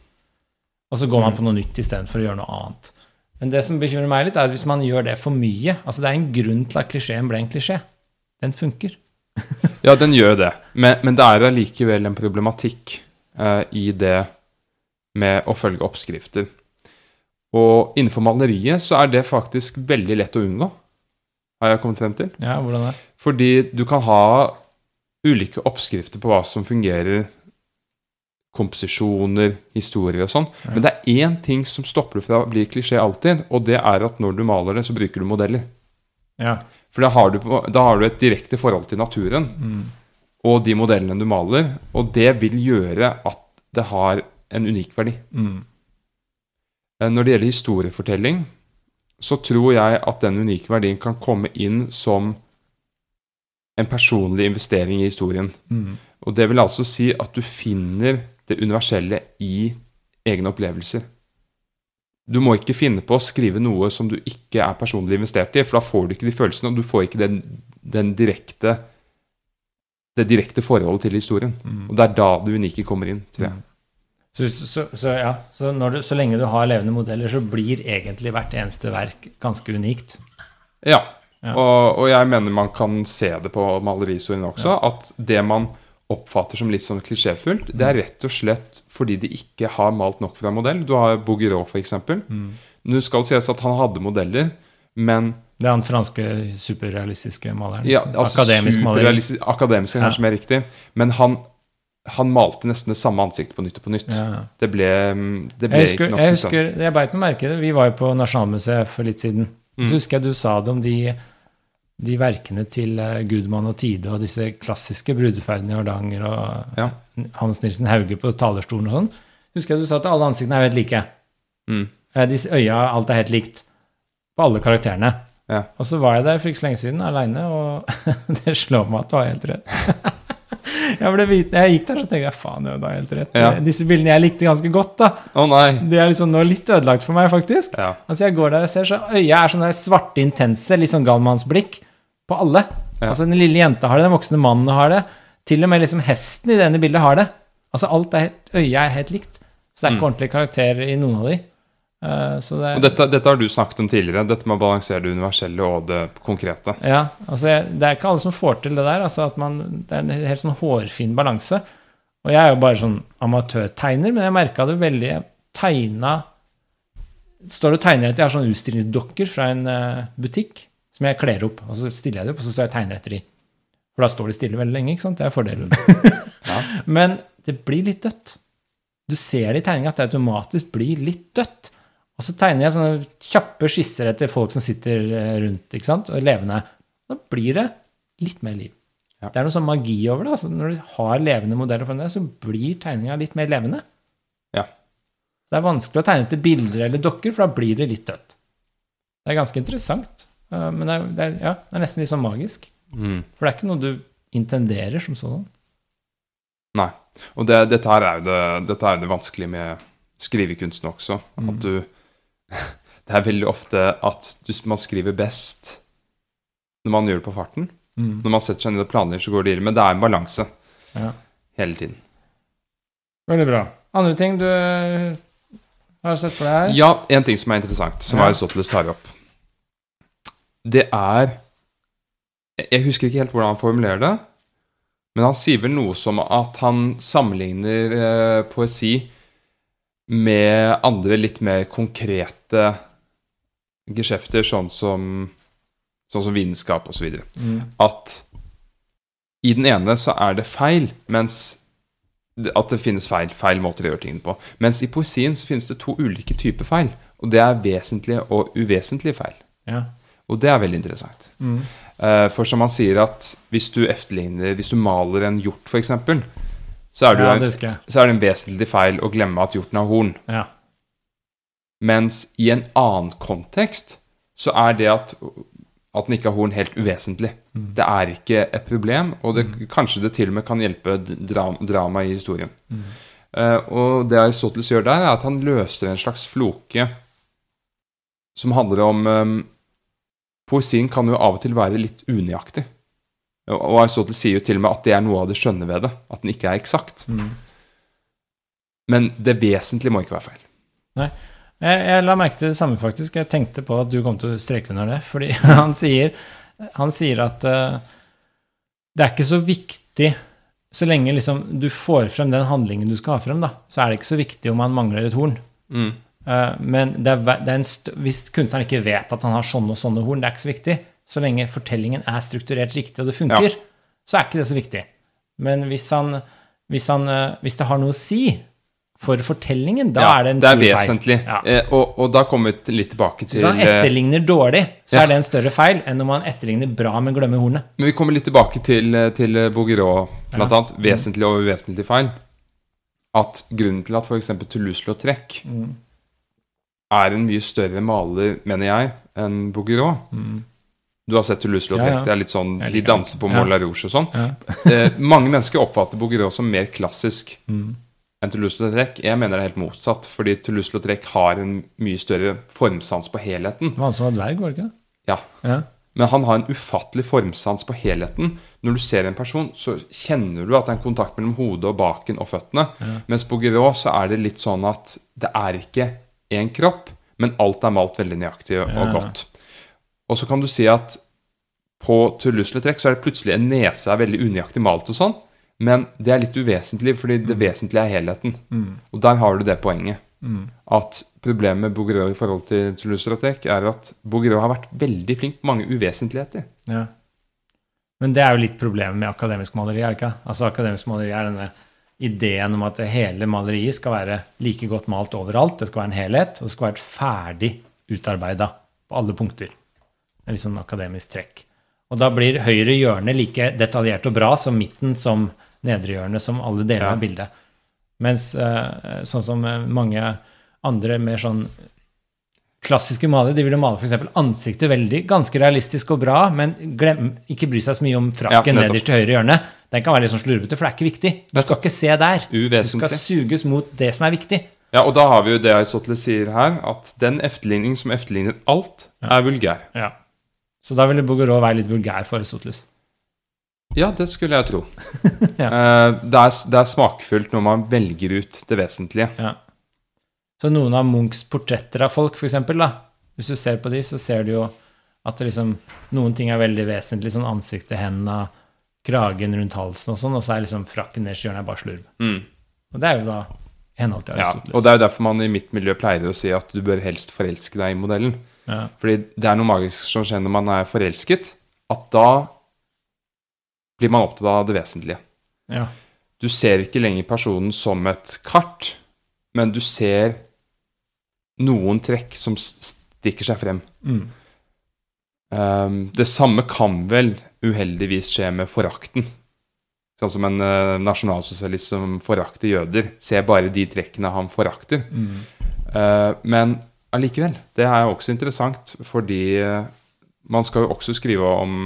Og så går man på noe nytt istedenfor å gjøre noe annet. Men det som bekymrer meg litt, er hvis man gjør det for mye. Altså Det er en grunn til at klisjeen ble en klisjé. Den funker. [LAUGHS] Ja, den gjør det. Men, men det er allikevel en problematikk eh, i det med å følge oppskrifter. Og innenfor maleriet så er det faktisk veldig lett å unngå, har jeg kommet frem til. Ja, hvordan er? Fordi du kan ha ulike oppskrifter på hva som fungerer. Komposisjoner, historier og sånn. Ja. Men det er én ting som stopper det fra å bli klisjé alltid, og det er at når du maler det, så bruker du modeller. Ja. For da har du, da har du et direkte forhold til naturen Mm. og de modellene du maler, og det vil gjøre at det har en unik verdi. Mm. Eh, Når det gjelder historiefortelling, så tror jeg at den unike verdien kan komme inn som en personlig investering i historien. Mm. Og det vil altså si at du finner det universelle i egne opplevelser. Du må ikke finne på å skrive noe som du ikke er personlig investert i, for da får du ikke de følelsene, og du får ikke den, den direkte det direkte forholdet til historien. Mm. Og det er da det unike kommer inn, tror jeg. Så, så, så ja, så, når du, så lenge du har levende modeller, så blir egentlig hvert eneste verk ganske unikt. Ja. Ja. Og, og jeg mener man kan se det på malerihistorien også, at det man oppfatter som litt sånn klisjéfullt, det er rett og slett fordi de ikke har malt nok fra modell. Du har Bouguereau, f.eks. Mm. Nå skal det sies at han hadde modeller, men Det er han franske superrealistiske maleren. ja, liksom. altså Akademisk maler. Akademisk er Ja. mer riktig. Men han, han malte nesten det samme ansiktet på nytt og på nytt. Ja, ja. Det ble, det ble husker, ikke nok til sånn. husker, jeg beit meg merke i det. Vi var jo på Nasjonalmuseet for litt siden. Mm. Så husker jeg du sa det om de, de verkene til eh, Gudmann og Tide og disse klassiske brudeferdene i Hardanger og Ja. Hans Nilsen Hauge på talerstolen og sånn. Husker jeg du sa at alle ansiktene er jo helt like. Mm. Eh, Disse øya, alt er helt likt. På alle karakterene. Ja. Og så var jeg der for ikke så lenge siden aleine, og [LAUGHS] det slår meg at du har helt rett. [LAUGHS] jeg, ble vit jeg gikk der så tenkte jeg faen, du har helt rett. Ja. Disse bildene jeg likte ganske godt, da. Å nei. De er liksom nå litt ødelagt for meg, faktisk. Ja. Altså Jeg går der og ser, så øya er sånne svarte, intense, litt sånn galmannsblikk på alle. Ja. Altså Den lille jenta har det, den voksne mannen har det. Til og med liksom hesten i denne bildet har det. Altså alt er, Øya er helt likt. Så det er ikke Mm. ordentlige karakterer i noen av de. Uh, så det, dette, dette har du snakket om tidligere, dette med å balansere det universelle og det konkrete. Ja, altså Det er ikke alle som får til det der. altså at man, Det er en helt sånn hårfin balanse. Og jeg er jo bare sånn amatørtegner, men jeg merka det veldig. Jeg tegna Står og tegner at Jeg har sånne utstillingsdokker fra en eh, butikk som jeg kler opp. Og så stiller jeg det opp, og så står jeg og tegner etter de. For da står de stille veldig lenge, ikke sant? Det er fordelen. [LAUGHS] Ja. Men det blir litt dødt. Du ser det i tegninga at det automatisk blir litt dødt. Og så tegner jeg sånne kjappe skisser etter folk som sitter eh, rundt, ikke sant, og levende. Da blir det litt mer liv. Ja. Det er noe sånn magi over det. altså Når du har levende modeller for det, så blir tegninga litt mer levende. Ja. Så det er vanskelig å tegne til bilder eller dokker, for da blir det litt dødt. Det er ganske interessant, men det er, det er, ja, det er nesten litt sånn magisk. Mm. For det er ikke noe du intenderer som sånn. Nei. Og det, dette her er jo det, dette er det vanskelige med skrivekunsten også. Mm. At du [LAUGHS] Det er veldig ofte at du, man skriver best når man gjør det på farten. Mm. Når man setter seg ned og planlegger, så går det i Men det er en balanse Ja. hele tiden. Veldig bra. Andre ting du har sett for deg her? Ja, en ting som er interessant, som Ja. Aristoteles tar opp. Det er Jeg husker ikke helt hvordan han formulerer det, men han sier vel noe som at han sammenligner eh, poesi med andre litt mer konkrete geskjefter, sånn som, sånn som vitenskap osv. Mm. At i den ene så er det feil, mens at det finnes feil, feil måter å gjøre tingene på. Mens i poesien så finnes det to ulike typer feil, og det er vesentlige og uvesentlige feil. Ja. Og det er veldig interessant. Mm. For som han sier at hvis du efterligner, hvis du maler en hjort f.eks., så, ja, en- så er det en vesentlig feil å glemme at hjorten har horn. Ja. Mens i en annen kontekst så er det at at den ikke har horn, helt uvesentlig. Det er ikke et problem, og det, kanskje det til og med kan hjelpe dra, drama i historien. Eh, og det Aristoteles gjør der, er at han løser en slags floke som handler om eh, Poesien kan jo av og til være litt unøyaktig. Og Aristotel sier jo til og med at det er noe av det skjønne ved det. At den ikke er eksakt. Men det vesentlige må ikke være feil. Jeg, jeg la merke til det samme, faktisk. Jeg tenkte på at du kom til å streke under det. Fordi [LAUGHS] han sier, han sier at uh, det er ikke så viktig Så lenge liksom du får frem den handlingen du skal ha frem, da, så er det ikke så viktig om han mangler et horn. Mm. Eh, men det er, det er hvis kunstneren ikke vet at han har sånne og sånne horn, det er ikke så viktig. Så lenge fortellingen er strukturert riktig, og det funker, så er ikke det så viktig. Men hvis, han, hvis, han, eh, hvis det har noe å si for fortellingen, da Ja, er det en det er vesentlig. Ja. Eh, og, og da kommer vi litt tilbake til Hvis han eh, etterligner dårlig, så Ja. er det en større feil enn om han etterligner bra, men glemmer hornet. Men vi kommer litt tilbake til, til Bouguereau, blant Ja. annet. Vesentlig og uvesentlig feil. At grunnen til at f.eks. Toulouse-Lautrec Mm. Er en mye større maler, mener jeg, enn Bouguereau Du har sett Toulouse-Lautrec. Mm. Ja, ja. Det er litt sånn, De danser på. Ja. Moulin Rouge og sånn. Ja. [LAUGHS] eh, mange mennesker oppfatter Bouguereau som mer klassisk Mm. enn Toulouse-Lautrec. Jeg mener det er helt motsatt, fordi Toulouse-Lautrec har en mye større formsans på helheten. Det var han som var dverg, var det ikke? Ja, Ja. men han har en ufattelig formsans på helheten. Når du ser en person, så kjenner du at det er en kontakt mellom hodet og baken og føttene. Mens på så er det litt sånn at det er ikke én kropp, men alt er malt veldig nøyaktig og, Ja. godt. Og så kan du si at på Toulouse-Lautrec så er det plutselig en nese er veldig unøyaktig malt og sånn, men det er litt uvesentlig, fordi det vesentlige er helheten. Og der har du det poenget. At problemet med Bouguereau i forhold til Toulouse-Lautrec er at Bouguereau har vært veldig flink på mange uvesentligheter. Ja. Men det er jo litt problemet med akademisk maleri, er det ikke? Altså Akademisk maleri er denne ideen om at hele maleriet skal være like godt malt overalt. Det skal være en helhet, og det skal være ferdig utarbeida på alle punkter. Det er litt sånn akademisk trekk. Og da blir høyre hjørne like detaljert og bra som midten, som nedre hjørne, som alle deler av bildet. Mens eh, sånn som eh, mange andre mer sånn klassiske malere, de ville male f.eks. ansiktet veldig, ganske realistisk og bra, men glem, ikke bry seg så mye om frakken Ja, nederst til høyre hjørne. Den kan være litt sånn slurvete, for det er ikke viktig. Du skal ikke se der. Du skal suges mot det som er viktig. Ja, og da har vi jo det Aristoteles sier her, at den efterligning som efterligner alt, er vulgær. Ja. Så da ville Bouguereau være litt vulgær for Aristoteles. Ja, det skulle jeg tro. [LAUGHS] Ja. Eh, det, er, det er smakfullt når man velger ut det vesentlige. Ja. Så noen av Munchs portretter av folk, for eksempel, da, hvis du ser på de, så ser du jo at det liksom, noen ting er veldig vesentlig, sånn ansiktet, hendene, kragen rundt halsen og sånn, og så er liksom frakken nederst i hjørnet bare slurv. Mm. Og det er jo da henhold til Ja, og det er jo derfor man i mitt miljø pleier å si at du bør helst forelske deg i modellen. ja. Fordi det er noe magisk som skjer når man er forelsket, at da blir man opptatt av det vesentlige. ja. Du ser ikke lenger personen som et kart, men du ser noen trekk som stikker seg frem. Mm. Um, det samme kan vel uheldigvis skje med forakten. Sånn som en uh, nasjonalsosialist som forakter jøder, ser bare de trekkene han forakter. Mm. Uh, men allikevel, det er jo også interessant, fordi uh, man skal jo også skrive om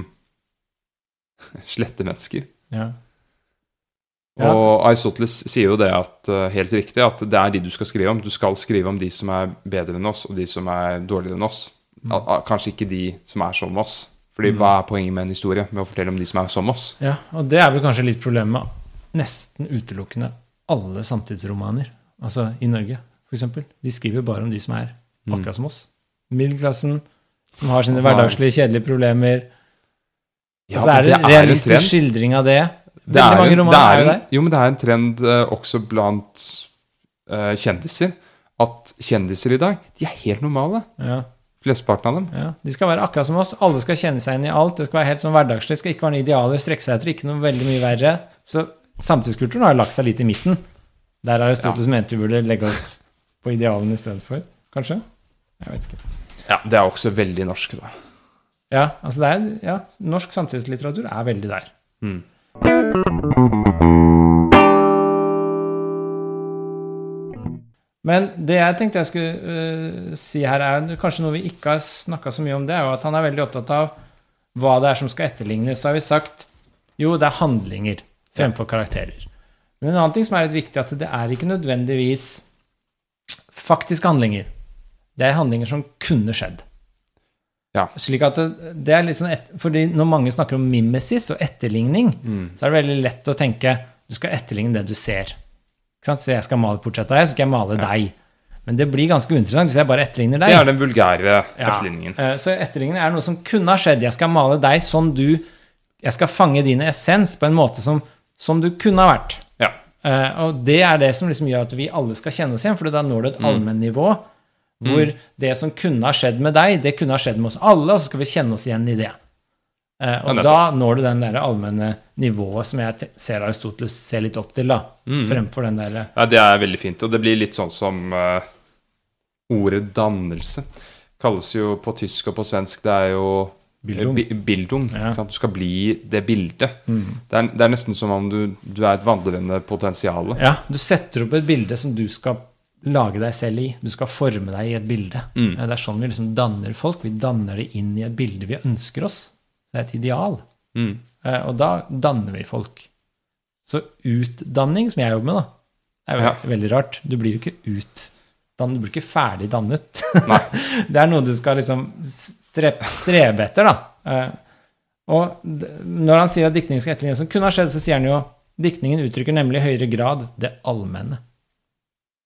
[LAUGHS] slette mennesker. ja. Ja. Og Aristoteles sier jo det at, eh, helt riktig, at det er de du skal skrive om. Du skal skrive om de som er bedre enn oss, og de som er dårligere enn oss. Al- Kanskje ikke de som er som oss. Fordi hva er poenget med en historie? Med å fortelle om de som er som oss? ja, og det er vel kanskje litt problemet med nesten utelukkende alle samtidsromaner. Altså i Norge, eksempel. De skriver bare om de som er Mm. akkurat som oss. Middelklassen, som har sine hverdagslige, kjedelige problemer. Ja, altså, så er det, en realistisk skildring av det. Det Veldig er mange romaner det er jo der. Jo, men det er en trend uh, også blant uh, kjendiser. At kjendiser i dag, de er helt normale. Ja, Flesteparten av dem. ja. De skal være akkurat som oss. Alle skal kjenne seg igjen i alt. Det skal være helt sånn hverdagslig. Det skal ikke være noen idealer, strekke seg etter, ikke noe veldig mye verre. Så samtidskulturen har jo lagt seg litt i midten. Der Aristoteles mente vi burde legge oss på idealene i stedet for. Kanskje? Jeg vet ikke. Ja, Det er også veldig norsk, da. Ja, altså det er, ja, norsk samtidslitteratur er veldig der. Mm. Men det jeg tenkte jeg skulle uh, si her, er kanskje noe vi ikke har snakka så mye om, det er jo at han er veldig opptatt av hva det er som skal etterlignes, så har vi sagt jo, det er handlinger fremfor karakterer. Men en annen ting som er litt viktig, at det er ikke nødvendigvis faktiske handlinger. Det er handlinger som kunne skjedd. Ja. Slik at det, er litt sånn et, fordi Når mange snakker om mimesis og etterligning, så er det veldig lett å tenke du skal etterligne det du ser. Så jeg skal male portrett av deg, så skal jeg male deg. Men det blir ganske uinteressant hvis jeg bare etterligner deg. Det er den vulgære Ja. etterligningen. Eh, Så etterligning er noe som kunne ha skjedd. Jeg skal male deg sånn du Jeg skal fange din essens på en måte som, som du kunne ha vært. Ja. Eh, og det er det som liksom gjør at vi alle skal kjenne oss igjen, for da når du et allmennivå hvor det som kunne ha skjedd med deg, det kunne ha skjedd med oss alle, og så skal vi kjenne oss igjen i det. Eh, og Ja, da når du den der allmenne nivået som jeg ser Aristoteles ser litt opp til, da, fremfor den der Ja, det er veldig fint. Og det blir litt sånn som uh, ordet dannelse. Kalles jo på tysk og på svensk Det er jo Bildung. eh, Bildung. Ja. Du skal bli det bildet. Det, er, det er nesten som om du, du er et vandrende potensial. Ja, du setter opp et bilde som du skal lage deg selv i. Du skal forme deg i et bilde. Mm. Eh, Det er sånn vi liksom danner folk. Vi danner det inn i et bilde vi ønsker oss. Det er et ideal. Mm. Eh, Og da danner vi folk. Så utdanning, som jeg jobber med, da, er jo Ja. veldig rart. Du blir jo ikke utdannet, du blir ikke ferdig dannet. Nei. [LAUGHS] det er noe du skal liksom strebe, strebe etter, da. Eh, Og når han sier at diktning skal etterlignes som kunne ha skjedd, så sier han jo diktningen uttrykker nemlig i høyere grad det allmenne.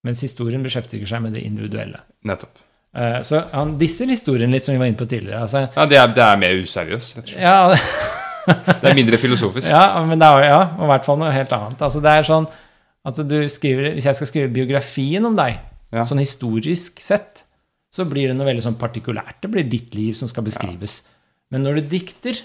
Mens historien beskjeftiger seg med det individuelle. Nettopp. Eh, Så han disser historien litt, som vi var inne på tidligere. Altså, Ja, det er, det er mer useriøst, rett og slett. ja, [LAUGHS] Det er mindre filosofisk. Ja, men det er, ja, og i hvert fall noe helt annet. Altså, det er sånn at du skriver, Hvis jeg skal skrive biografien om deg, Ja. sånn historisk sett, så blir det noe veldig sånn partikulært. Det blir ditt liv som skal beskrives. Men når du dikter,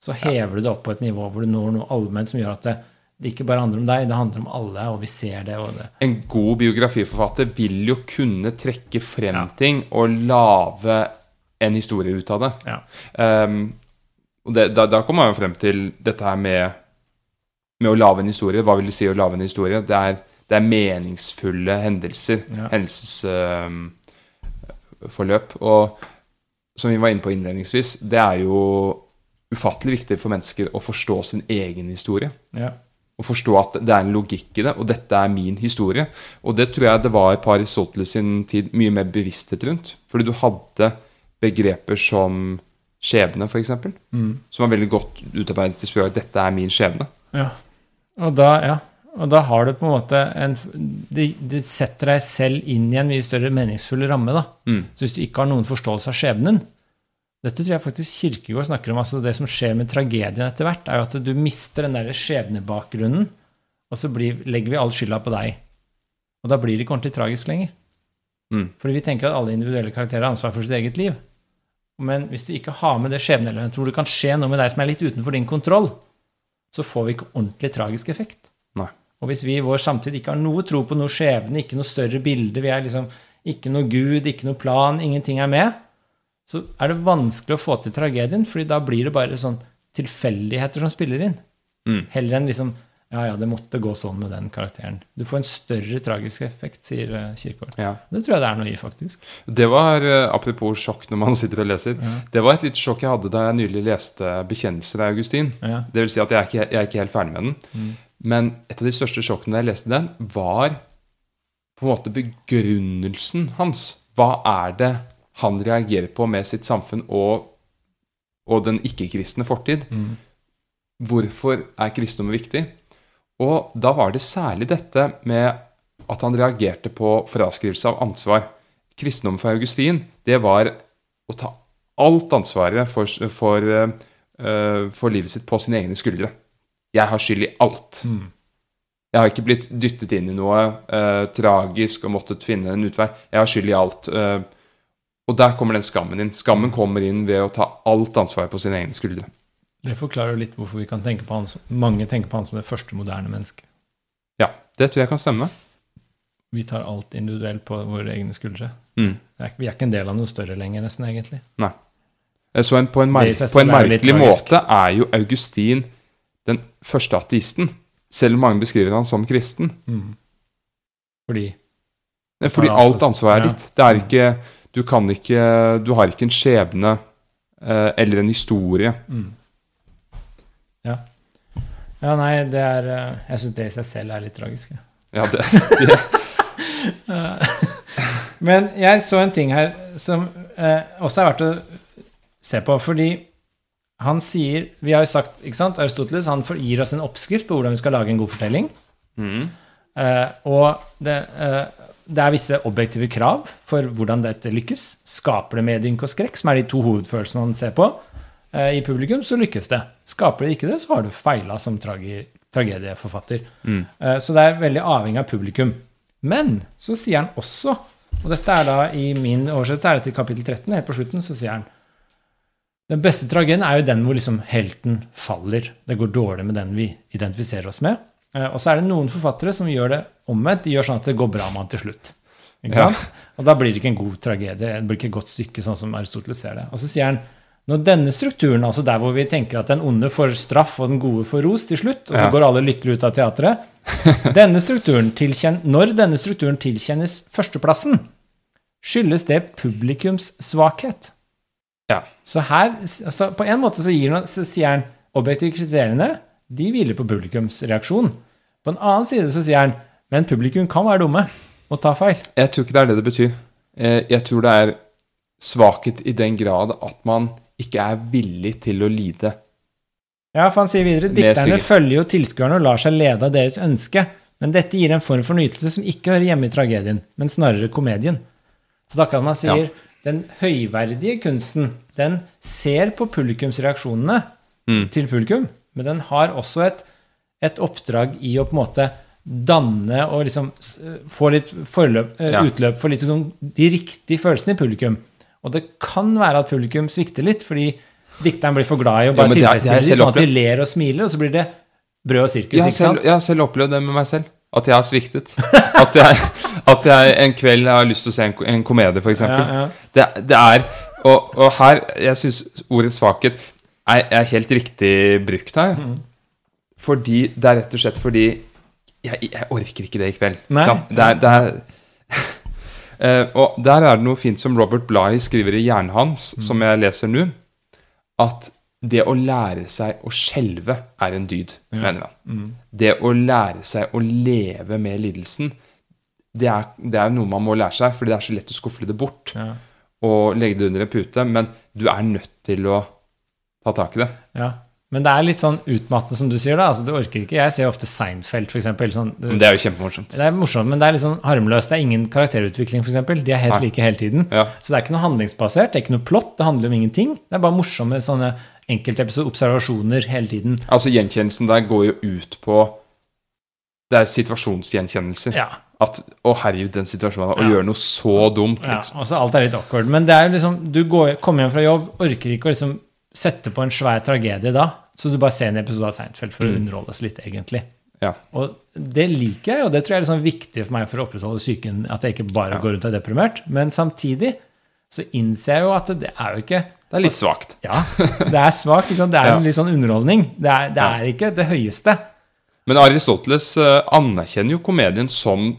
så hever du det opp på et nivå hvor du når noe allment som gjør at det, det ikke bare handler om deg, det handler om alle, og vi ser det. det. En god biografiforfatter vil jo kunne trekke frem ting og lage en historie ut av det. Ja. Um, og det, da, da kommer man jo frem til dette her med, med å lage en historie. Hva vil det si å lage en historie? Det er, det er meningsfulle hendelser. Ja. Hendelsesforløp. og som vi var inne på innledningsvis, det er jo ufattelig viktig for mennesker å forstå sin egen historie. Ja. Og forstå at det er en logikk i det, og dette er min historie. Og det tror jeg det var i Parisoteles sin tid mye mer bevissthet rundt. Fordi du hadde begreper som skjebne, f.eks., Mm. som var veldig godt utarbeidet til språket. Dette er min skjebne. Ja. Og da, ja. Og da har du på en måte en det, det setter deg selv inn i en mye større meningsfull ramme. da. Mm. Så hvis du ikke har noen forståelse av skjebnen Dette tror jeg faktisk Kirkegård snakker om. altså Det som skjer med tragedien etter hvert, er jo at du mister den der skjebnebakgrunnen, og så blir, legger vi all skylda på deg. Og da blir det ikke ordentlig tragisk lenger. Mm. Fordi vi tenker at alle individuelle karakterer har ansvar for sitt eget liv. Men hvis du ikke har med det skjebneelementet, tror det kan skje noe med deg som er litt utenfor din kontroll, så får vi ikke ordentlig tragisk effekt. Nei. Og hvis vi i vår samtid ikke har noe tro på noe skjebne, ikke noe større bilde, vi er liksom ikke noe Gud, ikke noe plan, ingenting er med, så er det vanskelig å få til tragedien, fordi da blir det bare sånn tilfeldigheter som spiller inn. Mm. Heller enn liksom ja, ja, det måtte gå sånn med den karakteren. Du får en større tragisk effekt, sier eh, Kirkegaard. Ja. Det tror jeg det er noe i, faktisk. Det var, eh, apropos sjokk når man [LAUGHS] sitter og leser, det var et lite sjokk jeg hadde da jeg nylig leste 'Bekjennelser av Augustin'. Ja. Det vil si at jeg er ikke, jeg er ikke helt ferdig med den. Men et av de største sjokkene da jeg leste den, var på en måte begrunnelsen hans. Hva er det han reagerer på med sitt samfunn og, og den ikke-kristne fortid? Hvorfor er kristendommen viktig? Og da var det særlig dette med at han reagerte på fraskrivelse av ansvar. Kristendommen for Augustin, det var å ta alt ansvaret for, for, eh, for livet sitt på sine egne skuldre. Jeg har skyld i alt. Jeg har ikke blitt dyttet inn i noe uh, tragisk og måttet finne en utvei. Jeg har skyld i alt. eh, og der kommer den skammen inn. Skammen kommer inn ved å ta alt ansvaret på sine egne skuldre. Det forklarer litt hvorfor vi kan tenke på han som, mange tenker på han som det første moderne mennesket. Ja, det tror jeg kan stemme. Vi tar alt individuelt på våre egne skuldre. Mm. Vi er, vi er ikke en del av noe større lenger, nesten, egentlig. Nei. Eh, Så en, på, en seg på en er merkelig måte er jo Augustin den første ateisten. Selv om mange beskriver han som kristen. Fordi Eh, Fordi alt ansvar er ditt. Det er ikke Du kan ikke Du har ikke en skjebne eh, eller en historie. Ja. ja, nei, det er eh, Jeg syns det i seg selv er litt tragisk. ja. Ja, det, [LAUGHS] det, Men jeg så en ting her som eh, også er verdt å se på, fordi han sier Vi har jo sagt, ikke sant, Aristoteles han gir oss en oppskrift på hvordan vi skal lage en god fortelling. mm, Eh, og det, eh, det er visse objektive krav for hvordan dette lykkes. Skaper det medynk og skrekk, som er de to hovedfølelsene man ser på eh, i publikum, så lykkes det. Skaper det ikke det, så har du feila som trage, tragedieforfatter. mm. Eh, Så det er veldig avhengig av publikum. Men så sier han også, og dette er da i min oversettelse er det til kapittel 13, helt på slutten, så sier han den beste tragedien er jo den hvor liksom helten faller. Det går dårlig med den vi identifiserer oss med. Eh, Og så er det noen forfattere som gjør det omvendt. De gjør sånn at det går bra med han til slutt. Ikke Ja. Og da blir det ikke en god tragedie. Det blir ikke et godt stykke, sånn som Aristoteles ser det. Og så sier han når denne strukturen, altså der hvor vi tenker at den onde får straff og den gode får ros til slutt, og så Ja. går alle lykkelig ut av teatret [LAUGHS] denne Når denne strukturen tilkjennes førsteplassen, skyldes det publikums svakhet. Ja. Så her, altså på en måte så, gir så sier han objektive kriteriene de hviler på publikums reaksjon. På en annen side så sier han men publikum kan være dumme og ta feil. Jeg tror ikke det er det det betyr. Eh, Jeg tror det er svakhet i den grad at man ikke er villig til å lide. Ja, for han sier videre dikterne følger jo tilskuerne og lar seg lede av deres ønske, men dette gir en form for nytelse som ikke hører hjemme i tragedien, men snarere komedien. Så da kan man si Ja. den høyverdige kunsten, den ser på publikumsreaksjonene Mm. til publikum, men den har også et, et oppdrag i å på en måte danne og liksom få litt forløp, eh, Ja. utløp for litt sånn de riktige følelsene i publikum. Og det kan være at publikum svikter litt, fordi dikteren blir for glad i å bare ja, tilfredsstille dem, sånn at de ler og smiler, og så blir det brød og sirkus, Jeg har, selv, jeg har selv opplevd det med meg selv. At jeg har sviktet. At jeg, at jeg en kveld har lyst til å se en, en komedie, f.eks. Ja, ja. Det, det er og, og her Jeg syns ordet svakhet er, er helt riktig brukt her. Mm. Fordi Det er rett og slett fordi jeg, jeg orker ikke det i kveld. Det er, det er [LAUGHS] Eh, og der er det noe fint som Robert Bligh skriver i Hjernen hans, Mm. som jeg leser nå, at det å lære seg å skjelve er en dyd, mener han. Mm. Det å lære seg å leve med lidelsen, det er, det er noe man må lære seg, fordi det er så lett å skufle det bort Ja. og legge det under en pute, men du er nødt til å ta tak i det. ja. Men det er litt sånn utmattende, som du sier. da, altså Du orker ikke. Jeg ser ofte Seinfeld, f.eks. Sånn, det er jo kjempemorsomt. det er morsomt, men det er litt sånn harmløst. Det er ingen karakterutvikling, f.eks. De er helt Nei. like hele tiden. Ja. Så det er ikke noe handlingsbasert, det er ikke noe plott, det handler om ingenting. Det er bare morsomme sånne enkeltepisoder, observasjoner hele tiden. Altså Gjenkjennelsen der går jo ut på Det er situasjonsgjenkjennelser. Ja, At Å, herregud, den situasjonen. Å Ja. gjøre noe så dumt. ja Liksom. altså Alt er litt awkward. Men det er jo liksom, du går, kommer hjem fra jobb, orker ikke å liksom sette på en svær tragedie da, så du bare ser en episode av Seinfeld for å Mm. underholde oss litt, egentlig. Ja. Og det liker jeg, og det tror jeg er liksom viktig for meg for å opprettholde psyken, at jeg ikke bare Ja. går rundt og er deprimert. Men samtidig så innser jeg jo at det er jo ikke Det er litt svakt. Ja, det er svakt. Liksom. Det er [LAUGHS] Ja. en litt sånn underholdning. Det er, det er ikke det høyeste. Men Aristoteles eh, anerkjenner jo komedien som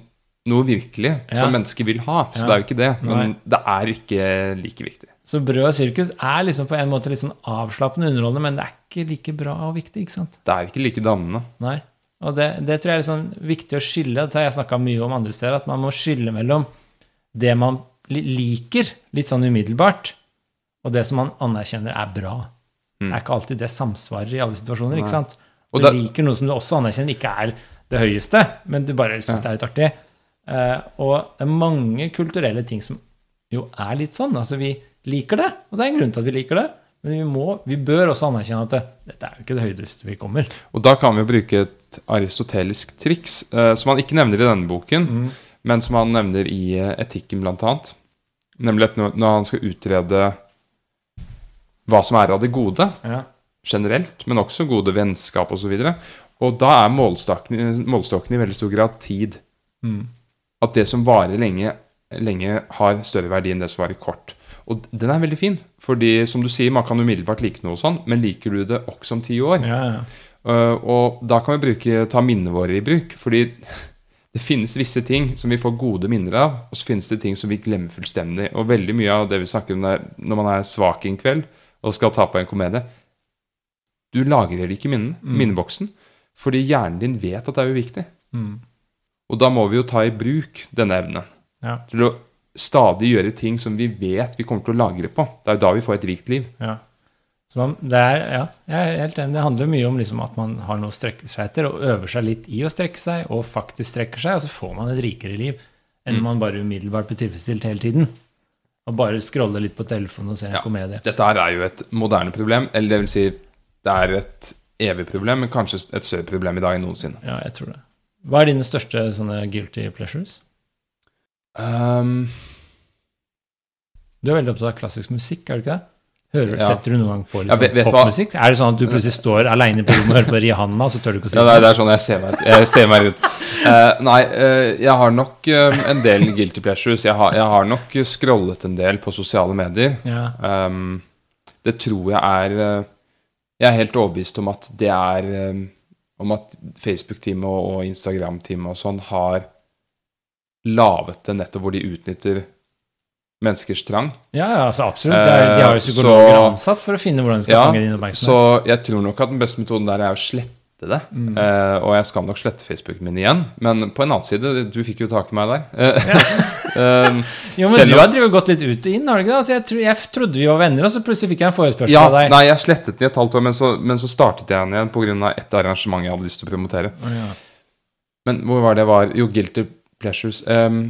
noe virkelig, Ja. som mennesker vil ha. Så Ja. det er jo ikke det. Men Nei. det er ikke like viktig. Så brød og sirkus er liksom på en måte sånn avslappende underholdende, men det er ikke like bra og viktig, ikke sant? Det er ikke like dannende. Nei. Og det, det tror jeg er sånn viktig å skille. Det har jeg snakka mye om andre steder, at man må skille mellom det man liker litt sånn umiddelbart, og det som man anerkjenner er bra. Det er ikke alltid det samsvarer i alle situasjoner, Nei. ikke sant? Du da- liker noe som du også anerkjenner ikke er det høyeste, men du bare syns det er litt artig. Eh, og det er mange kulturelle ting som jo er litt sånn. Altså, vi liker det, og det er en grunn til at vi liker det. Men vi, må, vi bør også anerkjenne at det, dette er jo ikke det høydeste vi kommer. Og da kan vi jo bruke et aristotelisk triks, eh, som han ikke nevner i denne boken, Mm. men som han nevner i eh, etikken, blant annet. Nemlig når, han skal utrede hva som er av det gode, Ja. generelt, men også gode vennskap osv. Og, og da er målstokken, målstokken i veldig stor grad tid. Mm. At det som varer lenge, lenge har større verdi enn det som varer kort. Og den er veldig fin, fordi som du sier, man kan umiddelbart like noe sånn, men liker du det også om ti år? Ja, ja. Uh, og da kan vi bruke, ta minnene våre i bruk, fordi [LAUGHS] det finnes visse ting som vi får gode minner av, og så finnes det ting som vi glemmer fullstendig. Og veldig mye av det vi snakker om der, når man er svak en kveld, og skal ta på en komedie. Du lagrer ikke minnen, Mm. minneboksen, fordi hjernen din vet at det er uviktig. Mm. Og da må vi jo ta i bruk denne evnen Ja. til å stadig gjøre ting som vi vet vi kommer til å lagre på. Det er jo da vi får et rikt liv. Ja. Så man, det er, ja, jeg er helt enig. Det handler mye om liksom at man har noe å strekke seg etter, og øver seg litt i å strekke seg, og faktisk strekker seg, og så får man et rikere liv enn Mm. man bare umiddelbart blir tilfredsstilt hele tiden. Og bare scrolle litt på telefonen og se en Ja. komedie. Dette her er jo et moderne problem, eller det vil si det er et evig problem, men kanskje et større problem i dag enn noensinne. Ja, jeg tror det. Hva er dine største sånne guilty pleasures? Um, Du er veldig opptatt av klassisk musikk, er du ikke det? Hører, Ja. Setter du noen gang på liksom, hva? popmusikk? Er det sånn at du plutselig står aleine på rommet og hører på Rihanna, så tør du ikke å si ja, det, det er sånn jeg ser meg, jeg ser meg ut. Uh, nei, uh, jeg har nok uh, en del guilty pleasures. Jeg har, jeg har nok scrollet en del på sosiale medier. Ja. Um, det tror jeg er eh, Jeg er helt overbevist om at det er Om at Facebook-teamet og, Instagram-teamet og sånn har laget det nettopp hvor de utnytter menneskers trang. Ja, ja, altså absolutt. Er, de har jo Eh, psykologer så- ansatt for å finne hvordan de skal Ja, fange din oppmerksomhet. Så jeg tror nok at den beste metoden der er å slette det. Mm. Uh, og jeg skal nok slette Facebooken min igjen. Men på en annen side, du fikk jo tak i meg der. Um, [LAUGHS] jo, men du har drevet gått litt ut og inn, har du ikke det? Altså, jeg, tro, jeg trodde vi var venner, og så plutselig fikk jeg en forespørsel ja, av deg. nei, jeg slettet den i et halvt år, men så, men så startet jeg den igjen pga. et arrangement jeg hadde lyst til å promotere. Oh, ja. Men hvor var det jeg var? Jo, Guilty Pleasures. Um,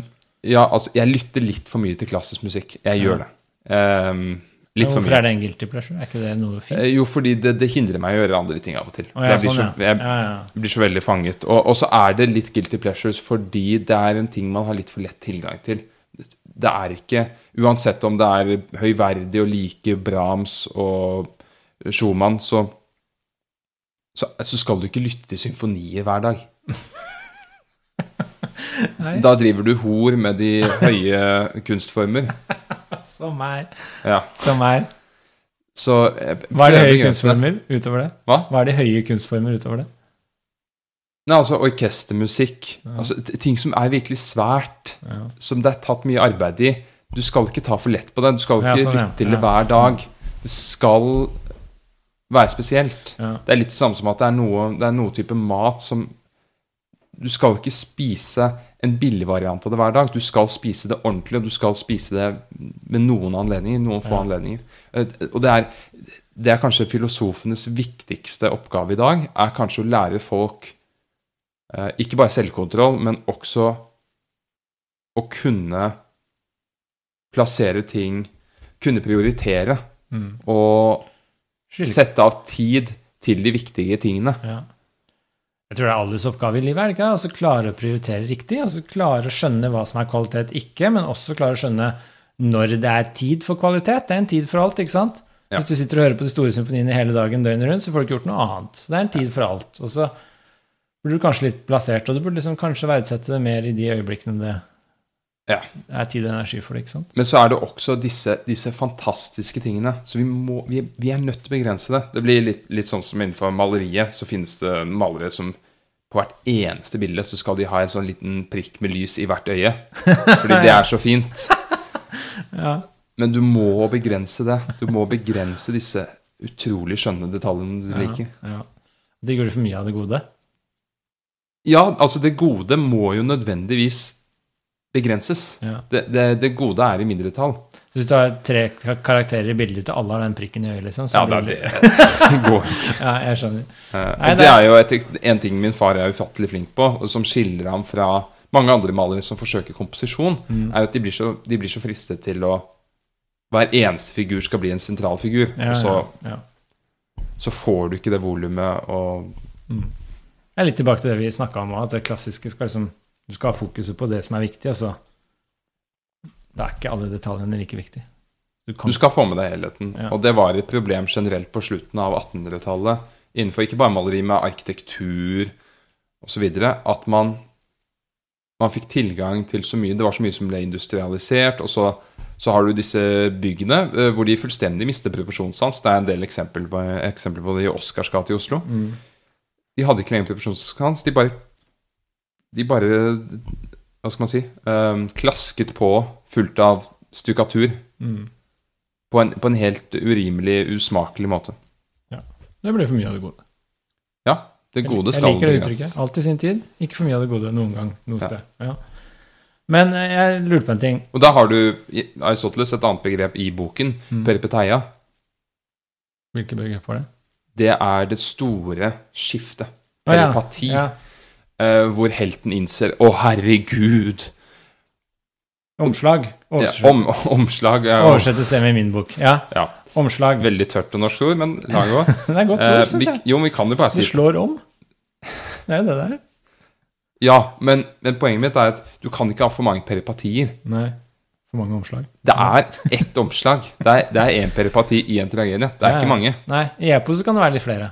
ja, altså, jeg lytter litt for mye til klassisk musikk. Jeg gjør det. Um, litt for Hvorfor mye. er det en guilty pleasure? Er ikke det noe fint? Eh, Jo, fordi det, det hindrer meg å gjøre andre ting av og til. Å, ja, jeg, blir sånn, så, jeg ja, ja. blir så veldig fanget. Og, og så er det litt guilty pleasures fordi det er en ting man har litt for lett tilgang til. Det er ikke Uansett om det er høyverdig å like Brahms og Schumann, så, så, så skal du ikke lytte til symfonier hver dag. [LAUGHS] Da driver du hor med de høye kunstformer. Som er. Ja. Som er. Så jeg Hva er de høye kunstformer utover det? Hva? Hva er de høye kunstformer utover det? Nei, altså orkestermusikk. Ja. Altså, ting som er virkelig svært. Ja. som det er tatt mye arbeid i. Du skal ikke ta for lett på det. Du skal Ja, ikke sånn, lytte til det hver dag. Det skal være spesielt. Ja. Det er litt det samme som at det er noe, det er noe type mat som Du skal ikke spise en billig variant av det hver dag. Du skal spise det ordentlig, og du skal spise det ved noen anledninger. Noen få Ja. anledninger. Eh, Og det er, det er kanskje filosofenes viktigste oppgave i dag, er kanskje å lære folk eh, ikke bare selvkontroll, men også å kunne plassere ting Kunne prioritere Mm. og sette av tid til de viktige tingene. Ja. Jeg tror det er alles oppgave i livet, er det ikke? Altså klare å prioritere riktig. altså Klare å skjønne hva som er kvalitet, ikke, men også klare å skjønne når det er tid for kvalitet. Det er en tid for alt, ikke sant? Ja. Hvis du sitter og hører på de store symfoniene hele dagen døgnet rundt, så får du ikke gjort noe annet. Så det er en tid for alt. Og så blir du kanskje litt plassert, og du burde liksom kanskje verdsette det mer i de øyeblikkene det Ja. er tid og energi for det, ikke sant? Men så er det også disse, disse fantastiske tingene. Så vi, må, vi, vi er nødt til å begrense det. Det blir litt, litt sånn som innenfor maleriet, så finnes det malere som på hvert eneste bilde så skal de ha en sånn liten prikk med lys i hvert øye. Fordi det er så fint. [LAUGHS] Ja. Men du må begrense det. Du må begrense disse utrolig skjønne detaljene du liker. ja. Digger du for mye av det gode? Ja, altså det gode må jo nødvendigvis begrenses. Ja. Det, det, det gode er i mindretall. Så hvis du har tre karakterer i bildet til alle har den prikken i øyet, liksom, så Ja, det, det [LAUGHS] går ikke. [LAUGHS] Ja, jeg skjønner. Uh, Nei, det er- jo et, en ting min far er ufattelig flink på, og som skiller ham fra mange andre malere som forsøker komposisjon, Mm. er at de blir, så, de blir så fristet til å Hver eneste figur skal bli en sentral figur. Ja, og så, ja, så får du ikke det volumet og Mm. Jeg er litt tilbake til det vi snakka om at det klassiske skal liksom Du skal ha fokuset på det som er viktig, og så Da er ikke alle detaljene like viktig. Du Du skal få med deg helheten. Ja. Og det var et problem generelt på slutten av 1800-tallet, innenfor ikke bare maleri, med arkitektur osv., at man man fikk tilgang til så mye. Det var så mye som ble industrialisert. Og så, så har du disse byggene eh, hvor de fullstendig mister proporsjonssans. Det er en del eksempler på, eksempler på det i Oscars gate i Oslo. mm. De hadde ikke lenger proporsjonssans. De bare De bare Hva skal man si? um, klasket på fullt av stukkatur. Mm. på en, på en helt urimelig, usmakelig måte. Ja. Det ble for mye av det gode. Ja, det gode jeg liker det uttrykket. Alt i sin tid. Ikke for mye av det gode noen gang noe Ja. sted. Ja. Men eh, jeg lurte på en ting. Og da har du i Aristoteles et annet begrep i boken, Mm. peripeteia. Hvilke begrep var det? Det er det store skiftet. Peripati. ja. Ja. Eh, hvor helten innser 'Å, herregud'. Omslag. Ja, om, omslag ja. Oversettes det med min bok. Ja. Ja. Omslag. veldig tørt og norsk ord, men [LAUGHS] la gå. Det er godt Eh, ord, syns jeg. jo, men vi kan jo bare Det si slår om. Det er jo det det er. Ja, men, men poenget mitt er at du kan ikke ha for mange peripatier. Nei. For mange omslag. Det er ett omslag. Det er, én peripati i en tragedie. Det er ja. ikke mange. Nei, i epos kan det være litt flere.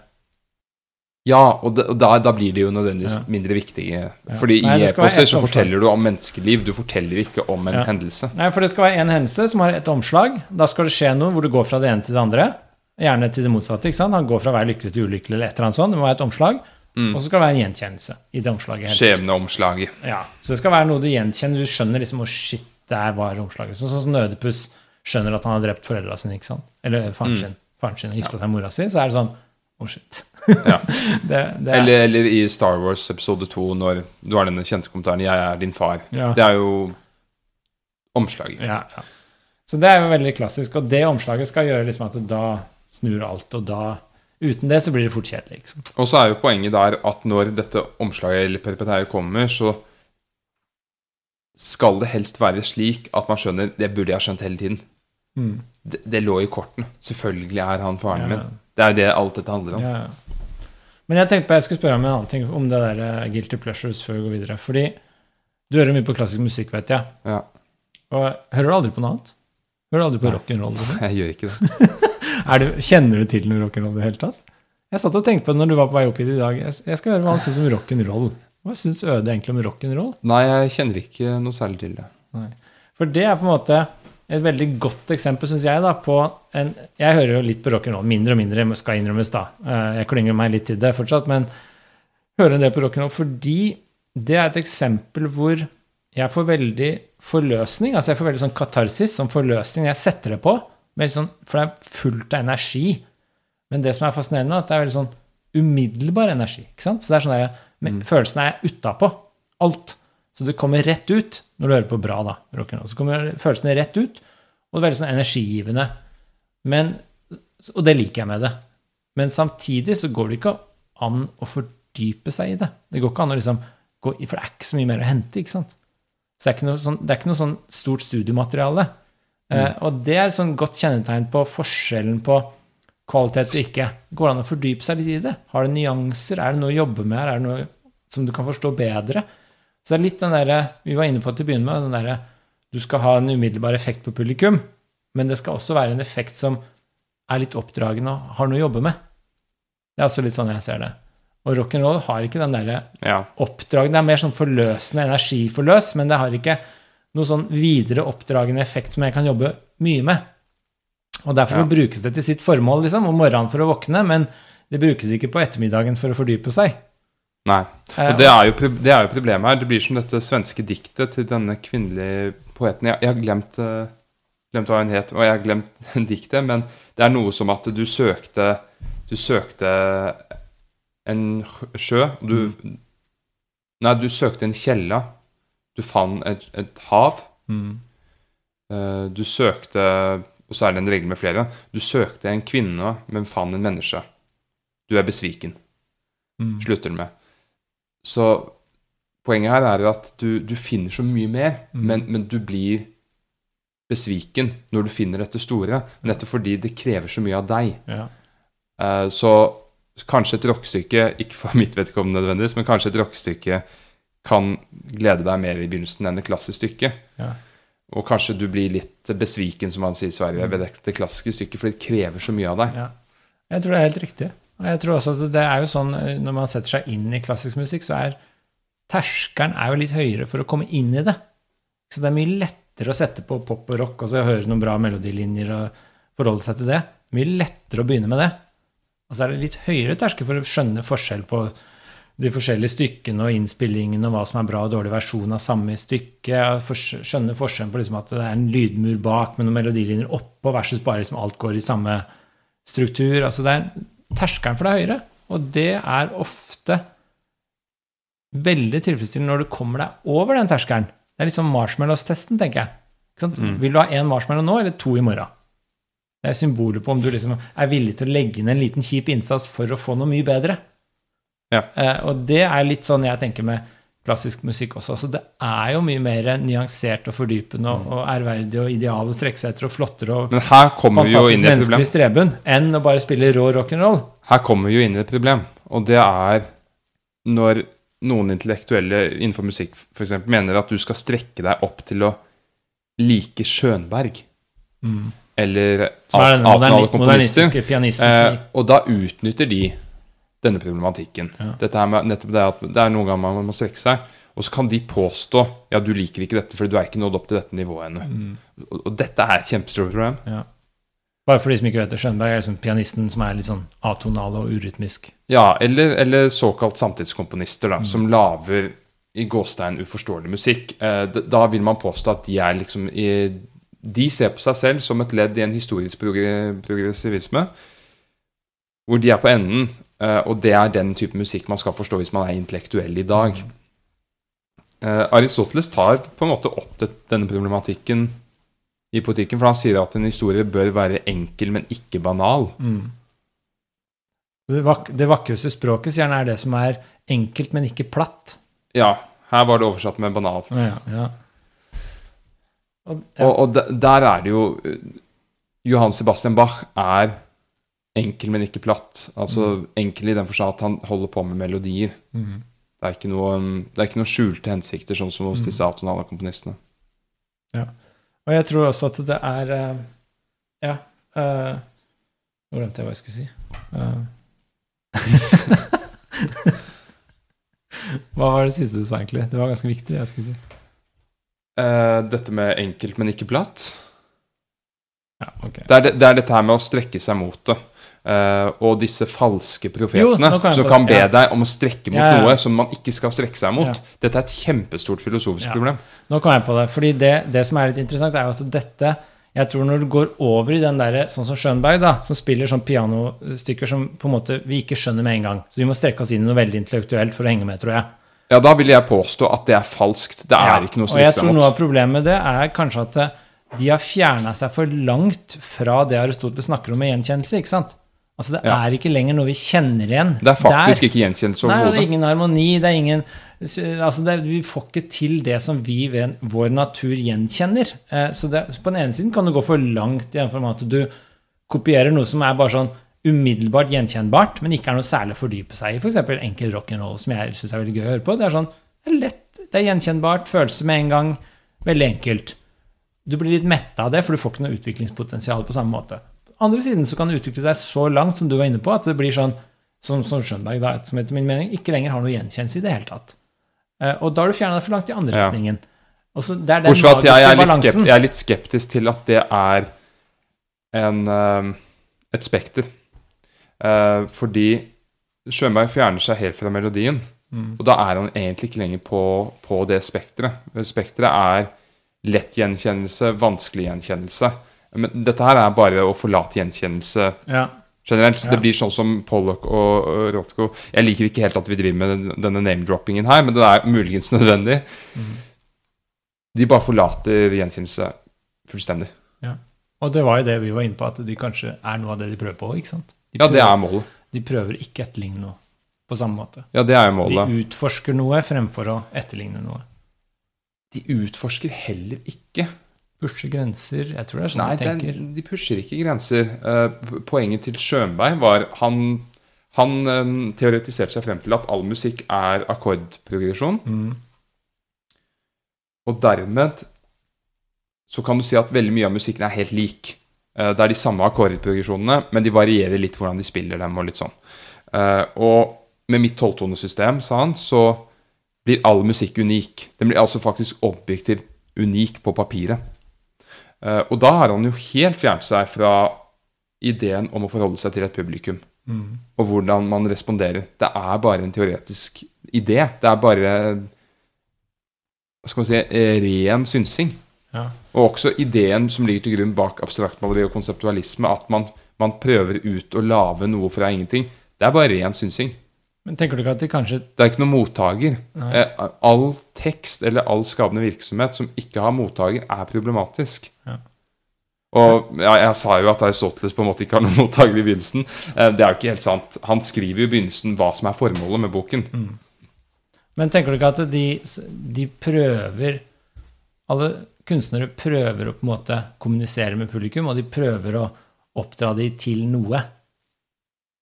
Ja, og, det, og da, da blir de jo nødvendigvis Ja. mindre viktige. Ja. Fordi Nei, i ett så forteller du om menneskeliv. Du forteller ikke om en Ja. hendelse. Nei, for det skal være en hendelse som har et omslag. Da skal det skje noe hvor du går fra det ene til det andre. Gjerne til det motsatte. ikke sant? Han går fra å være lykkelig til ulykkelig eller et eller annet sånt. Det må være et omslag. Mm. Og så skal det være en gjenkjennelse i det omslaget. helst. Skjebneomslaget. Ja, Så det skal være noe du gjenkjenner. Du skjønner liksom Å, shit, der var omslaget. Sånn som Nødepus skjønner at han har drept foreldra sine, ikke sant? Eller faren Mm. sin. Faren sin gifta seg med mora si. Så er det sånn Å, shit. Ja. [LAUGHS] det, det er, Eller, eller i Star Wars episode 2, når du har denne kjente kommentaren 'Jeg er din far'. Ja. Det er jo omslaget. Ja, ja. Så det er jo veldig klassisk, og det omslaget skal gjøre liksom at da snur alt, og da Uten det så blir det fort kjedelig. Liksom. Og så er jo poenget der at når dette omslaget eller peripeteiet kommer, så skal det helst være slik at man skjønner Det burde jeg ha skjønt hele tiden. Mm. Det, det lå i kortene. Selvfølgelig er han faren Ja. min. Det er jo det alt dette handler om. Ja. Men jeg tenkte på, jeg skulle spørre om en annen ting, om det der eh, guilty pleasures før vi går videre. Fordi du hører mye på klassisk musikk, vet jeg. Ja. Og hører du aldri på noe annet? Hører du aldri på Nei. rock'n'roll? liksom? [LAUGHS] Jeg gjør ikke det. [LAUGHS] Du, kjenner du til noe rock'n'roll i det hele tatt? Jeg satt og tenkte på det når du var på vei opp hit i dag. Jeg, jeg skal høre hva han syns om rock'n'roll. Hva syns Øde egentlig om rock'n'roll? Nei, jeg kjenner ikke noe særlig til det. For det er på en måte et veldig godt eksempel, syns jeg, da, på en Jeg hører jo litt på rock'n'roll, mindre og mindre, skal innrømmes, da. Eh, Jeg klynger meg litt til det fortsatt, men hører en del på rock'n'roll fordi det er et eksempel hvor jeg får veldig forløsning. Altså jeg får veldig sånn katarsis, sånn forløsning. Jeg setter det på, sånn, for det er fullt av energi. Men det som er fascinerende, er at det er veldig sånn umiddelbar energi. ikke sant? Så det er sånn der, men Følelsene er utapå. Alt. Så det kommer rett ut når du hører på bra, da. rock'n'roll. Så kommer følelsene rett ut, og det er veldig sånn energigivende. Men, og det liker jeg med det. Men samtidig så går det ikke an å fordype seg i det. Det går ikke an å liksom gå i, For det er ikke så mye mer å hente, ikke sant? Så det er ikke noe sånn, ikke noe sånn stort studiemateriale. Eh, og det er et sånn godt kjennetegn på forskjellen på kvalitet og ikke. Går det an å fordype seg litt i det? Har det nyanser? Er det noe å jobbe med? Er det noe som du kan forstå bedre? Så det er litt den derre Vi var inne på til å begynne med, den derre Du skal ha en umiddelbar effekt på publikum, men det skal også være en effekt som er litt oppdragende og har noe å jobbe med. Det er også litt sånn jeg ser det. Og rock'n'roll har ikke den derre Ja. oppdragende. Det er mer sånn forløsende energiforløs, men det har ikke noe sånn videre oppdragende effekt som jeg kan jobbe mye med. Og derfor Ja. brukes det til sitt formål liksom, om morgenen for å våkne, men det brukes ikke på ettermiddagen for å fordype seg. Nei. Eh, Og det er, jo, det er jo problemet her. Det blir som dette svenske diktet til denne kvinnelige poeten. Jeg, jeg har glemt, eh, glemt hva hun het, og jeg har glemt [LAUGHS] diktet, men det er noe som at du søkte Du søkte en sjø- du, Nei, du søkte en kjelle. Du fant et, et hav. mm, Eh, Du søkte Og så er det en regel med flere. Du søkte en kvinne, men fant en menneske. Du er besviken mm, slutter du med. Så poenget her er at du, du finner så mye mer, Mm. men, men du blir besviken når du finner dette store, nettopp fordi det krever så mye av deg. ja. Uh, Så kanskje et rockestykke, ikke for mitt vedkommende nødvendigvis, men kanskje et rockestykke kan glede deg mer i begynnelsen enn et klassisk stykke. Ja. Og kanskje du blir litt besviken, som man sier i Sverige, Mm. ved dette klassiske stykket, for det krever så mye av deg. Ja. Jeg tror det er helt riktig. Jeg tror også at det er jo sånn eh, når man setter seg inn i klassisk musikk, så er terskelen er jo litt høyere for å komme inn i det. Så det er mye lettere å sette på pop og rock og så høre noen bra melodilinjer og forholde seg til det. Mye lettere å begynne med det. Og så er det litt høyere terskel for å skjønne forskjell på de forskjellige stykkene og innspillingene og hva som er bra og dårlig versjon av samme stykke. Skjønne forskjellen på liksom at det er en lydmur bak med noen melodilinjer oppå versus bare liksom alt går i samme struktur. Altså det er terskelen for det er høyere, og det er ofte veldig tilfredsstillende når du kommer deg over den terskelen. Det er liksom marshmallows-testen, tenker jeg. Sant? Vil du ha én marshmallow nå, eller to i morgen? Det er symbolet på om du liksom er villig til å legge inn en liten kjip innsats for å få noe mye bedre. Ja. Eh, og det er litt sånn jeg tenker med klassisk musikk også. Altså, det er jo mye mer nyansert og fordypende og, og ærverdig og ideal å strekke seg etter og flottere og fantastisk menneskelig streben enn å bare spille rå rock'n'roll. Her kommer vi jo inn i et problem, og det er når noen intellektuelle innenfor musikk for eksempel, mener at du skal strekke deg opp til å like Schönberg. Eller Mm. Eller er moderni- komponister. Eh, og da utnytter de denne problematikken. Ja. Dette med nettopp det at det er noen ganger man må strekke seg. Og så kan de påstå ja, du liker ikke dette, fordi du er ikke nådd opp til dette nivået ennå. Mm. Og, og dette er et kjempestort problem. ja. Bare for de som ikke vet det, Skjønberg er liksom pianisten som er litt sånn atonal og urytmisk. Ja, eller, eller såkalt samtidskomponister, Mm. som lager i gåstein uforståelig musikk. Eh, da vil man påstå at de er liksom i, De ser på seg selv som et ledd i en historisk progressivisme, hvor de er på enden, og det er den type musikk man skal forstå hvis man er intellektuell i dag. Eh, Aristoteles tar på en måte opp det, denne problematikken i politikken, for han sier at en historie bør være enkel, men ikke banal. Mm. Det, vak det vakreste språket sier han er det som er enkelt, men ikke platt. Ja, her var det oversatt med banalt. Ja, ja. Og, ja. Og, og der er det jo eh, Johan Sebastian Bach er enkel, men ikke platt. Altså enkel i den forstand at han holder på med melodier. Mm. Det er ikke noe, um, det er ikke noe skjulte hensikter, sånn som hos disse atonale komponistene. Og jeg tror også at det er eh, Ja. eh, Nå glemte jeg hva jeg skulle si. Uh. [LAUGHS] hva var det siste du sa, egentlig? Det var ganske viktig. jeg skulle si. Uh, dette med enkelt, men ikke platt. Ja, okay. Det er, det, det er dette her med å strekke seg mot det. Eh, og disse falske profetene jo, kan som kan be ja. deg om å strekke mot Ja, ja. noe som man ikke skal strekke seg mot. Dette er et kjempestort filosofisk Ja. problem. Nå kom jeg på det. fordi det, det som er litt interessant, er at dette Jeg tror når du går over i den derre Sånn som Schönberg, da, som spiller sånn pianostykker som på en måte vi ikke skjønner med en gang. Så vi må strekke oss inn i noe veldig intellektuelt for å henge med, tror jeg. Ja, da vil jeg påstå at det er falskt. Det er ikke noe å Og jeg tror noe av problemet med det er kanskje at eh, de har fjerna seg for langt fra det Aristoteles snakker om med gjenkjennelse. ikke sant? Altså Det er ikke lenger noe vi kjenner igjen. Det er faktisk Der- ikke gjenkjennelse Nei, det er ingen harmoni, det er ingen altså det, Vi får ikke til det som vi ved vår natur gjenkjenner. Eh, Så det, på den ene siden kan det gå for langt i den form at du kopierer noe som er bare sånn umiddelbart gjenkjennbart, men ikke er noe særlig å fordype seg i. F.eks. enkel rock'n'roll, som jeg syns er veldig gøy å høre på. Det er sånn, det er lett, det er gjenkjennbart, følelse med en gang, veldig enkelt. Du blir litt metta av det, for du får ikke noe utviklingspotensial på samme måte. Andre siden så kan det utvikle seg så langt, som du var inne på, at det blir sånn som, som Schönberg, da, som etter min mening ikke lenger har noe gjenkjennelse i det hele tatt. Eh, og da har du fjerna deg for langt i andre Ja. retningen. Også, det er den Bortsett fra at jeg er, magiske litt balansen. skept, jeg er litt skeptisk til at det er en, eh, et spekter. Eh, fordi Schönberg fjerner seg helt fra melodien. Mm. Og da er han egentlig ikke lenger på, på det spekteret. Spekteret er lett gjenkjennelse, vanskelig gjenkjennelse. Men dette her er bare å forlate gjenkjennelse Ja. generelt. Så Ja. det blir sånn som Pollock og og Rothko. Jeg liker ikke helt at vi driver med denne name-droppingen her, men det er muligens nødvendig. Mm. De bare forlater gjenkjennelse fullstendig. Og det var jo det vi var inne på, at de kanskje er noe av det de prøver på. ikke sant? De Ja, det er målet. de prøver ikke etterligne noe på samme måte. Ja, det er jo De utforsker noe fremfor å etterligne noe. De utforsker heller ikke. Pushe grenser. Jeg tror det er sånn Nei, de tenker. er, de pusher ikke grenser. Eh, poenget til Schönberg var han han eh, teoretiserte seg frem til at all musikk er akkordprogresjon. Mm. Og dermed så kan du si at veldig mye av musikken er helt lik. Eh, Det er de samme akkordprogresjonene, men de varierer litt hvordan de spiller dem. Og litt sånn. Og med mitt tolvtonesystem, sa han, så blir all musikk unik. Den blir altså faktisk objektivt unik på papiret. Eh, Og da har han jo helt fjernet seg fra ideen om å forholde seg til et publikum. og hvordan man responderer. Det er bare en teoretisk idé. Det er bare hva skal man si, eh, ren synsing. Ja. Og også ideen som ligger til grunn bak abstraktmaleri og konseptualisme, at man, man prøver ut å lage noe fra ingenting. Det er bare ren synsing. Men tenker du ikke at de kanskje Det er ikke noen mottaker. Nei. Eh, all tekst eller all skapende virksomhet som ikke har mottaker, er problematisk. Ja. Og ja, jeg sa jo at Aristoteles på en måte ikke har noen [LAUGHS] mottaker i begynnelsen. Eh, det er jo ikke helt sant. Han skriver jo i begynnelsen hva som er formålet med boken. Men tenker du ikke at de, de prøver Alle kunstnere prøver å på en måte kommunisere med publikum, og de prøver å oppdra de til noe?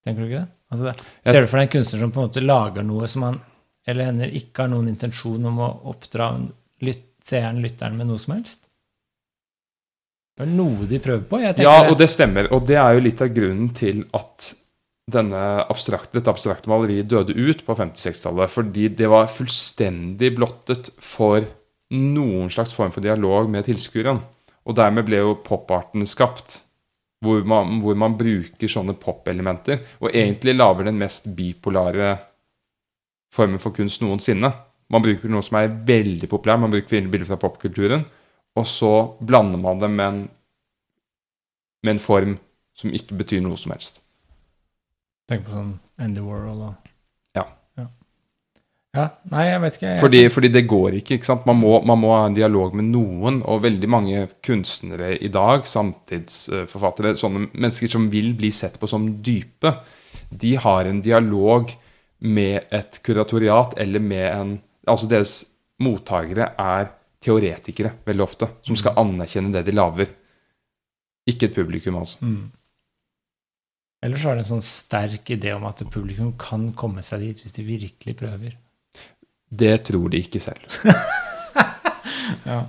Tenker du ikke det? Altså ser du for deg en kunstner som på en måte lager noe som han eller henne ikke har noen intensjon om å oppdra lyt, seeren, lytteren, med noe som helst? Det er noe de prøver på. Jeg tenker Ja, og det stemmer. Og det er jo litt av grunnen til at denne abstrakt, dette abstrakte maleriet døde ut på 50-60-tallet. Fordi det var fullstendig blottet for noen slags form for dialog med tilskueren. Og dermed ble jo poparten skapt. Hvor man, hvor man bruker sånne pop-elementer. Og egentlig lager den mest bipolare formen for kunst noensinne. Man bruker noe som er veldig populært. Man bruker bilder fra popkulturen. Og så blander man det med en, med en form som ikke betyr noe som helst. Tenk på sånn Andy Warhol og Ja, nei, jeg vet ikke. Jeg, Fordi, fordi det går ikke. ikke sant? Man må, man må ha en dialog med noen. Og veldig mange kunstnere i dag, samtidsforfattere, sånne mennesker som vil bli sett på som dype, de har en dialog med et kuratoriat eller med en Altså deres mottakere er teoretikere veldig ofte, som skal anerkjenne det de lager. Ikke et publikum, altså. Mm. Ellers er det en sånn sterk idé om at publikum kan komme seg dit hvis de virkelig prøver. Det tror de ikke selv. [LAUGHS] Ja.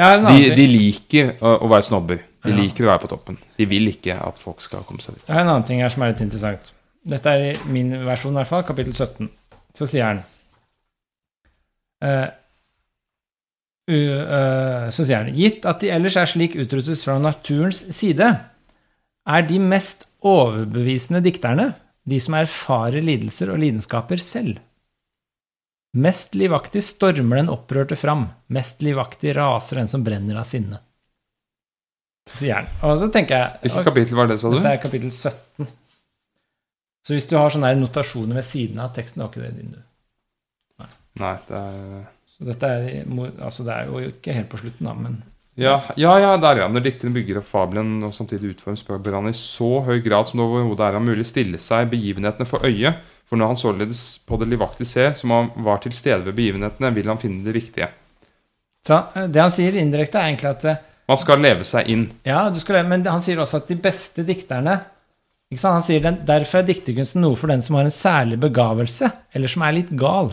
Annen De, de liker å, å være snobber. De Ja. liker å være på toppen. De vil ikke at folk skal komme seg dit. Jeg har en annen ting her som er litt interessant. Dette er i min versjon, i hvert fall, kapittel 17. Så sier han uh, u- eh, Så sier han Gitt at de ellers er slik utrustet fra naturens side, er de mest overbevisende dikterne de som erfarer lidelser og lidenskaper selv. Mest livaktig stormer den opprørte fram, mest livaktig raser den som brenner av sinne. Sier han. Og så tenker jeg Hvilket kapittel var det, sa du? dette er kapittel 17. Så hvis du har sånne notasjoner ved siden av teksten, da er ikke det din, du. Nei, det er Så dette er, altså det er jo ikke helt på slutten, da, men Ja, ja, ja der ja. Når dikteren bygger opp fabelen og samtidig utformer han i så høy grad som det overhodet er mulig stille seg begivenhetene for øye. For når han således på det livaktige ser, som han var til stede ved begivenhetene, vil han finne det riktige. Så eh, det han sier indirekte, er egentlig at eh, Man skal leve seg inn. Ja, du skal, men han sier også at de beste dikterne? Han sier den, Derfor er dikterkunsten noe for den som har en særlig begavelse, eller som er litt gal.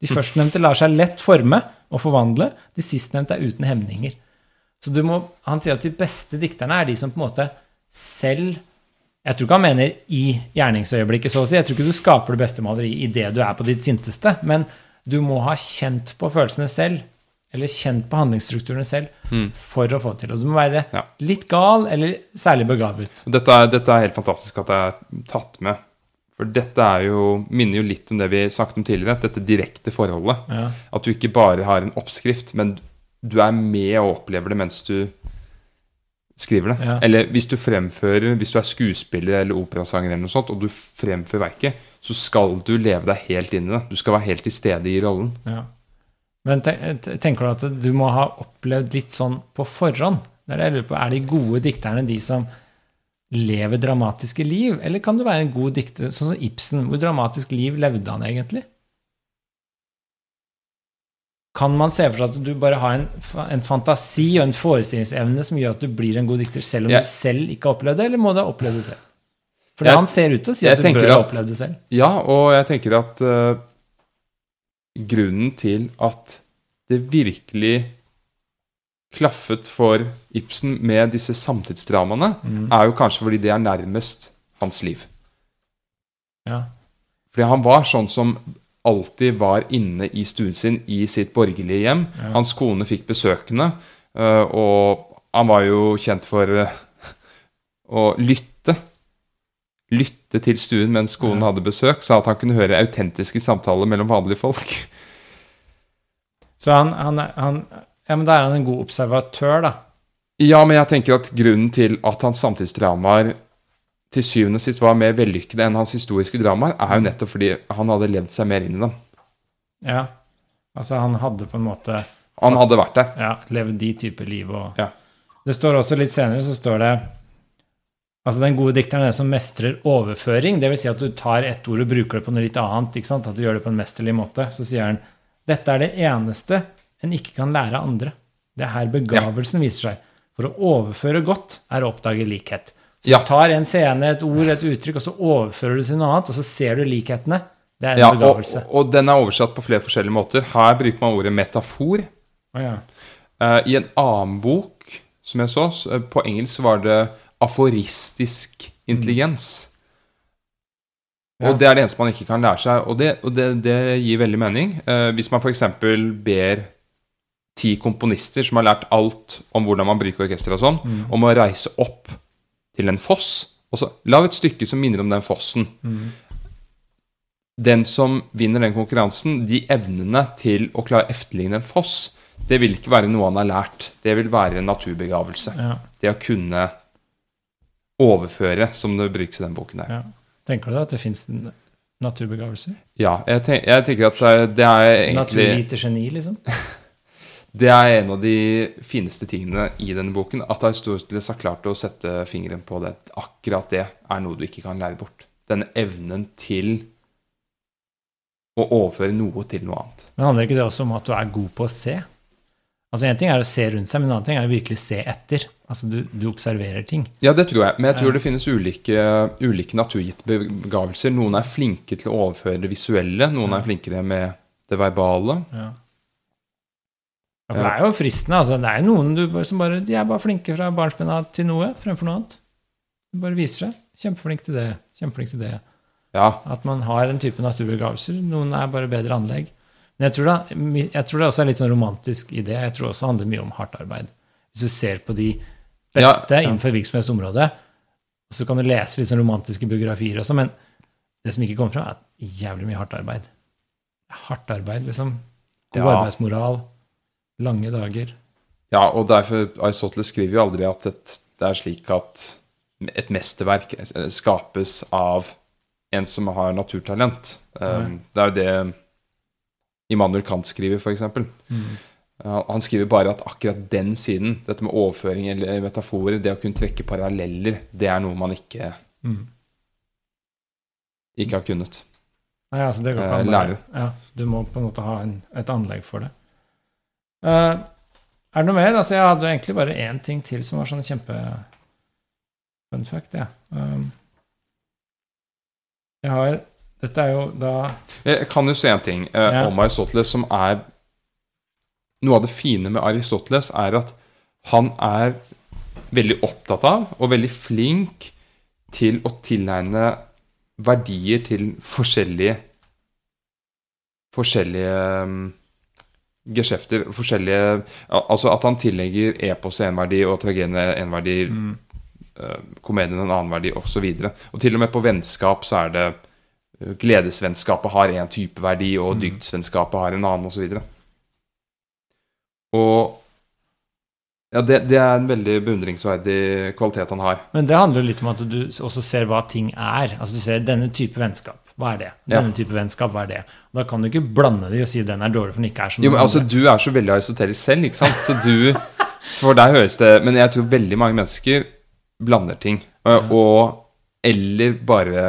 De førstnevnte lar seg lett forme og forvandle, de sistnevnte er uten hemninger. Så du må, Han sier at de beste dikterne er de som på en måte selv Jeg tror ikke han mener i gjerningsøyeblikket, så å si. Jeg tror ikke du skaper det beste maleriet idet du er på ditt sinteste, men du må ha kjent på følelsene selv, eller kjent på handlingsstrukturene selv, for å få det til. Og du må være Ja. litt gal eller særlig begavet. Dette er, dette er helt fantastisk at det er tatt med. For dette er jo, minner jo litt om det vi snakket om tidligere. Dette direkte forholdet. Ja. At du ikke bare har en oppskrift, men du er med og opplever det mens du skriver det. Ja. Eller hvis du fremfører, hvis du er skuespiller eller operasanger eller noe sånt, og du fremfører verket, så skal du leve deg helt inn i det. Du skal være helt til stede i rollen. Ja. Men te- te- tenker du at du må ha opplevd litt sånn på forhånd? Det er det jeg lurer på. Er de gode dikterne de som lever dramatiske liv, eller kan du være en god dikter sånn som Ibsen? Hvor dramatisk liv levde han egentlig? Kan man se for seg at du bare har en, en fantasi og en forestillingsevne som gjør at du blir en god dikter, selv om Jeg- du selv ikke har opplevd det, eller må du ha opplevd det selv? Fordi Jeg- han ser ut til å si at du bør ha opplevd det selv. Ja, og jeg tenker at uh, grunnen til at det virkelig klaffet for Ibsen med disse samtidsdramaene, Mm. er jo kanskje fordi det er nærmest hans liv. Ja. Fordi han var sånn som alltid var inne i stuen sin i sitt borgerlige hjem. Ja. Hans kone fikk besøkende, eh, og han var jo kjent for eh, å lytte. lytte til stuen mens konen hadde besøk, så at han kunne høre autentiske samtaler mellom vanlige folk. Så han, han, han Ja, men da er han en god observatør, da. Ja, men jeg tenker at grunnen til at hans samtidsdramaer til syvende og sist var mer vellykkede enn hans historiske dramaer, er jo nettopp fordi han hadde levd seg mer inn i dem. Ja. Altså, han hadde på en måte Han hadde vært der. ja, levd de typer liv og Ja. Det står også litt senere, så står det Altså, den gode dikteren er den som mestrer overføring. Det vil si at du tar ett ord og bruker det på noe litt annet. ikke sant? At du gjør det på en mesterlig måte. Så sier han dette er det eneste en ikke kan lære av andre. Det er her begavelsen viser seg. For å overføre godt er å oppdage likhet. Så Ja. du tar en scene, et ord, et uttrykk, og så overfører du til noe annet, og så ser du likhetene. Det er en Ja, og, begavelse. og den er oversatt på flere forskjellige måter. Her bruker man ordet metafor. Å ja. uh, I en annen bok som jeg så, eh, på engelsk var det aforistisk intelligens. Ja. Og det er det eneste man ikke kan lære seg, og det, og det, det gir veldig mening. Uh, hvis man f.eks. ber ti komponister som har lært alt om hvordan man bruker orkester og sånn, Mm. om å reise opp til en foss, og så lag et stykke som minner om den fossen. Mm. Den som vinner den konkurransen, de evnene til å klare å efterligne en foss, det vil ikke være noe han har lært. Det vil være en naturbegavelse. Ja. Det å kunne overføre, som det brukes i den boken der. Ja. Tenker du at det fins naturbegavelser? Ja, jeg, tenk, jeg tenker at eh, det er egentlig Naturvite geni, liksom? [LAUGHS] Det er en av de fineste tingene i denne boken. At Aristoteles har klart å sette fingeren på det. Akkurat det er noe du ikke kan lære bort. Denne evnen til å overføre noe til noe annet. Men handler ikke det også om at du er god på å se? Altså En ting er å se rundt seg, men en annen ting er å virkelig se etter. Altså Du, du observerer ting. Ja, det tror jeg. Men jeg tror det finnes ulike, ulike naturgitte begavelser. Noen er flinke til å overføre det visuelle, noen er flinkere med det verbale. Ja. Ja, for det er jo fristende. altså Det er noen du bare, som bare De er bare flinke fra barnsben av til noe fremfor noe annet. Det bare viser seg. Kjempeflink til det. Kjempeflink til det. Ja, At man har en type naturbegavelser. Noen er bare bedre anlegg. Men jeg tror, da, jeg tror det også er litt sånn romantisk i det. Jeg tror også det handler mye om hardt arbeid. Hvis du ser på de beste Ja, ja. innenfor virksomhetsområdet, så kan du lese litt sånn romantiske biografier også, men det som ikke kommer fra, er jævlig mye hardt arbeid. Hardt arbeid, liksom. God arbeidsmoral. Lange dager. ja og derfor Aristoteles skriver jo aldri at et, det er slik at et mesterverk skapes av en som har naturtalent. Um, det er jo det Immanuel Kant skriver, f.eks. Mm. Han skriver bare at akkurat den siden, dette med overføring eller metaforer, det å kunne trekke paralleller, det er noe man ikke, Mm. ikke har kunnet. Nei, altså det går Eh, ikke an lære. Ja, du må på en måte ha en, et anlegg for det. Eh, er det noe mer? Altså, jeg hadde egentlig bare én ting til som var sånn kjempe fun fact, ja. Um, jeg har Dette er jo da Jeg kan jo si en ting uh, Ja. om Aristoteles som er Noe av det fine med Aristoteles er at han er veldig opptatt av og veldig flink til å tilegne verdier til forskjellige Forskjellige um, geskjefter. Forskjellige Altså at han tillegger eposet en verdi og tragediene en verdi, mm, eh, komedien en annen verdi, osv. Og, og til og med på vennskap så er det eh, Gledesvennskapet har en type verdi, og Mm. dygdsvennskapet har en annen, osv. Og, og ja, det, det er en veldig beundringsverdig kvalitet han har. Men det handler jo litt om at du også ser hva ting er. Altså Du ser denne type vennskap. Hva er det? Ja. Denne type vennskap, hva er det? Da kan du ikke blande de og si den er dårlig, for den ikke er som Jo, men altså. Du er så veldig aristotelisk selv, ikke sant? Så du [LAUGHS] For deg høres det Men jeg tror veldig mange mennesker blander ting. Og, og Eller bare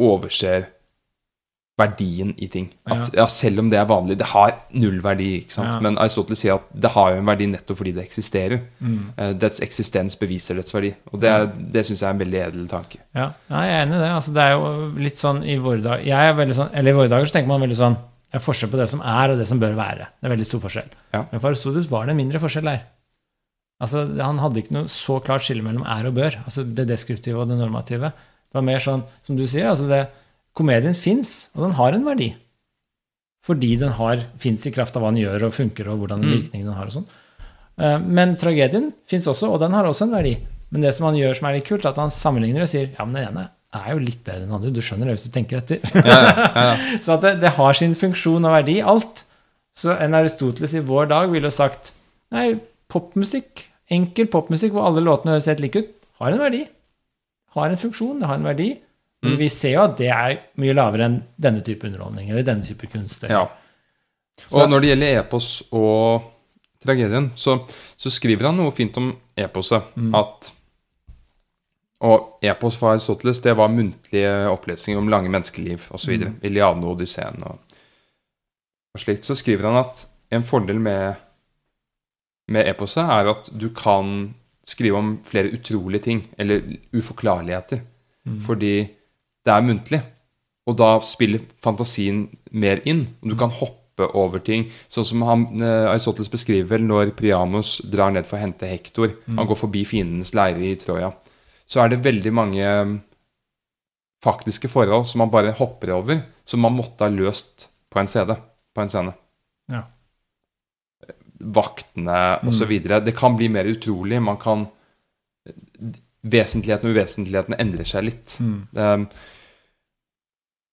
overser verdien i ting. At, ja. Selv om det er vanlig. Det har null verdi. ikke sant? Ja. Men Aristoteles sier at det har jo en verdi nettopp fordi det eksisterer. Mm. Uh, Dets eksistens beviser dets verdi. Og det, er- det syns jeg er en veldig edel tanke. Ja, ja, jeg er enig i det. Altså, det er jo litt sånn i våre dager jeg er sånn, Eller i våre dager så tenker man veldig sånn Det er forskjell på det som er, og det som bør være. Det er veldig stor forskjell. Ja. Men for Aristoteles var det en mindre forskjell der. Altså, Han hadde ikke noe så klart skille mellom er og bør. Altså Det deskriptive og det normative. Det var mer sånn, som du sier, altså det, komedien fins, og den har en verdi. Fordi den har fins i kraft av hva den gjør og funker, og hvordan Mm. virkningen den har. og sånn. Eh, Men tragedien fins også, og den har også en verdi. Men det som han gjør som er litt kult, er at han sammenligner og sier ja, men den ene er jo litt bedre enn andre. Du skjønner det hvis du tenker etter. Ja, ja, ja, ja. [LAUGHS] Så at det, det har sin funksjon og verdi, alt. Så en Aristoteles i vår dag ville jo sagt nei, popmusikk, enkel popmusikk hvor alle låtene høres helt like ut, har en verdi. Har en funksjon, det har en verdi. Men Mm. vi ser jo at det er mye lavere enn denne type underholdning eller denne type kunst. ja. Og når det gjelder epos og tragedien, så, så skriver han noe fint om eposet. Mm. At Og epos for Aristoteles, det var muntlige opplesninger om lange menneskeliv osv. Mm. Iliaden og Odysseen og, og slikt. Så skriver han at en fordel med, med eposet er at du kan skrive om flere utrolige ting, eller uforklarligheter, Mm. fordi det er muntlig. Og da spiller fantasien mer inn. Og du kan hoppe over ting. Sånn som han, eh, Aristoteles beskriver når Priamos drar ned for å hente Hektor. Han går forbi fiendens leire i Troja. Så er det veldig mange mm, faktiske forhold som man bare hopper over, som man måtte ha løst på en CD. På en scene. Ja. Vaktene osv. videre Det kan bli mer utrolig. Man kan Vesentligheten og uvesentligheten endrer seg litt. Mm. Um,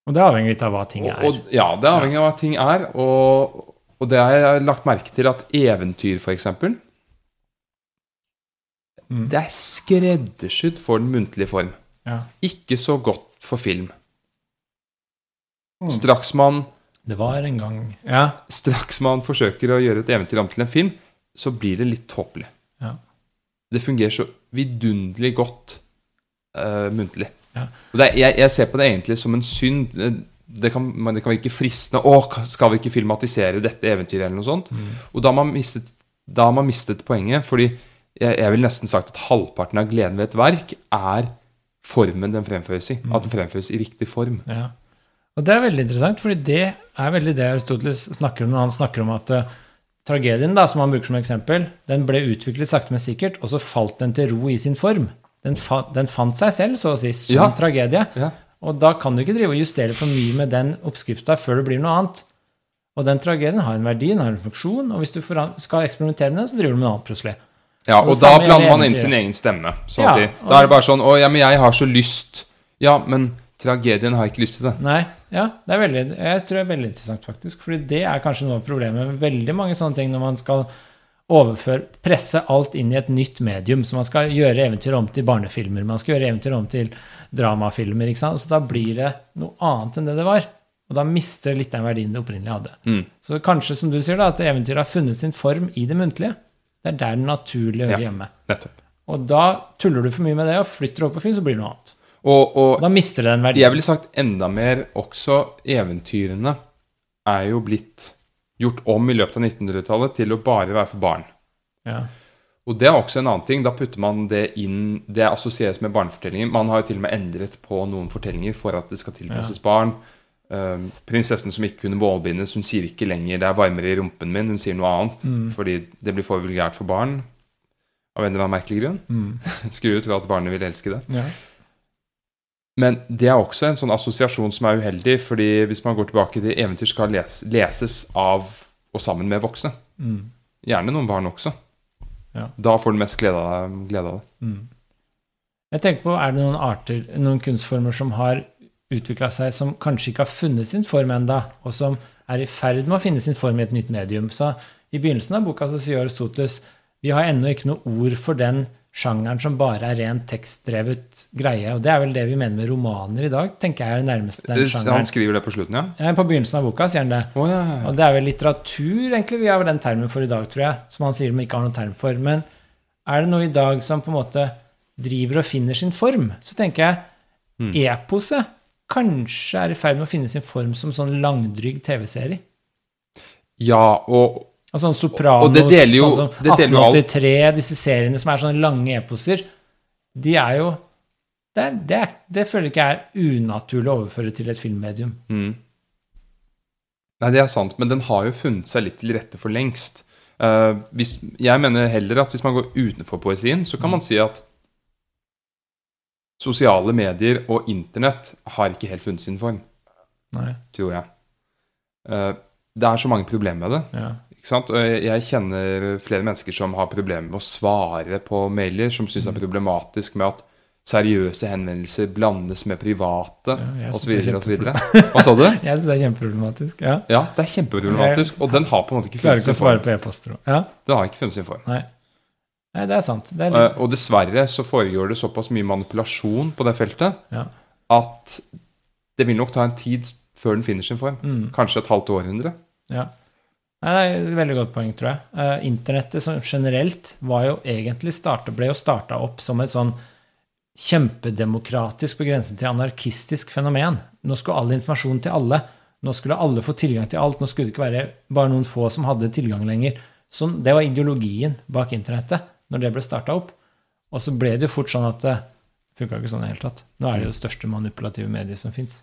Og det avhenger litt av hva ting er. og, og, ja, det avhenger av hva ting er. Og, og det har jeg lagt merke til at eventyr, f.eks. Mm. Det er skreddersydd for den muntlige form. Ja. Ikke så godt for film. Mm. Straks man, Det var en gang Ja. straks man forsøker å gjøre et eventyr om til en film, så blir det litt tåpelig. Det fungerer så vidunderlig godt uh, muntlig. Ja. Er- jeg, jeg ser på det egentlig som en synd. Det- kan, det kan virke fristende. Å, skal vi ikke filmatisere dette eventyret, eller noe sånt? Mm. Og da har man mistet, da har man mistet poenget, fordi jeg, jeg vil nesten sagt at halvparten av gleden ved et verk er formen den fremføres i. Mm. At den fremføres i riktig form. Ja. Og det er veldig interessant, fordi det er veldig det Aristoteles snakker om når han snakker om at eh, tragedien, da, som han bruker som eksempel, den ble utviklet sakte, men sikkert, og så falt den til ro i sin form. Den, fa den fant seg selv, så å si, som Ja. tragedie. Ja. Og da kan du ikke drive og justere for mye med den oppskrifta før det blir noe annet. Og den tragedien har en verdi, den har en funksjon, og hvis du skal eksperimentere med den, så driver du med noe annet plutselig. Ja, Og og da blander man inn sin egen stemme. Så Ja, å si. Da er det bare sånn Å, ja, men jeg har så lyst. Ja, men tragedien har jeg ikke lyst til det. Nei, ja, det er veldig, jeg tror det er veldig interessant, faktisk. Fordi det er kanskje noe av problemet med veldig mange sånne ting når man skal overføre, presse alt inn i et nytt medium. Så man skal gjøre eventyr om til barnefilmer, man skal gjøre eventyr om til dramafilmer. ikke sant? Så da blir det noe annet enn det det var. Og da mister det litt den verdien det opprinnelig hadde. Mm. Så kanskje, som du sier, da, at eventyret har funnet sin form i det muntlige. Det er der den naturlig hører Ja. hjemme. Nettopp. Og da tuller du for mye med det og flytter opp på film, så blir det noe annet. Og, og Da mister det en verdi. jeg ville sagt enda mer også eventyrene er jo blitt gjort om i løpet av 1900-tallet til å bare være for barn. Ja. Og det er også en annen ting. Da putter man det inn Det assosieres med barnefortellinger. Man har jo til og med endret på noen fortellinger for at det skal tilpasses barn. Um, prinsessen som ikke kunne bålbindes, hun sier ikke lenger 'det er varmere i rumpen min', hun sier noe annet. Mm. Fordi det blir for vulgært for barn. Av en eller annen merkelig grunn. Mm. [LAUGHS] Skulle jo tro at barnet ville elske det. Ja. Men det er også en sånn assosiasjon som er uheldig, fordi hvis man går tilbake til eventyr skal les, leses av og sammen med voksne. Mm. Gjerne noen barn også. Ja. Da får du mest glede av, glede av det. Mm. Jeg tenker på, Er det noen arter, noen kunstformer som har utvikla seg, som kanskje ikke har funnet sin form enda, og som er i ferd med å finne sin form i et nytt medium? Så I begynnelsen av boka så sier Aristoteles vi har ennå ikke noe ord for den sjangeren som bare er rent tekstdrevet greie. Og det er vel det vi mener med romaner i dag, tenker jeg er det nærmeste den sjangeren. Han skriver det på slutten, ja? Ja, på begynnelsen av boka sier han det. Oh, ja, ja. Og det er vel litteratur, egentlig, vi har vel den termen for i dag, tror jeg. Som han sier man ikke har noen term for. Men er det noe i dag som på en måte driver og finner sin form, så tenker jeg Mm. eposet kanskje er i ferd med å finne sin form som sånn langdrygg TV-serie. ja og sånn Sopranos, Og det deler jo- sånn som det deler jo alt. 1883, disse seriene som er sånne lange eposer, de er jo Det, er, det, er, det føler ikke er unaturlig å overføre til et filmmedium. mm. Nei, det er sant, men den har jo funnet seg litt til rette for lengst. Uh, hvis, jeg mener heller at hvis man går utenfor poesien, så kan man si at sosiale medier og internett har ikke helt funnet sin form, Nei, tror jeg. Uh, det er så mange problemer med det. ja. Jeg kjenner flere mennesker som har problemer med å svare på mailer, som syns det er problematisk med at seriøse henvendelser blandes med private, Ja, osv. Hva sa du? [LAUGHS] Jeg syns det er kjempeproblematisk. Ja. Ja, det er kjempeproblematisk, og den har på en måte ikke funnet sin form. Klarer ikke å svare på e-poster. Ja, Den har ikke funnet sin form. nei. nei, det er sant. Det er litt, Eh, Og dessverre så foregår det såpass mye manipulasjon på det feltet ja. at det vil nok ta en tid før den finner sin form. Mm, Kanskje et halvt århundre. ja. Nei, det er et veldig godt poeng, tror jeg. Uh, internettet som generelt var jo egentlig startet, ble jo starta opp som et sånn kjempedemokratisk på grensen til anarkistisk fenomen. Nå skulle all informasjon til alle. Nå skulle alle få tilgang til alt. Nå skulle det ikke være bare noen få som hadde tilgang lenger. Så det var ideologien bak internettet når det ble starta opp. Og så ble det jo fort sånn at det funka ikke sånn i det hele tatt. Nå er det jo det største manipulative mediet som fins.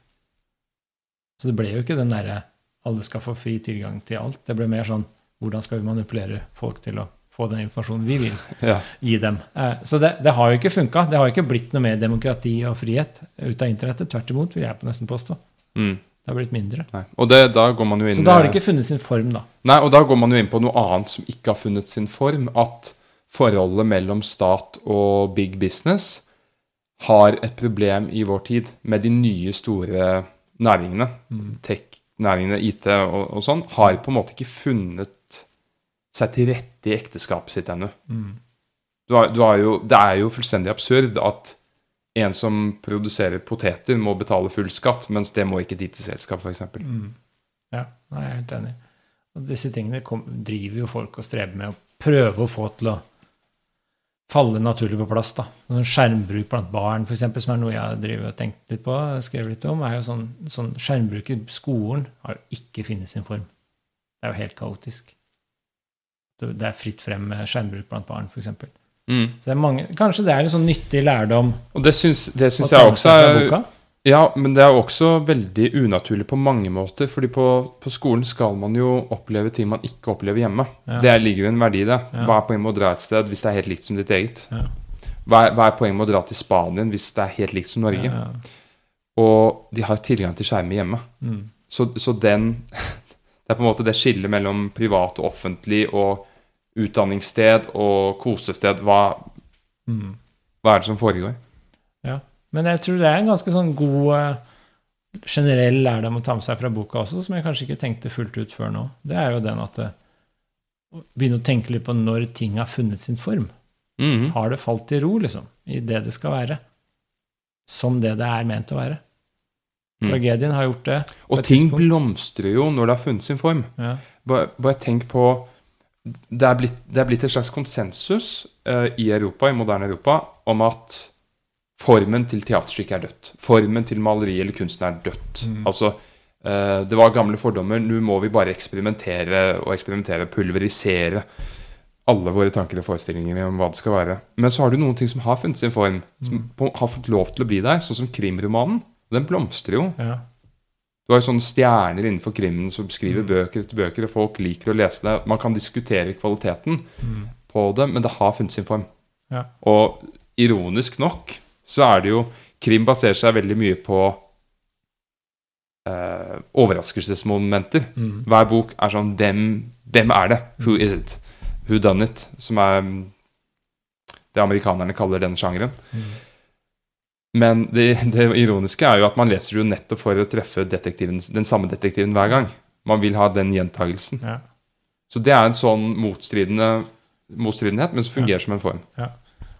Så det ble jo ikke den derre alle skal få fri tilgang til alt. Det ble mer sånn hvordan skal vi manipulere folk til å få den informasjonen vi vil Ja. gi dem. Eh, Så det, det har jo ikke funka. Det har jo ikke blitt noe mer demokrati og frihet ut av internettet. Tvert imot, vil jeg på nesten påstå. Mm. Det har blitt mindre. Nei. Og det, da går man jo inn Så da har det ikke funnet sin form, da. Nei, og da går man jo inn på noe annet som ikke har funnet sin form. At forholdet mellom stat og big business har et problem i vår tid med de nye store næringene. Tech-næringene, IT og, og sånn, har på en måte ikke funnet seg til rette i ekteskapet sitt ennå. Du har, du har jo, det er jo fullstendig absurd at en som produserer poteter, må betale full skatt, mens det må ikke dit til selskap, f.eks. Ja, nei, jeg er helt enig. Og disse tingene kom, driver jo folk og streber med å prøve å få til å falle naturlig på plass. da. Sånn skjermbruk blant barn, for eksempel, som er noe jeg har drivet og tenkt litt på, skrevet litt om, er jo sånn, sånn Skjermbruk i skolen har jo ikke funnet sin form. Det er jo helt kaotisk. Så Det er fritt frem med skjermbruk blant barn, f.eks. Mm. Så det er mange, kanskje det er en sånn nyttig lærdom Og det syns, det syns jeg også er. Ja, men det er jo også veldig unaturlig på mange måter. fordi på, på skolen skal man jo oppleve ting man ikke opplever hjemme. Ja. Det ligger jo en verdi i det. Ja. Hva er poenget med å dra et sted hvis det er helt likt som ditt eget? Ja. Hva er, hva er poenget med å dra til Spanien hvis det er helt likt som Norge? Ja, Og de har tilgang til skjermer hjemme. mm. Så, så den [LAUGHS] Det er på en måte det skillet mellom privat og offentlig og utdanningssted og kosested. Hva, Mm. hva er det som foregår? Men jeg tror det er en ganske sånn god eh, generell lærdom å ta med seg fra boka også, som jeg kanskje ikke tenkte fullt ut før nå. Det er jo den at eh, begynne å tenke litt på når ting har funnet sin form. Mm. Har det falt til ro, liksom, i det det skal være? Som det det er ment å være. Mm. Tragedien har gjort det. Og ting tidspunkt. blomstrer jo når det har funnet sin form. Ja. Bare, bare tenk på det er, blitt, det er blitt et slags konsensus uh, i Europa, i moderne Europa, om at formen til teaterstykket er dødt. Formen til maleri eller kunsten er dødt. Mm. Altså, eh, det var gamle fordommer. Nå må vi bare eksperimentere og eksperimentere, pulverisere alle våre tanker og forestillinger om hva det skal være. Men så har du noen ting som har funnet sin form, som Mm. har fått lov til å bli der, sånn som krimromanen. Den blomstrer jo. Ja. Du har jo sånne stjerner innenfor krimmen som skriver Mm. bøker etter bøker, og folk liker å lese det. Man kan diskutere kvaliteten Mm. på det, men det har funnet sin form. Ja. Og ironisk nok så er det jo Krim baserer seg veldig mye på eh, overraskelsesmomenter. Mm. Hver bok er sånn hvem, hvem er det? Who is it? Who done it? Som er mm, det amerikanerne kaller den sjangeren. Mm. Men det, det ironiske er jo at man leser jo nettopp for å treffe detektiven, den samme detektiven hver gang. Man vil ha den gjentagelsen. Ja. Så det er en sånn motstridende, motstridenhet, men som fungerer som en form.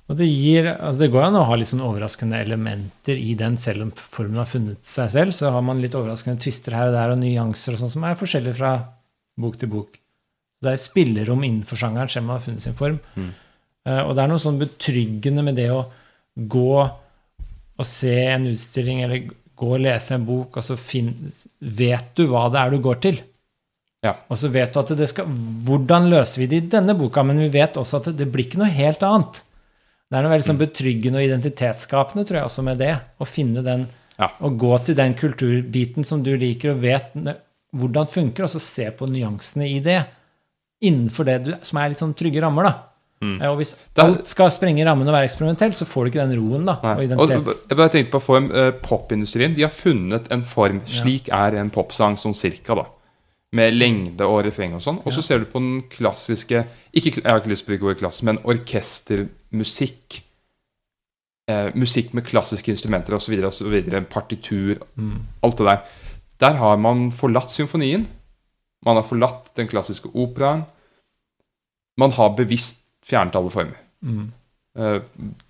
Og det gir, altså det går an å ha litt sånn overraskende elementer i den, selv om formen har funnet seg selv. Så har man litt overraskende tvister her og der og nyanser og sånn som er forskjellige fra bok til bok. Så det er spillerom innenfor sjangeren, selv om man har funnet sin form. Mm. Uh, og det er noe sånn betryggende med det å gå og se en utstilling eller gå og lese en bok, og så vet du hva det er du går til. Ja. Og så vet du at det skal Hvordan løser vi det i denne boka? Men vi vet også at det, det blir ikke noe helt annet. Det er noe veldig sånn betryggende og identitetsskapende tror jeg også med det. Å finne den, Ja. og gå til den kulturbiten som du liker, og vet hvordan funker, og så se på nyansene i det. Innenfor det du, som er litt sånn trygge rammer. da. Mm. Eh, Og hvis alt skal sprenge rammene og være eksperimentelt, så får du ikke den roen. da, Nei. og Og, jeg bare tenkte på form, eh, Popindustrien de har funnet en form. Ja. Slik er en popsang, sånn cirka. da Med lengde og refreng og sånn. Og så Ja. ser du på den klassiske ikke, Jeg har ikke lyst på å bruke ordet klassisk, men orkestermusikk eh, musikk med klassiske instrumenter osv., osv., partitur, Mm. alt det der. Der har man forlatt symfonien. Man har forlatt den klassiske operaen. Man har bevisst fjernet alle former. Mm. Eh,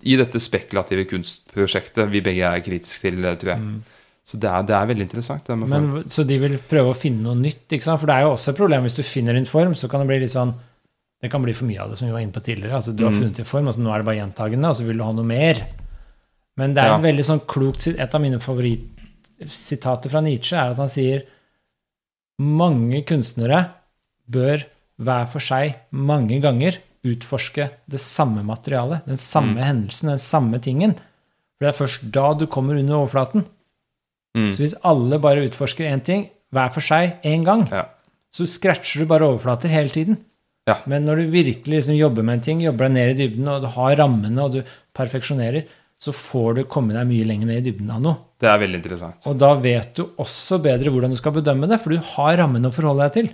I dette spekulative kunstprosjektet vi begge er kritiske til, eh, tror jeg. Mm. Så det er, det er veldig interessant. Men, så de vil prøve å finne noe nytt, ikke sant? For det er jo også et problem hvis du finner en form, så kan det bli litt sånn Det kan bli for mye av det, som vi var inne på tidligere. Altså, du har Mm. funnet en form, altså nå er det bare gjentagende, og så vil du ha noe mer. Men det er Ja. veldig sånn klokt Et av mine favorittsitater fra Nietzsche er at han sier mange kunstnere bør hver for seg mange ganger utforske det samme materialet, den samme Mm. hendelsen, den samme tingen. For det er først da du kommer under overflaten. Mm. Så hvis alle bare utforsker én ting hver for seg én gang, Ja. så scratcher du bare overflater hele tiden. Ja. Men når du virkelig liksom jobber med en ting, jobber deg ned i dybden, og du har rammene, og du perfeksjonerer, så får du komme deg mye lenger ned i dybden av noe. Det er veldig interessant. Og da vet du også bedre hvordan du skal bedømme det, for du har rammene å forholde deg til.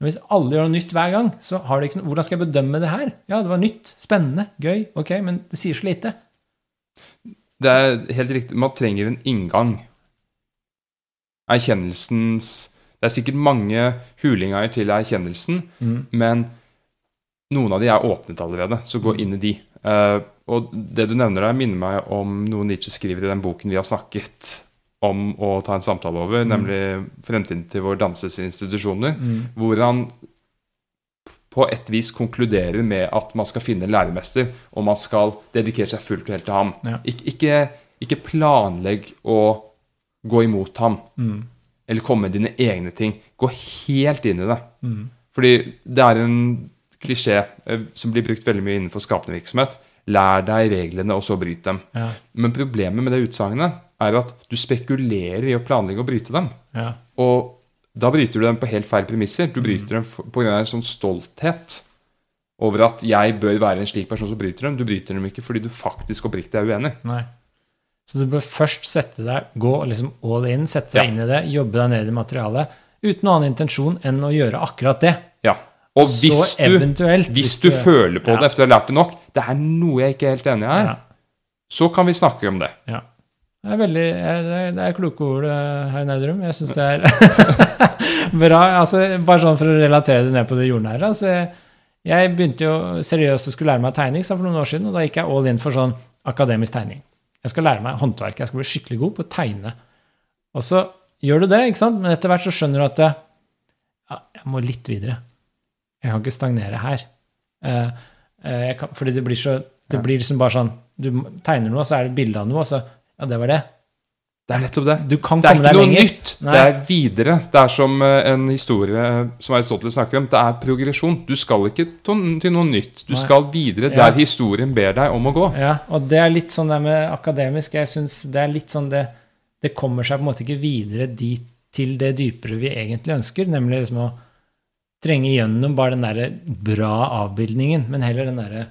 Men hvis alle gjør noe nytt hver gang, så har du ikke noe Hvordan skal jeg bedømme det her? Ja, det var nytt, spennende, gøy, ok, men det sier så lite. Det er helt riktig. Man trenger en inngang. Erkjennelsens Det er sikkert mange hulinger til erkjennelsen, Mm. men noen av de er åpnet allerede, så gå inn i de. Uh, og det du nevner der, minner meg om noe Nietzsche skriver i den boken vi har snakket om å ta en samtale over, nemlig 'Fremtiden til våre dansesinstitusjoner', Mm. hvor han på et vis konkluderer med at man skal finne en læremester, og man skal dedikere seg fullt og helt til ham. Ja. Ik ikke, ikke planlegg å gå imot ham, Mm. eller komme med dine egne ting. Gå helt inn i det. Mm. Fordi det er en klisjé eh, som blir brukt veldig mye innenfor skapende virksomhet. Lær deg reglene, og så bryt dem. Ja, Men problemet med det utsagnet er at du spekulerer i å planlegge å bryte dem. ja. Og da bryter du dem på helt feil premisser. Du bryter dem pga. en sånn stolthet over at jeg bør være en slik person som bryter dem. Du bryter dem ikke fordi du faktisk oppriktig er uenig. Nei. Så du bør først sette deg, gå liksom all in, sette deg Ja. inn i det, jobbe deg ned i materialet, uten noen annen intensjon enn å gjøre akkurat det. Ja. Og hvis så du, hvis, hvis du føler på Ja. det etter å ha lært det nok Det er noe jeg ikke er helt enig i her. ja, Så kan vi snakke om det. ja. Det er veldig eh, Det er, det er kloke ord, eh, Herr Neidrum. Jeg syns det er [LAUGHS] bra. Altså, bare sånn for å relatere det ned på det jordnære. Altså, jeg begynte jo seriøst å skulle lære meg tegning for noen år siden, og da gikk jeg all in for sånn akademisk tegning. Jeg skal lære meg håndverket. Jeg skal bli skikkelig god på å tegne. Og så gjør du det, ikke sant? men etter hvert så skjønner du at ja, jeg må litt videre. Jeg kan ikke stagnere her. Eh, eh, kan, fordi det blir så Det blir liksom bare sånn Du tegner noe, så er det et bilde av noe, og så Ja, det var det. Det er nettopp det. Du kan Det er komme ikke noe lenger. nytt. Nei. Det er videre. Det er som eh, en historie som Aristoteles snakker om. Det er progresjon. Du skal ikke til noe nytt. Du Nei. skal videre Ja. der historien ber deg om å gå. Ja, og det er litt sånn det med akademisk. Jeg synes det er litt sånn det Det kommer seg på en måte ikke videre dit til det dypere vi egentlig ønsker, nemlig liksom å trenge gjennom bare den derre bra avbildningen, men heller den derre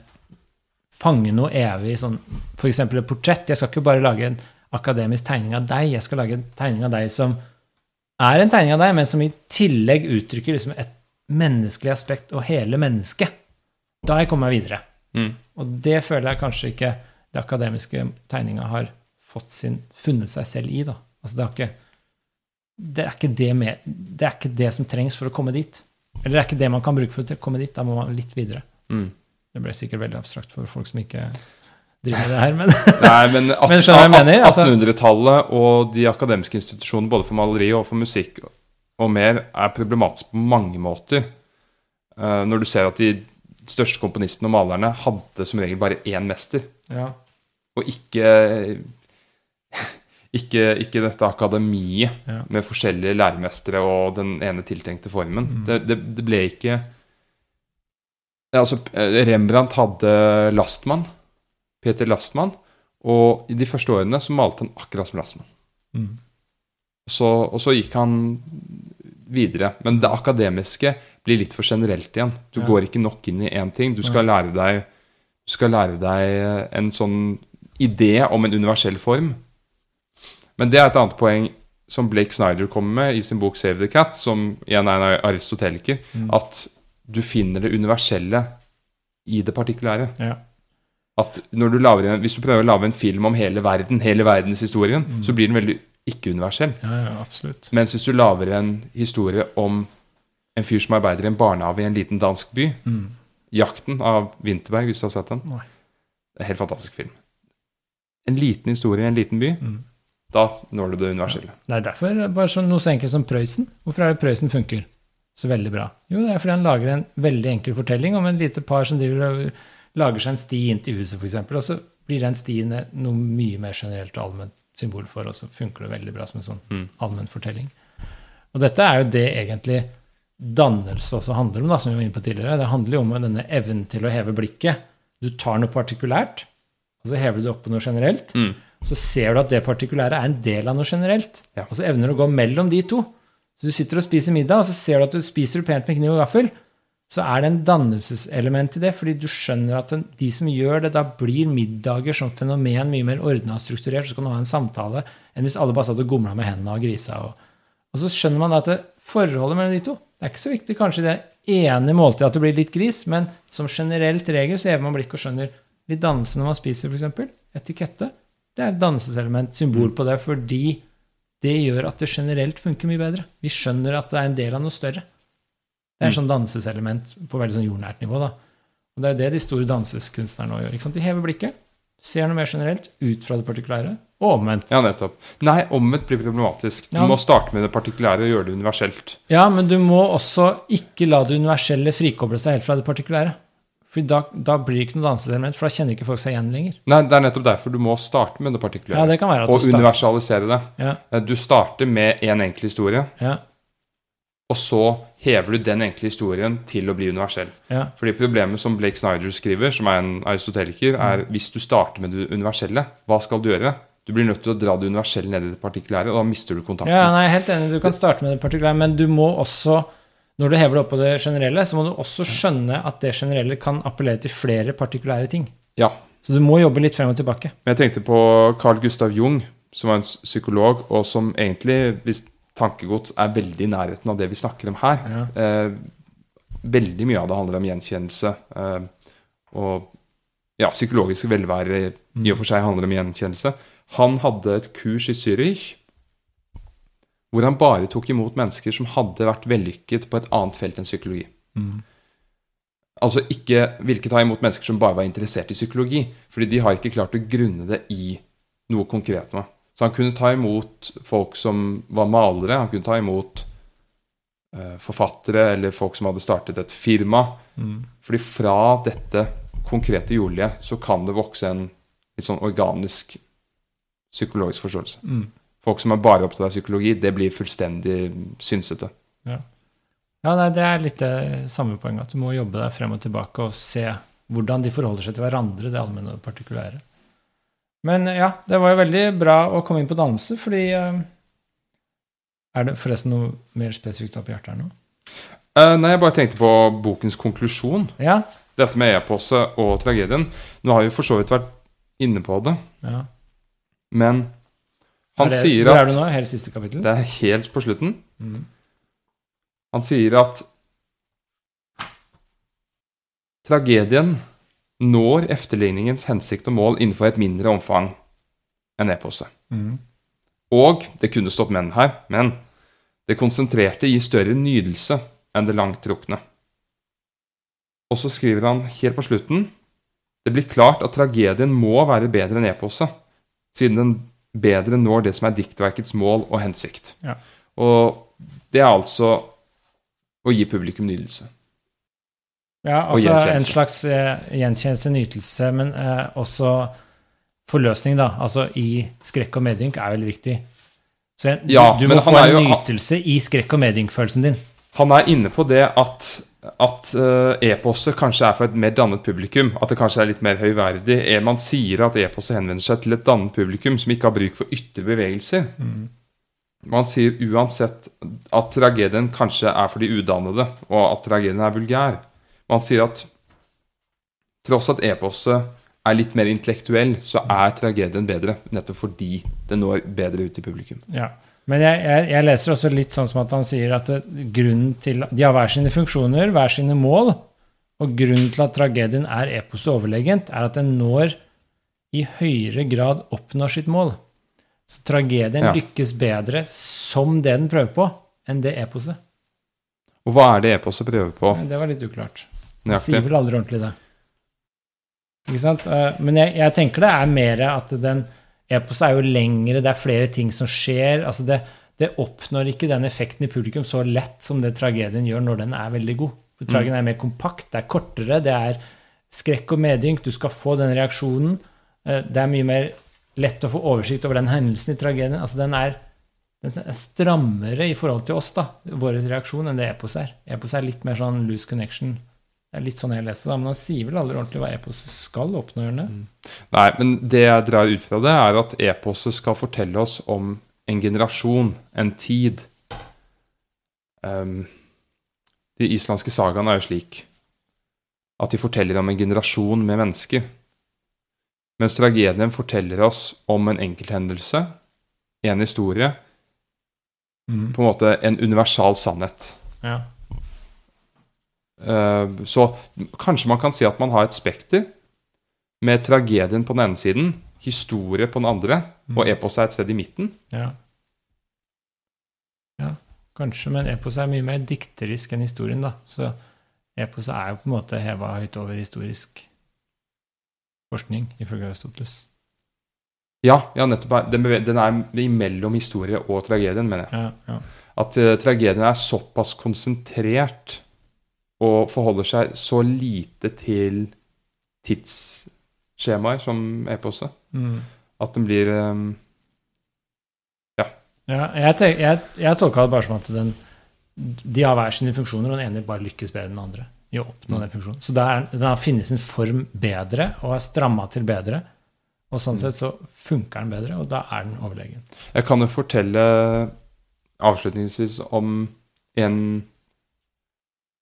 fange noe evig sånn eksempel et portrett. Jeg skal ikke bare lage en akademisk tegning av deg, jeg skal lage en tegning av deg som er en tegning av deg, men som i tillegg uttrykker liksom et menneskelig aspekt og hele mennesket. Da har jeg kommet meg videre. Mm. Og det føler jeg kanskje ikke det akademiske tegninga har fått sin, funnet seg selv i. da. Altså det, ikke, det, er det, med, det er ikke det som trengs for å komme dit. Eller det er ikke det man kan bruke for å komme dit. Da må man litt videre. Mm. Det ble sikkert veldig abstrakt for folk som ikke driver med det her, men [LAUGHS] Nei, men, at- Men skjønner du hva jeg mener? Altså- 1800-tallet og de akademiske institusjonene både for maleri og for musikk og mer er problematisk på mange måter. Eh, når du ser at de største komponistene og malerne hadde som regel bare én mester, ja. og ikke [LAUGHS] ikke, ikke dette akademiet Ja. med forskjellige læremestere og den ene tiltenkte formen. Mm. Det, det, det ble ikke ja, altså, eh, Rembrandt hadde Lastmann, Peter Lastmann, og i de første årene så malte han akkurat som Lastmann. Mm. Så, og så gikk han videre. Men det akademiske blir litt for generelt igjen. Du Ja. går ikke nok inn i én ting. Du skal lære deg Du skal lære deg en sånn idé om en universell form. Men det er et annet poeng som Blake Snyder kommer med i sin bok 'Save the Cat', som igjen er en aristoteliker, Mm. at du finner det universelle i det partikulære. ja. At du laver, en, hvis du prøver å lage en film om hele verden, hele verdenshistorien, Mm. så blir den veldig ikke-universell. Ja, ja, absolutt. Mens hvis du lager en historie om en fyr som arbeider i en barnehage i en liten dansk by, Mm. 'Jakten' av Winterberg, hvis du har sett den, Nei. det er en helt fantastisk film. En liten historie i en liten by, Mm. da når du det universelle. Det er derfor bare sånn noe så enkelt som Prøysen. Hvorfor er det Prøysen funker så veldig bra? Jo, det er fordi han lager en veldig enkel fortelling om en lite par som driver og lager seg en sti inn til huset, f.eks., og så blir den stien noe mye mer generelt og allment symbol for, og så funker det veldig bra som en sånn Mm. allmenn fortelling. Og dette er jo det egentlig dannelse også handler om, da, som vi var inne på tidligere. Det handler jo om denne evnen til å heve blikket. Du tar noe partikulært, og så hever du det opp på noe generelt. Mm. Så ser du at det partikulære er en del av noe generelt. Ja. Og så evner du å gå mellom de to. Så du sitter og spiser middag, og så ser du at du spiser pent med kniv og gaffel. Så er det en dannelseselement i det, fordi du skjønner at de som gjør det, da blir middager som fenomen mye mer ordna og strukturert. Så kan du ha en samtale enn hvis alle bare satt og gomla med hendene og grisa. Og, og så skjønner man at det, forholdet mellom de to det er ikke så viktig kanskje i det ene måltidet at det blir litt gris, men som generelt regel så hever man blikket og skjønner litt dannelse når man spiser, f.eks. Etikette. Det er et dannelseselement, symbol på det, fordi det gjør at det generelt funker mye bedre. Vi skjønner at det er en del av noe større. Det er et sånn danseselement på veldig sånn jordnært nivå. da. Og Det er jo det de store danseskunstnerne nå gjør. ikke sant? De hever blikket, ser noe mer generelt ut fra det partikulære, og omvendt. Ja, nettopp. Nei, omvendt blir problematisk. Du Ja. må starte med det partikulære og gjøre det universelt. Ja, men du må også ikke la det universelle frikoble seg helt fra det partikulære. For da, da blir det ikke noe danseselement, for da kjenner ikke folk seg igjen lenger. Nei, Det er nettopp derfor du må starte med det partikulære, Ja, det kan være at og universalisere det. Ja, Du starter med én enkel historie, ja, og så hever du den enkle historien til å bli universell. ja. Fordi Problemet som Blake Snyder skriver, som er en aristoteliker, er hvis du starter med det universelle, hva skal du gjøre? Du blir nødt til å dra det universelle ned i det partikulære, og da mister du kontakten. Ja, nei, helt enig. Du kan starte med det partikulære, men du må også, når du hever det opp på det generelle, så må du også skjønne at det generelle kan appellere til flere partikulære ting. Ja, Så du må jobbe litt frem og tilbake. Men jeg tenkte på Carl Gustav Jung, som var en psykolog, og som egentlig, hvis tankegods, er veldig i nærheten av det vi snakker om her. Ja. Eh, veldig mye av det handler om gjenkjennelse. Eh, og ja, psykologisk velvære i og for seg handler om gjenkjennelse. Han hadde et kurs i Zürich hvor han bare tok imot mennesker som hadde vært vellykket på et annet felt enn psykologi. Altså ikke ville ta imot mennesker som bare var interessert i psykologi, fordi de har ikke klart å grunne det i noe konkret noe. Så han kunne ta imot folk som var malere, han kunne ta imot eh, forfattere eller folk som hadde startet et firma. Fordi fra dette konkrete jordlige så kan det vokse en litt sånn organisk psykologisk forståelse. Mm. Folk som er bare opptatt av psykologi, det blir fullstendig synsete. Ja, nei, Det er litt det samme poenget, at du må jobbe deg frem og tilbake og se hvordan de forholder seg til hverandre, det allmenne og det partikulære. Men ja, det var jo veldig bra å komme inn på dannelse, fordi eh, Er det forresten noe mer spesifikt opp i hjertet her nå? Uh, nei, jeg bare tenkte på bokens konklusjon. Ja. Dette med epose og tragedien. Nå har vi for så vidt vært inne på det, ja. men han det, sier hvor er du nå? Helt siste kapittel? Det er helt på slutten. Mm. Han sier at tragedien når efterligningens hensikt og mål innenfor et mindre omfang enn epose. Mm. Og det kunne stått menn her, men det konsentrerte gir større nydelse enn det langtrukne. Og så skriver han helt på slutten det blir klart at tragedien må være bedre enn epose, siden den bedre når det som er diktverkets mål og hensikt. Ja. Og det er altså å gi publikum nydelse. Ja, altså en slags eh, gjenkjennelse, nytelse, men eh, også forløsning, da. Altså i skrekk og medynk er veldig viktig. Så en, Ja, du du må få en jo- nytelse i skrekk og medynk-følelsen din. Han er inne på det at, at uh, e-poster kanskje er for et mer dannet publikum. At det kanskje er litt mer høyverdig. Er Man sier at e-poster henvender seg til et dannet publikum som ikke har bruk for ytre bevegelser. Man sier uansett at tragedien kanskje er for de udannede, og at tragedien er vulgær. Man sier at tross at e-poster er litt mer intellektuell, så er tragedien bedre, nettopp fordi det når bedre ut til publikum. Ja. Men jeg, jeg, jeg leser også litt sånn som at han sier at grunnen til De har hver sine funksjoner, hver sine mål, Og grunnen til at tragedien er eposet overlegent, er at den når i høyere grad oppnår sitt mål. Så tragedien Ja. lykkes bedre som det den prøver på, enn det eposet. Og hva er det eposet prøver på? Det var litt uklart. Den sier vel aldri ordentlig det. Ikke sant? Eh, Men jeg, jeg tenker det er mer at den eposet er jo lengre, det er flere ting som skjer. altså det, det oppnår ikke den effekten i publikum så lett som det tragedien gjør når den er veldig god. For tragedien er mer kompakt, det er kortere, det er skrekk og medynk, du skal få den reaksjonen. Eh, Det er mye mer lett å få oversikt over den hendelsen i tragedien. altså Den er, den er strammere i forhold til oss, da, vår reaksjon, enn det epos er. Epos er litt mer sånn loose connection. Det er litt sånn jeg leste det, men han sier vel aldri ordentlig hva epos skal oppnå, Mm. Nei, men det jeg drar ut fra det, er at eposet skal fortelle oss om en generasjon, en tid. Um, de islandske sagaene er jo slik at de forteller om en generasjon med mennesker. Mens tragedien forteller oss om en enkelthendelse, en historie, Mm. på en måte en universal sannhet. Ja. Eh, Så kanskje man kan si at man har et spekter med tragedien på den ene siden, historie på den andre, og epos er et sted i midten. ja. Ja, kanskje, men epos er mye mer dikterisk enn historien, da. Så epos er jo på en måte heva høyt over historisk forskning, ifølge Aristoteles. Ja, ja nettopp. Den, den er imellom historie og tragedien, mener jeg. Ja, ja. At uh, tragedien er såpass konsentrert og forholder seg så lite til tidsskjemaer som eposet, Mm. at den blir um, Ja, jeg, tenk, jeg, jeg tolka det bare som at den, de har hver sine funksjoner, og den ene bare lykkes bedre enn den andre i å oppnå den funksjonen. Så det er, den har funnet sin form bedre og er stramma til bedre. Og sånn sett så funker den bedre, og da er den overlegen. Jeg kan jo fortelle avslutningsvis om en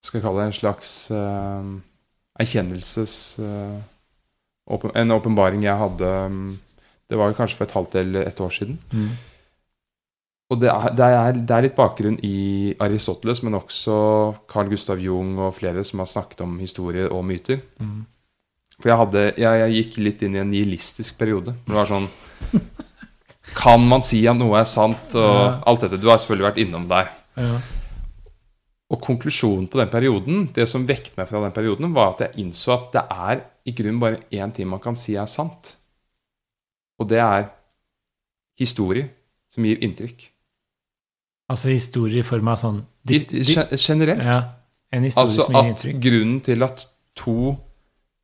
Skal jeg kalle det en slags uh, erkjennelses... Uh, åpen- en åpenbaring jeg hadde um, Det var kanskje for et halvt eller et år siden. Og det er, det, er, det er litt bakgrunn i Aristoteles, men også Carl Gustav Jung og flere som har snakket om historier og myter. Mm. For jeg, hadde, jeg, jeg gikk litt inn i en nihilistisk periode. Det var sånn [LAUGHS] Kan man si at noe er sant? Og Ja. alt dette. Du har selvfølgelig vært innom der. Ja. Og konklusjonen på den perioden, det som vekket meg fra den perioden, var at jeg innså at det er i grunnen bare én ting man kan si er sant. Og det er historie som gir inntrykk. Altså historie i form av sånn dikt, ge- generelt. Ja, en Altså som gir at inntrykk. grunnen til at to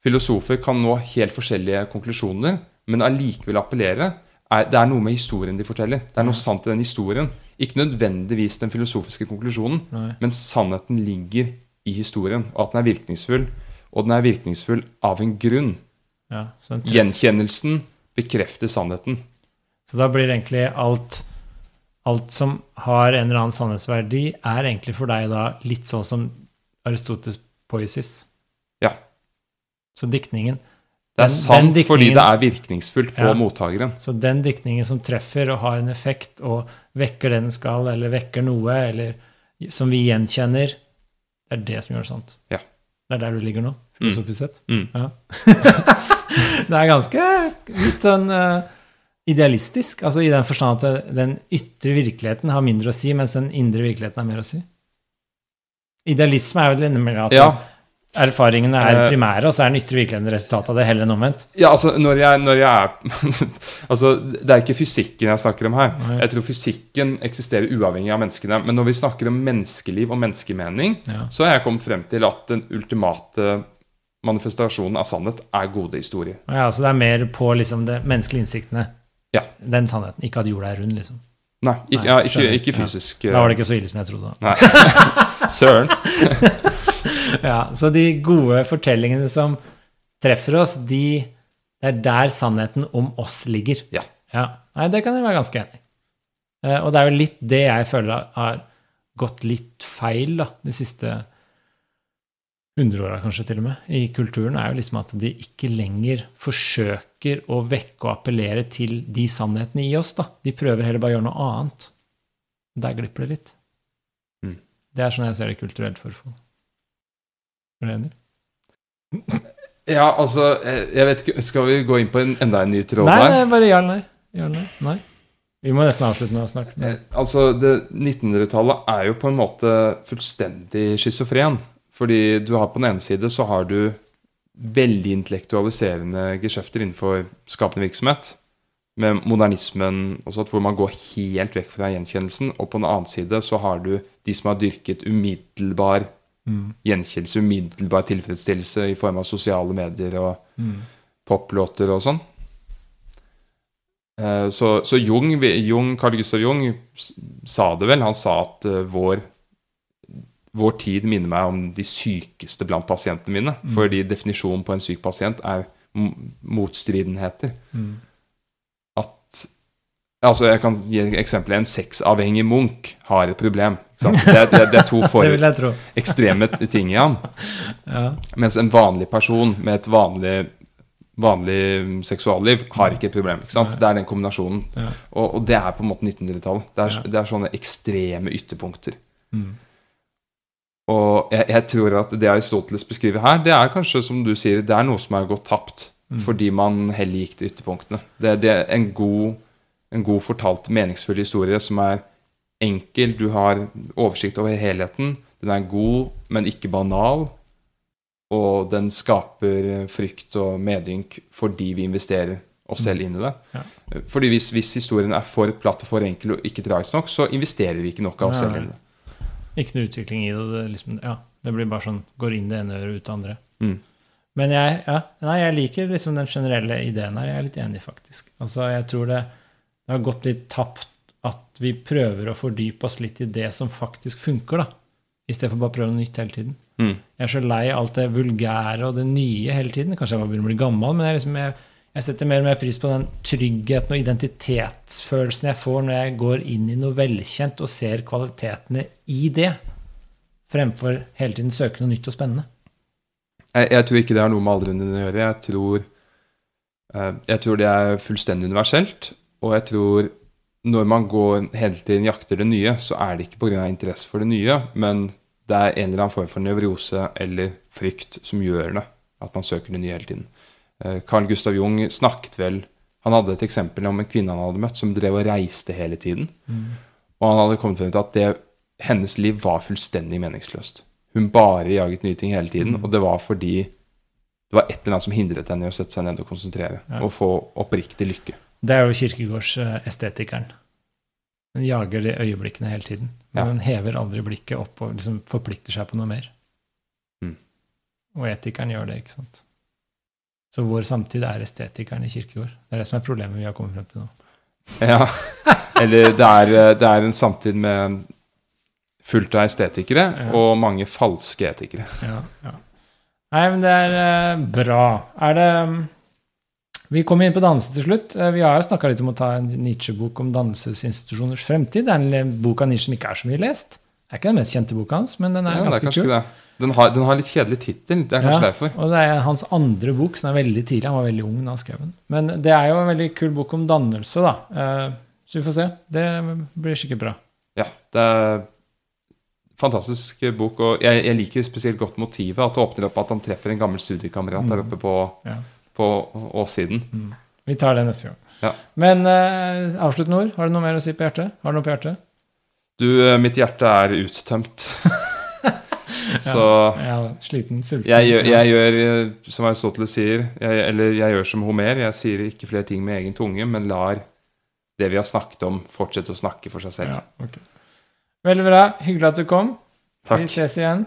filosofer kan nå helt forskjellige konklusjoner, men allikevel appellere, er, det er noe med historien de forteller. Det er noe sant i den historien. Ikke nødvendigvis den filosofiske konklusjonen, Nei. men sannheten ligger i historien, og at den er virkningsfull. Og den er virkningsfull av en grunn. Ja, Gjenkjennelsen bekrefter sannheten. så da blir egentlig alt Alt som har en eller annen sannhetsverdi, er egentlig for deg da litt sånn som Aristoteles poesis. Ja. Så diktningen Det er Den- sant den fordi det er virkningsfullt på Ja. mottakeren. Så den diktningen som treffer og har en effekt og vekker det den skal, eller vekker noe, eller som vi gjenkjenner, det er det som gjør det sånt. Ja. Det er der du ligger nå, filosofisk sett. Mm. Ja. [LAUGHS] det er ganske litt sånn uh, idealistisk, altså i den forstand at den ytre virkeligheten har mindre å si, mens den indre virkeligheten har mer å si. Idealisme er jo det med at Ja, erfaringene er Eh. primære, og så er den ytre virkeligheten resultatet av det, heller enn omvendt. Ja, altså, når jeg, når jeg er [LAUGHS] Altså, det er ikke fysikken jeg snakker om her. Nei. Jeg tror fysikken eksisterer uavhengig av menneskene. Men når vi snakker om menneskeliv og menneskemening, Ja. så har jeg kommet frem til at den ultimate manifestasjonen av sannhet er gode historier. Ja, så det er mer på liksom det menneskelige innsiktene. Ja. Den sannheten. Ikke at jorda er rund, liksom. Nei, ikke, Nei, ja, ikke, ikke fysisk. Ja. Da var det ikke så ille som jeg trodde. Nei. [LAUGHS] Søren. [LAUGHS] [LAUGHS] Ja, så de gode fortellingene som treffer oss, de, det er der sannheten om oss ligger. Ja. Nei, det kan jeg være ganske enig i. Eh, Og det er jo litt det jeg føler har gått litt feil da, de siste hundreåra, kanskje til og med, i kulturen, er jo liksom at de ikke lenger forsøker å vekke og appellere til de sannhetene i oss. da. De prøver heller bare å gjøre noe annet. Der glipper det litt. Mm. Det er sånn jeg ser det kulturelt for Er enig? Ja, altså Jeg vet ikke Skal vi gå inn på en, enda en ny tråd Nei, her? nei, bare ja eller nei. Ja nei. nei. Vi må nesten avslutte nå snart. Men. Altså, det 1900-tallet er jo på en måte fullstendig schizofren. Fordi du har på den ene side så har du veldig intellektualiserende geskjefter innenfor skapende virksomhet. Med modernismen og sånt, hvor man går helt vekk fra gjenkjennelsen. Og på den annen side så har du de som har dyrket umiddelbar Mm. gjenkjennelse, umiddelbar tilfredsstillelse i form av sosiale medier og Mm. poplåter og sånn. Eh, Så, så Jung, Jung, Carl Gustav Jung sa det vel. Han sa at eh, vår, vår tid minner meg om de sykeste blant pasientene mine. Mm. Fordi definisjonen på en syk pasient er motstridenheter. Mm. Altså, jeg kan gi et eksempel. En sexavhengig munk har et problem. Det, er- det, er- to [LAUGHS] for ekstreme ting i ham. [LAUGHS] Ja. Mens en vanlig person med et vanlig, vanlig seksualliv har ikke et problem. ikke. Det er den kombinasjonen. Ja. Og, og det er på en måte 1900-tallet. Det, Ja. det er sånne ekstreme ytterpunkter. Mm. Og jeg, jeg tror at det Aristoteles beskriver her, det er kanskje, som du sier, det er noe som er gått tapt. Mm. Fordi man heller gikk til ytterpunktene. Det, det er en god, en god fortalt, meningsfull historie som er enkel. Du har oversikt over helheten. Den er god, men ikke banal. Og den skaper frykt og medynk fordi vi investerer oss selv inn i det. Ja. Fordi hvis, hvis historien er for platt og for enkel og ikke tragisk nok, så investerer vi ikke nok av oss selv inn i det. Ikke noe utvikling i det. Det, liksom, ja, det blir bare sånn går inn det ene øret, ut det andre. Mm. Men jeg, ja, nei, jeg liker liksom den generelle ideen her. Jeg er litt enig, faktisk. Altså, jeg tror det, det har gått litt tapt at vi prøver å fordype oss litt i det som faktisk funker, da. I stedet for bare å prøve noe nytt hele tiden. Mm. Jeg er så lei alt det vulgære og det nye hele tiden. Kanskje jeg bare begynner å bli gammel, men jeg, liksom, jeg, jeg setter mer og mer pris på den tryggheten og identitetsfølelsen jeg får når jeg går inn i noe velkjent og ser kvalitetene i det, fremfor hele tiden søke noe nytt og spennende. Jeg, jeg tror ikke det har noe med alderen din å gjøre. Jeg tror, eh, jeg tror det er fullstendig universelt. Og jeg tror når man går hele tiden jakter det nye, så er det ikke pga. interesse for det nye, men det er en eller annen form for nevrose eller frykt som gjør det. At man søker det nye hele tiden. Eh, Carl Gustav Jung snakket vel Han hadde et eksempel om en kvinne han hadde møtt, som drev og reiste hele tiden. Og han hadde kommet frem til at det, hennes liv var fullstendig meningsløst. Hun bare jaget nye ting hele tiden, Mm. og det var fordi det var et eller annet som hindret henne i å sette seg ned og konsentrere. Ja. Og få oppriktig lykke. Det er jo Kirkegårds-estetikeren. Den jager de øyeblikkene hele tiden. Men Ja. den hever aldri blikket opp og liksom forplikter seg på noe mer. Mm. Og etikeren gjør det, ikke sant. Så vår samtid er estetikeren i Kirkegård. Det er det som er problemet vi har kommet frem til nå. Ja. Eller det er, det er en samtid med fullt av estetikere Ja. og mange falske etikere. Ja, ja. Nei, men det er eh, bra. Er det mm, Vi kommer inn på dannelse til slutt. Eh, vi har jo snakka litt om å ta en Nietzsche-bok om dannelsesinstitusjoners fremtid. Det er en bok av Nietzsche som ikke er så mye lest. Det er ikke den mest kjente boka hans, men den er Ja, er ganske kanskje kul. Den har, den har litt kjedelig tittel. Det er kanskje Ja, derfor. Og det er hans andre bok, som er veldig tidlig. Han var veldig ung da han skrev den. Men det er jo en veldig kul bok om dannelse, da. Eh, Så vi får se. Det blir sikkert bra. Ja, det er fantastisk bok. Og jeg, jeg liker spesielt godt motivet. At det åpner opp at han treffer en gammel studiekamerat der Mm. oppe på, Ja. På åssiden. Vi tar det neste gang. Ja. Men uh, avsluttende ord. Har du noe mer å si på hjertet? Har du noe på hjertet? Du, eh, mitt hjerte er uttømt. [LAUGHS] Så ja, sliten, sulten. jeg, gjør- jeg gjør eh, som Aristoteles sier, jeg, eller jeg gjør som Homer. Jeg sier ikke flere ting med egen tunge, men lar det vi har snakket om, fortsette å snakke for seg selv. Ja, okay. Veldig bra. Hyggelig at du kom. Vi ses igjen.